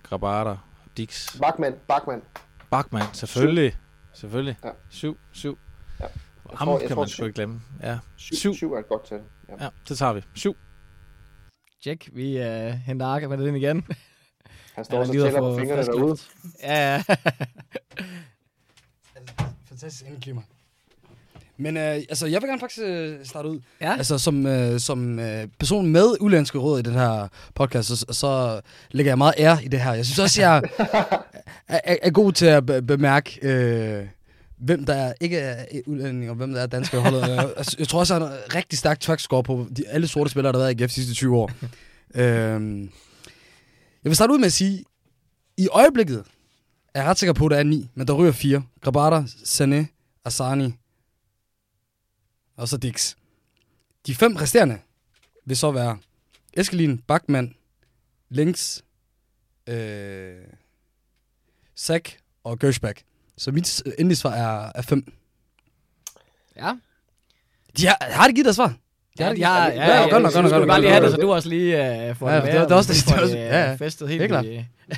Grabata og Dix. Bachmann, Bachmann. Bachmann, selvfølgelig. Selvfølgelig. Ja. Syv, syv. Ja. Ham tror- jeg kan tror man sgu syv. ikke glemme. Ja. Syv, Syv. syv er et godt tal. Ja. ja, det tager vi. Syv. Tjek, vi øh, henter Arke med den igen. Han står Ja, så gider tæller på fingrene derude. Ja, ja. Fantastisk indeklima. Men øh, altså, jeg vil gerne faktisk øh, starte ud. ja. Altså, som, øh, som øh, person med udlandske råd i den her podcast, så, så lægger jeg meget ære i det her. Jeg synes også, jeg er, [laughs] er, er god til at be- bemærke, øh, hvem der ikke er udlænding, og hvem der er danske i holdet. Altså, jeg tror også, jeg har en rigtig stærk track score på de, alle sorte spillere, der har været i GF de sidste 20 år. øh, jeg vil starte ud med at sige, i øjeblikket er jeg ret sikker på, at der er ni, men der ryger fire. Grabata, Sané, Asani og så Dix. De fem resterende vil så være Eskelin, Bachmann, Links, øh, Sack og Gershback. Så mit s- endelige svar er, er fem. ja. De har, har de givet dig svar? Ja, har ja, ja, ja, ja, godt nok, godt nok, bare lige have det, så du også lige øh, får Ja, det det det også og det, det også- ja, ja. festet helt klart.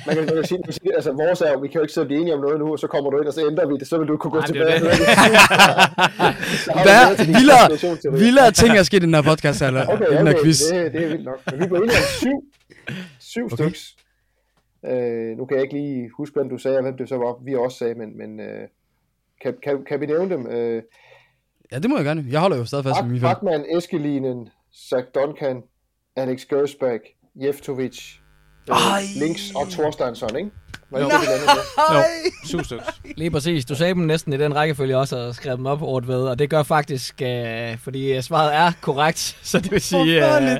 Man kan, man kan sige, sige, altså vores er jo, vi kan jo ikke sidde blive enige om noget nu, og så kommer du ind, og så ændrer vi det, så vil du kunne gå Nej, det er tilbage. det. [laughs] Din vildere, vildere ting er sket i den her podcast, eller Okay, i den her okay, quiz. det, det er vildt nok. Men vi blev enige om syv, syv Okay. okay. styks. Øh, nu kan jeg ikke lige huske, hvem du sagde, og hvem det så var, vi også sagde, men, men øh, kan, kan, kan vi nævne dem? Øh, Ja, det må jeg gerne. Jeg holder jo stadig fast med mine fem. Bachmann, Eskelinen, Zach Duncan, Alex Gersbach, Jeftovic, øh, Ej. Links og Thorsteinsson, ikke? Var det med? Jo, syv stykker. Lige præcis. Du sagde dem næsten i den rækkefølge også, og skrev dem op ord ved, og det gør faktisk, øh, fordi øh, svaret er korrekt, [laughs] så det vil sige, øh,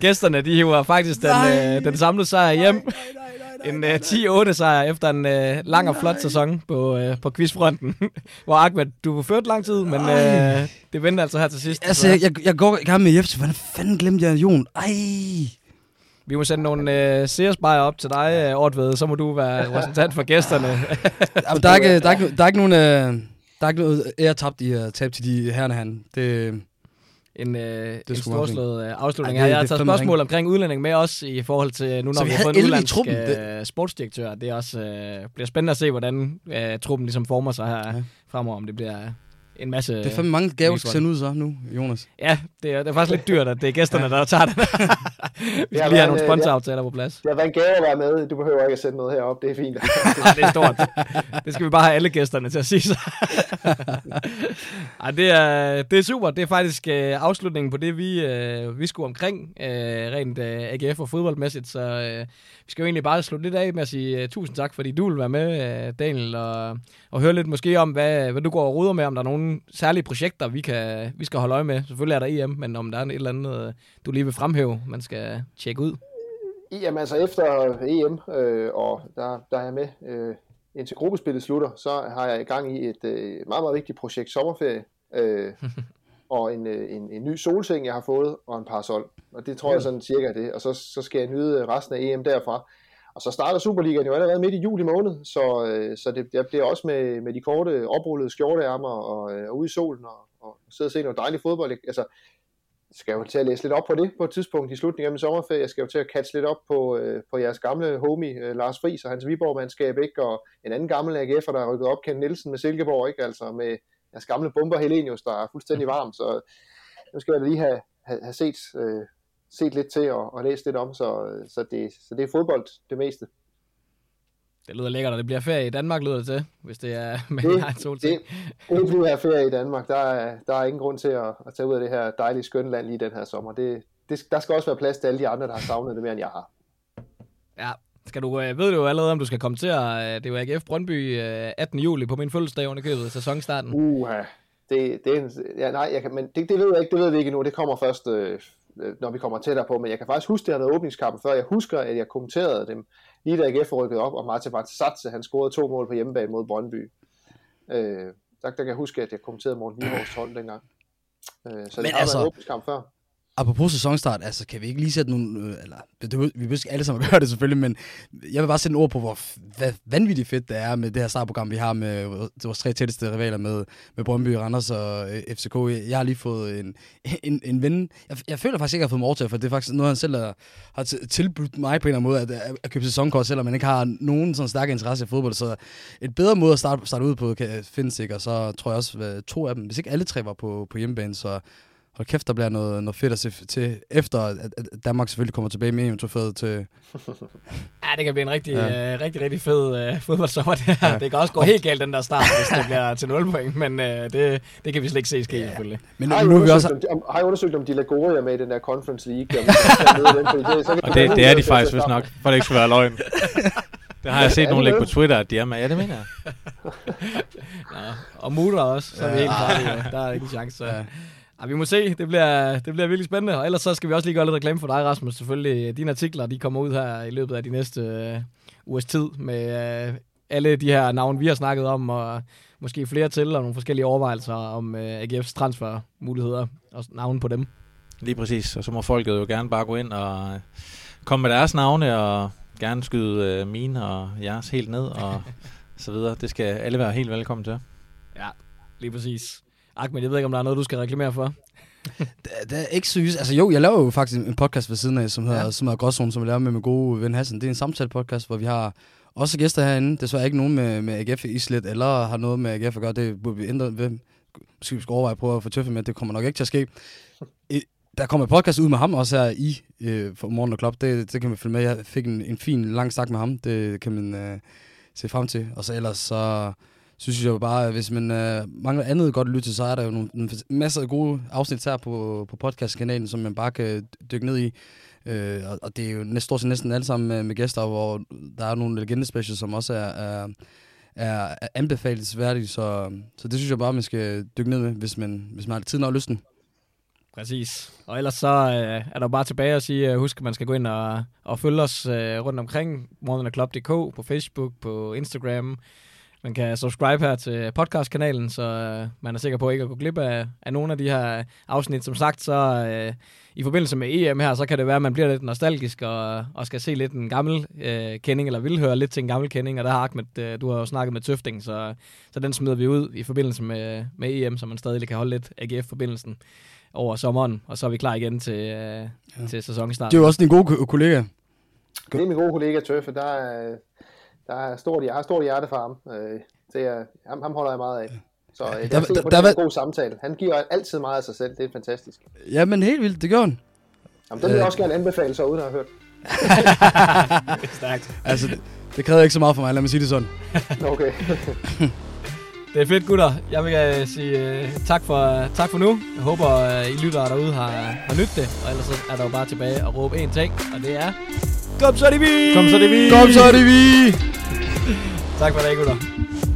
gæsterne, de hiver faktisk den, Nej. øh, den samlede sejr hjem. En øh, 10-8 sejr efter en øh, lang og flot sæson på, øh, på quizfronten. [laughs] Hvor Ahmed, du førte lang tid, men øh, det vendte altså her til sidst. Altså, Så jeg, jeg, jeg går i gang med Jefte. Hvordan fanden glemte jeg Jon? Ej. Vi må sende nogle øh, seersbejer op til dig, øh, Ortved, så må du være repræsentant for gæsterne. [laughs] Jamen, der, er ikke, der, er ikke, der er ikke nogen... Øh, der er ikke noget ære tabt i at tabe til de herrene han. Det, en, øh, en storslået øh, afslutning Ej, det- Jeg har det taget spørgsmål omkring udlænding med os i forhold til, nu Så når vi vi har fået en 11 i udlandsk truppen. øh, sportsdirektør. Det er også, øh, bliver spændende at se, hvordan øh, truppen ligesom former sig her ja. fremover, om det bliver en masse... Det er fandme mange gaver, du skal sende ud så nu, Jonas. Ja, det er, det er faktisk lidt dyrt, at det er gæsterne, der tager det. [laughs] Vi skal lige have men, nogle sponsoraftaler på plads. Det har været en gave at være med. Du behøver ikke at sætte noget herop. Det er fint. [laughs] Det er stort. Det skal vi bare have alle gæsterne til at sige sig. [laughs] Ej, det, er, det er super. Det er faktisk øh, afslutningen på det, vi, øh, vi skulle omkring, øh, rent øh, AGF og fodboldmæssigt. Så øh, vi skal jo egentlig bare slutte lidt af med at sige øh, tusind tak, fordi du vil være med, øh, Daniel, og, og høre lidt måske om, hvad, hvad du går og ruder med, om der er nogle særlige projekter, vi, kan, vi skal holde øje med. Selvfølgelig er der EM, men om der er et eller andet, øh, du lige vil fremhæve, man skal tjekke ud. Jamen altså efter EM, øh, og der, der er jeg med øh, indtil gruppespillet slutter, så har jeg i gang i et øh, meget, meget vigtigt projekt sommerferie. Øh, [laughs] og en, øh, en, en ny solseng, jeg har fået, og en parasol. Og det tror jeg sådan cirka er det. Og så, så skal jeg nyde resten af EM derfra. Og så starter Superligaen jo allerede midt i juli måned, så, øh, så det, det bliver også med, med de korte, oprullede skjorteærmer og, øh, og ude i solen og, og sidde og se noget dejligt fodbold. Altså, jeg skal jo til at læse lidt op på det på et tidspunkt i slutningen af min sommerferie. Jeg skal jo til at catch lidt op på, øh, på jeres gamle homie, øh, Lars Friis og hans Viborg-mandskab, ikke? og en anden gammel AGF'er, der har rykket op, Ken Nielsen med Silkeborg, ikke? altså med jeres gamle bomber Helenius, der er fuldstændig varm, så nu skal jeg lige have, have, have set, øh, set lidt til og, og læst lidt om, så, så, det, så det er fodbold det meste. Det lyder lækkert, og det bliver ferie i Danmark, lyder det til, hvis det er [laughs] med Det- det, en solseng. Det, det bliver ferie i Danmark. Der er, der er ingen grund til at, at tage ud af det her dejlige skønne land lige den her sommer. Det, det, der skal også være plads til alle de andre, der har savnet det mere, end jeg har. Ja. Skal du, øh, ved du allerede, om du skal komme til at... Det er jo AGF Brøndby øh, 18. juli på min fødselsdag under købet, sæsonstarten. Uha. Det, det er en, ja, nej, jeg kan, men det, det ved jeg ikke, det ved vi ikke endnu. Det kommer først, øh, når vi kommer tættere på. Men jeg kan faktisk huske, det har været åbningskampen før. Jeg husker, at jeg kommenterede dem lige da AGF rykkede op, og Martin Vatsatse, han scorede to mål på hjemmebane mod Brøndby. Øh, der, der kan jeg huske, at jeg kommenterede Morten Viborgs hold dengang. Øh, så det Men har altså- været en åbningskamp før. Apropos sæsonstart, altså kan vi ikke lige sætte nogle, øh, eller det, vi vil alle sammen [laughs] gøre det selvfølgelig, men jeg vil bare sætte en ord på, hvor hvad vanvittigt fedt det er med det her startprogram, vi har med vores tre tætteste rivaler med, med Brøndby, Randers og øh, FCK. Jeg har lige fået en, [laughs] en, en ven. Jeg, jeg føler faktisk ikke, at jeg har fået mig over til, for det er faktisk noget, han selv har, har tilbudt mig på en eller anden måde, at, at, at købe sæsonkort, selvom man ikke har nogen sådan stærk interesse i fodbold. Så et bedre måde at starte, starte ud på kan findes ikke, og så tror jeg også, at to af dem, hvis ikke alle tre var på, på hjemmebane, så Hold kæft, der bliver noget, noget fedt at se til, efter at at Danmark selvfølgelig kommer tilbage med EM-trofæet til... [laughs] Ja, det kan blive en rigtig, Ja. øh, rigtig, rigtig fed øh, fodboldsommer. Det, her. Ja. det kan også gå helt galt, den der start, hvis det bliver til 0 point, men øh, det, det kan vi slet ikke se ske, ja. selvfølgelig. Men Har I, nu er vi også... undersøgt, om, har I undersøgt, om de Lagoria er med i den der Conference League? Om de kan møde dem, fordi det, så Og de det, det er de [laughs] faktisk at nok, for det ikke skal være løgn. [laughs] Det har jeg set nogen lægge på? Twitter, at de er med. Ja, det mener jeg. Nå, og Mutter også, så er vi Ja. helt færdige. Der er ikke en chance. Så. Ja. Ja. Vi må se, det bliver, det bliver virkelig spændende. Og ellers så skal vi også lige gøre lidt reklame for dig, Rasmus. Selvfølgelig, dine artikler, de kommer ud her i løbet af de næste øh, ugers tid med øh, alle de her navne, vi har snakket om, og måske flere til, og nogle forskellige overvejelser om øh, AGF's transfermuligheder og navne på dem. Lige præcis. Og så må folket jo gerne bare gå ind og øh, komme med deres navne, og gerne skyde øh, mine og jeres helt ned, og [laughs] så videre. Det skal alle være helt velkommen til. Ja, lige præcis. Ahmed, jeg ved ikke, om der er noget, du skal reklamere for. Det, det er ikke just. Altså jo, jeg laver jo faktisk en podcast ved siden af, som hedder, Ja. som hedder Gråzone, som jeg laver med min gode ven Hassan. Det er en samtale-podcast, hvor vi har også gæster herinde. Desværre ikke nogen med, med AGF Islet, eller har noget med AGF at gøre. Det burde vi ændre ved. Måske vi skal overveje at prøve at få tøffe med. Det kommer nok ikke til at ske. I, der kommer et podcast ud med ham også her i øh, for Morgen og Klub. Det, det kan man følge med. Jeg fik en, en fin lang snak med ham. Det kan man øh, se frem til. Og så ellers så synes jeg jo bare, at hvis man øh, mangler andet godt at lytte til, så er der jo nogle, nogle masser af gode afsnit her på, på podcastkanalen, som man bare kan dykke ned i. Øh, og, og det er jo næsten, stort set næsten alle sammen med, med gæster, hvor der er nogle legendespecials, som også er, er, er, anbefalesværdige, så, så det synes jeg bare, man skal dykke ned med, hvis man, hvis man har tiden og lysten. Præcis. Og ellers så øh, er der bare tilbage at sige, øh, husk, at man skal gå ind og, og følge os øh, rundt omkring morgenandklub.dk på Facebook, på Instagram. Man kan subscribe her til podcastkanalen, så øh, man er sikker på ikke at gå glip af, af nogle af de her afsnit. Som sagt, så øh, i forbindelse med EM her, så kan det være, at man bliver lidt nostalgisk og, og skal se lidt en gammel øh, kending, eller vil høre lidt til en gammel kending. Og der har Ahmed, øh, du har jo snakket med Tøfting, så, så den smider vi ud i forbindelse med, med EM, så man stadig kan holde lidt AGF-forbindelsen over sommeren, og så er vi klar igen til, øh, ja. til sæsonstart. Det er jo også din gode ko- kollega. Det er min gode kollega Tøffe. Der er, der er stort, jeg har stort hjerte for ham. Øh, det er, ham, ham holder jeg meget af. Så øh, jeg Der- er der- at det er der- en god samtale. Han giver altid meget af sig selv. Det er fantastisk. Ja, men helt vildt, det gør han. Jamen, den vil jeg Øh. også gerne anbefale, så uden at have hørt. [laughs] Stærkt. Altså, det, det kræver ikke så meget for mig, lad mig sige det sådan. [laughs] Okay. [laughs] Det er fedt, gutter. Jeg vil uh, sige uh, tak, for, tak for nu. Jeg håber, uh, I lyttere derude har, har nydt det. Og ellers så er der jo bare tilbage at råbe én ting, og det er... Kom så, det vi! Kom så, det vi! Kom så, det vi! Tak for det, gutter.